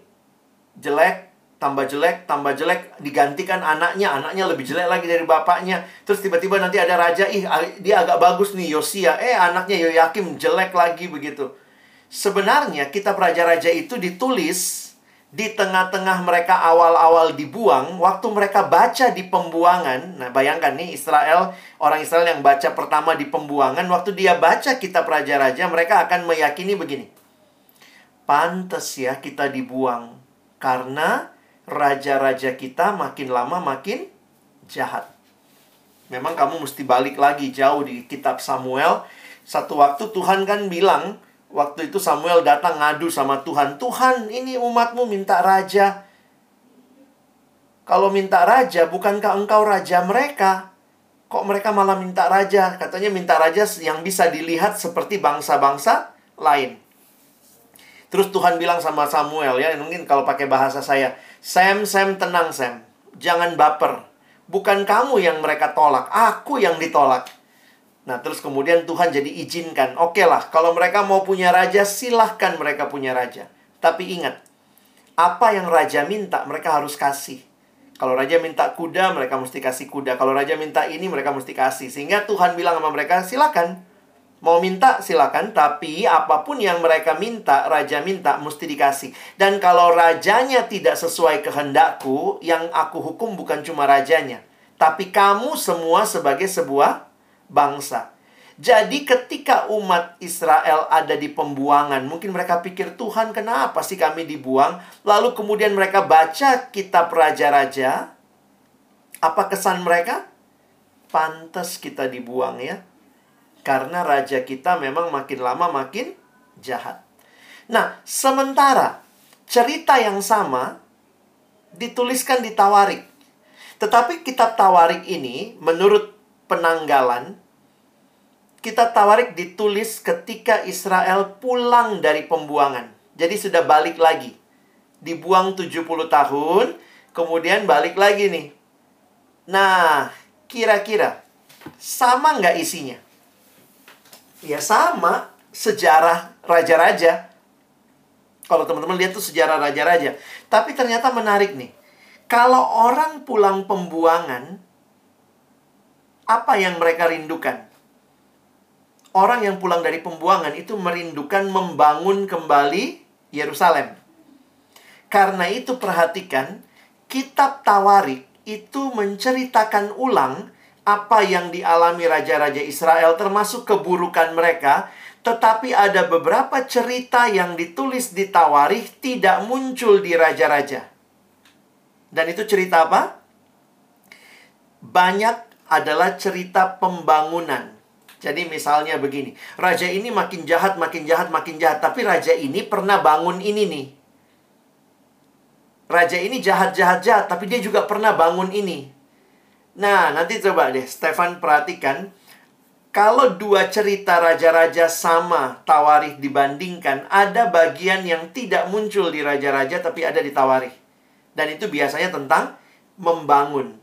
jelek, tambah jelek, tambah jelek, digantikan anaknya, anaknya lebih jelek lagi dari bapaknya. Terus tiba-tiba nanti ada raja, ih dia agak bagus nih Yosia, eh anaknya Yoyakim jelek lagi begitu. Sebenarnya kitab raja-raja itu ditulis di tengah-tengah mereka awal-awal dibuang, waktu mereka baca di pembuangan, nah bayangkan nih Israel, orang Israel yang baca pertama di pembuangan, waktu dia baca kitab Raja-Raja, mereka akan meyakini begini. Pantes ya kita dibuang, karena raja-raja kita makin lama makin jahat. Memang kamu mesti balik lagi jauh di kitab Samuel. Satu waktu Tuhan kan bilang, Waktu itu Samuel datang ngadu sama Tuhan. Tuhan, ini umatmu minta raja. Kalau minta raja, bukankah engkau raja mereka? Kok mereka malah minta raja? Katanya minta raja yang bisa dilihat seperti bangsa-bangsa lain. Terus Tuhan bilang sama Samuel ya, mungkin kalau pakai bahasa saya, Sam, Sam, tenang Sam. Jangan baper. Bukan kamu yang mereka tolak, aku yang ditolak. Nah, terus kemudian Tuhan jadi izinkan. Oke okay lah, kalau mereka mau punya raja, silahkan mereka punya raja. Tapi ingat, apa yang raja minta, mereka harus kasih. Kalau raja minta kuda, mereka mesti kasih kuda. Kalau raja minta ini, mereka mesti kasih. Sehingga Tuhan bilang sama mereka, silakan. Mau minta, silakan. Tapi apa pun yang mereka minta, raja minta, mesti dikasih. Dan kalau rajanya tidak sesuai kehendakku, yang aku hukum bukan cuma rajanya. Tapi kamu semua sebagai sebuah bangsa. Jadi ketika umat Israel ada di pembuangan, mungkin mereka pikir, Tuhan kenapa sih kami dibuang? Lalu kemudian mereka baca kitab Raja-Raja. Apa kesan mereka? Pantas kita dibuang ya. Karena raja kita memang makin lama makin jahat. Nah, sementara cerita yang sama dituliskan di Tawarik. Tetapi kitab Tawarik ini menurut penanggalan, kita tawarik ditulis ketika Israel pulang dari pembuangan. Jadi sudah balik lagi. Dibuang 70 tahun, kemudian balik lagi nih. Nah, kira-kira sama nggak isinya? Ya sama, sejarah raja-raja. Kalau teman-teman lihat tuh sejarah raja-raja. Tapi ternyata menarik nih. Kalau orang pulang pembuangan, apa yang mereka rindukan? Orang yang pulang dari pembuangan itu merindukan membangun kembali Yerusalem. Karena itu perhatikan, kitab Tawarik itu menceritakan ulang apa yang dialami raja-raja Israel termasuk keburukan mereka, tetapi ada beberapa cerita yang ditulis di Tawarikh tidak muncul di raja-raja. Dan itu cerita apa? Banyak adalah cerita pembangunan. Jadi misalnya begini, raja ini makin jahat, makin jahat, makin jahat, tapi raja ini pernah bangun ini nih. Raja ini jahat-jahat jahat, tapi dia juga pernah bangun ini. Nah, nanti coba deh Stefan perhatikan kalau dua cerita raja-raja sama Tawarih dibandingkan, ada bagian yang tidak muncul di raja-raja tapi ada di Tawarih. Dan itu biasanya tentang membangun.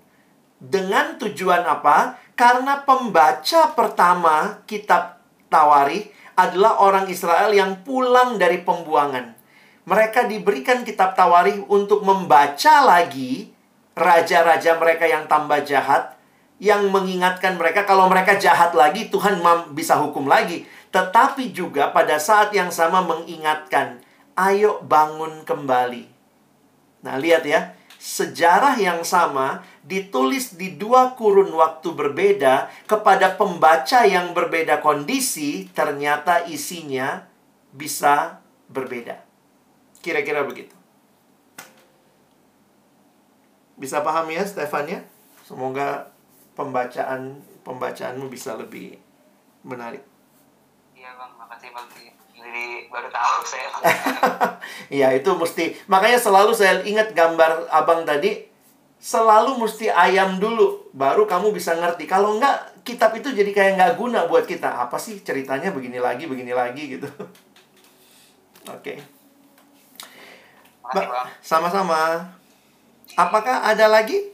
Dengan tujuan apa? Karena pembaca pertama kitab Tawarikh adalah orang Israel yang pulang dari pembuangan. Mereka diberikan kitab Tawarikh untuk membaca lagi raja-raja mereka yang tambah jahat yang mengingatkan mereka kalau mereka jahat lagi Tuhan bisa hukum lagi. Tetapi juga pada saat yang sama mengingatkan, ayo bangun kembali. Nah, lihat ya sejarah yang sama ditulis di dua kurun waktu berbeda kepada pembaca yang berbeda kondisi, ternyata isinya bisa berbeda. Kira-kira begitu. Bisa paham ya, Stefan ya? Semoga pembacaan pembacaanmu bisa lebih menarik. Iya, Bang. Makasih, Bang jadi baru tahu saya Iya itu mesti makanya selalu saya ingat gambar abang tadi selalu mesti ayam dulu baru kamu bisa ngerti kalau enggak kitab itu jadi kayak nggak guna buat kita apa sih ceritanya begini lagi begini lagi gitu oke okay. sama-sama apakah ada lagi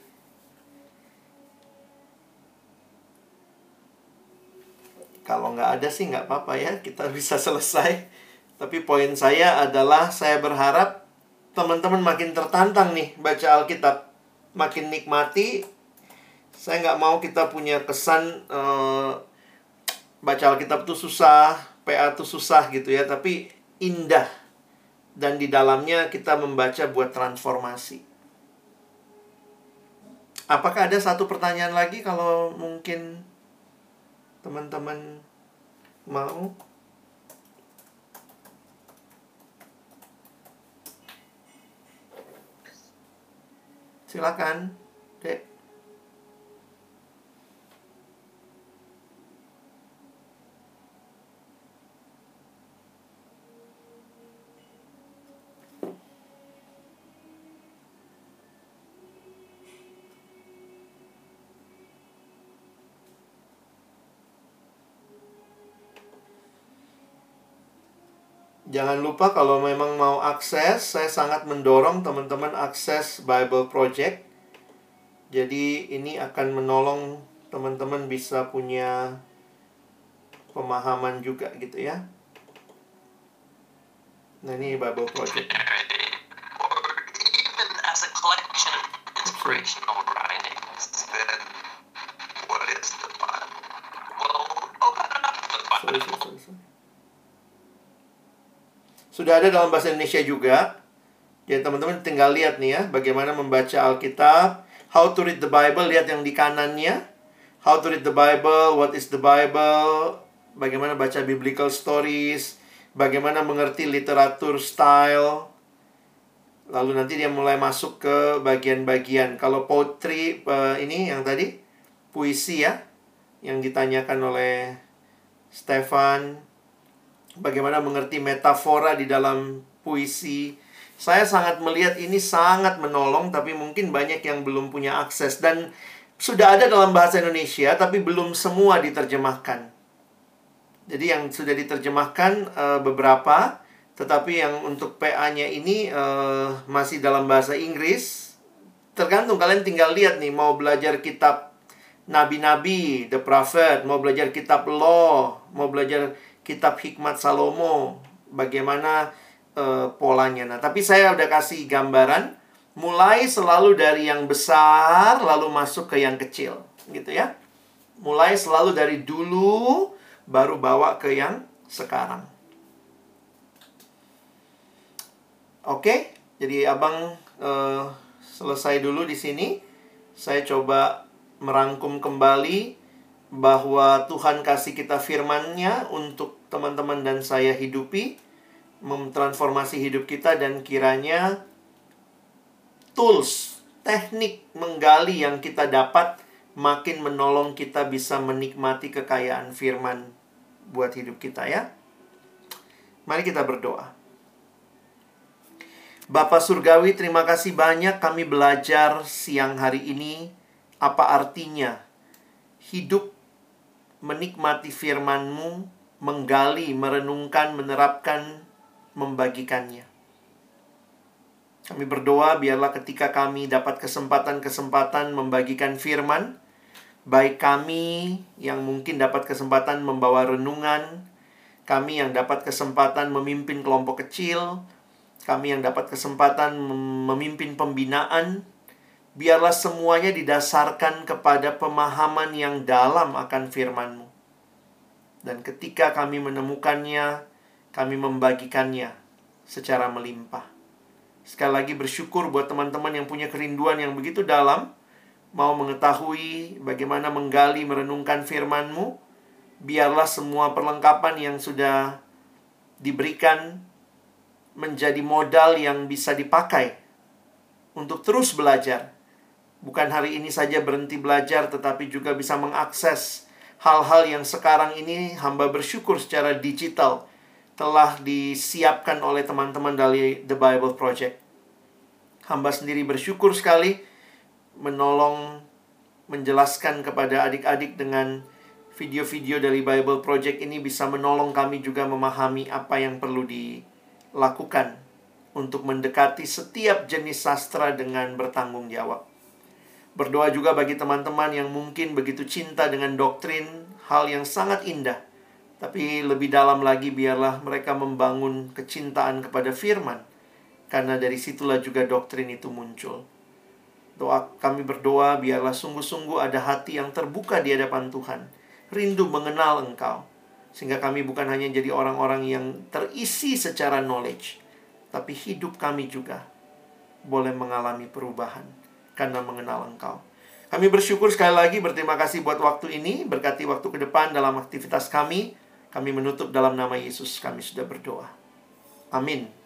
Kalau nggak ada sih nggak apa-apa ya, kita bisa selesai. Tapi poin saya adalah saya berharap teman-teman makin tertantang nih baca Alkitab. Makin nikmati. Saya nggak mau kita punya kesan uh, baca Alkitab itu susah, PA itu susah gitu ya. Tapi indah dan di dalamnya kita membaca buat transformasi. Apakah ada satu pertanyaan lagi kalau mungkin teman-teman mau? Silakan, Dek. Jangan lupa kalau memang mau akses, saya sangat mendorong teman-teman akses Bible Project. Jadi ini akan menolong teman-teman bisa punya pemahaman juga gitu ya. Nah ini Bible Project. even as writings, then what is the Bible? Well, open up the Sorry, Bible. sorry, sorry, sorry. Sudah ada dalam bahasa Indonesia juga. Ya teman-teman tinggal lihat nih ya bagaimana membaca Alkitab. How to read the Bible, lihat yang di kanannya. How to read the Bible, what is the Bible, bagaimana baca biblical stories, bagaimana mengerti literatur style. Lalu nanti dia mulai masuk ke bagian-bagian. Kalau poetry eh, ini yang tadi puisi ya yang ditanyakan oleh Stefan bagaimana mengerti metafora di dalam puisi. Saya sangat melihat ini sangat menolong, tapi mungkin banyak yang belum punya akses dan sudah ada dalam bahasa Indonesia, tapi belum semua diterjemahkan. Jadi yang sudah diterjemahkan eh, beberapa, tetapi yang untuk PA-nya ini eh, masih dalam bahasa Inggris. Tergantung kalian tinggal lihat nih, mau belajar kitab nabi-nabi, the prophet, mau belajar kitab law, mau belajar kitab hikmat Salomo, bagaimana eh, polanya. Nah, tapi saya udah kasih gambaran mulai selalu dari yang besar lalu masuk ke yang kecil, gitu ya. Mulai selalu dari dulu baru bawa ke yang sekarang. Oke, jadi abang eh, selesai dulu di sini. Saya coba merangkum kembali bahwa Tuhan kasih kita firman-Nya untuk teman-teman dan saya hidupi, memtransformasi hidup kita dan kiranya tools, teknik menggali yang kita dapat makin menolong kita bisa menikmati kekayaan firman buat hidup kita ya. Mari kita berdoa. Bapak Surgawi, terima kasih banyak kami belajar siang hari ini apa artinya hidup menikmati firman-Mu, menggali, merenungkan, menerapkan, membagikannya. Kami berdoa biarlah ketika kami dapat kesempatan-kesempatan membagikan firman, baik kami yang mungkin dapat kesempatan membawa renungan, kami yang dapat kesempatan memimpin kelompok kecil, kami yang dapat kesempatan mem- memimpin pembinaan, biarlah semuanya didasarkan kepada pemahaman yang dalam akan firman-Mu. Dan ketika kami menemukannya, kami membagikannya secara melimpah. Sekali lagi bersyukur buat teman-teman yang punya kerinduan yang begitu dalam, mau mengetahui bagaimana menggali, merenungkan firman-Mu, biarlah semua perlengkapan yang sudah diberikan menjadi modal yang bisa dipakai untuk terus belajar. Bukan hari ini saja berhenti belajar, tetapi juga bisa mengakses hal-hal yang sekarang ini hamba bersyukur secara digital telah disiapkan oleh teman-teman dari The Bible Project. Hamba sendiri bersyukur sekali menolong menjelaskan kepada adik-adik dengan video-video dari Bible Project ini bisa menolong kami juga memahami apa yang perlu dilakukan untuk mendekati setiap jenis sastra dengan bertanggung jawab. Berdoa juga bagi teman-teman yang mungkin begitu cinta dengan doktrin, hal yang sangat indah. Tapi lebih dalam lagi biarlah mereka membangun kecintaan kepada firman. Karena dari situlah juga doktrin itu muncul. Doa kami berdoa biarlah sungguh-sungguh ada hati yang terbuka di hadapan Tuhan. Rindu mengenal Engkau. Sehingga kami bukan hanya jadi orang-orang yang terisi secara knowledge. tapi hidup kami juga boleh mengalami perubahan karena mengenal Engkau. Kami bersyukur sekali lagi berterima kasih buat waktu ini, berkati waktu ke depan dalam aktivitas kami. Kami menutup dalam nama Yesus, kami sudah berdoa. Amin.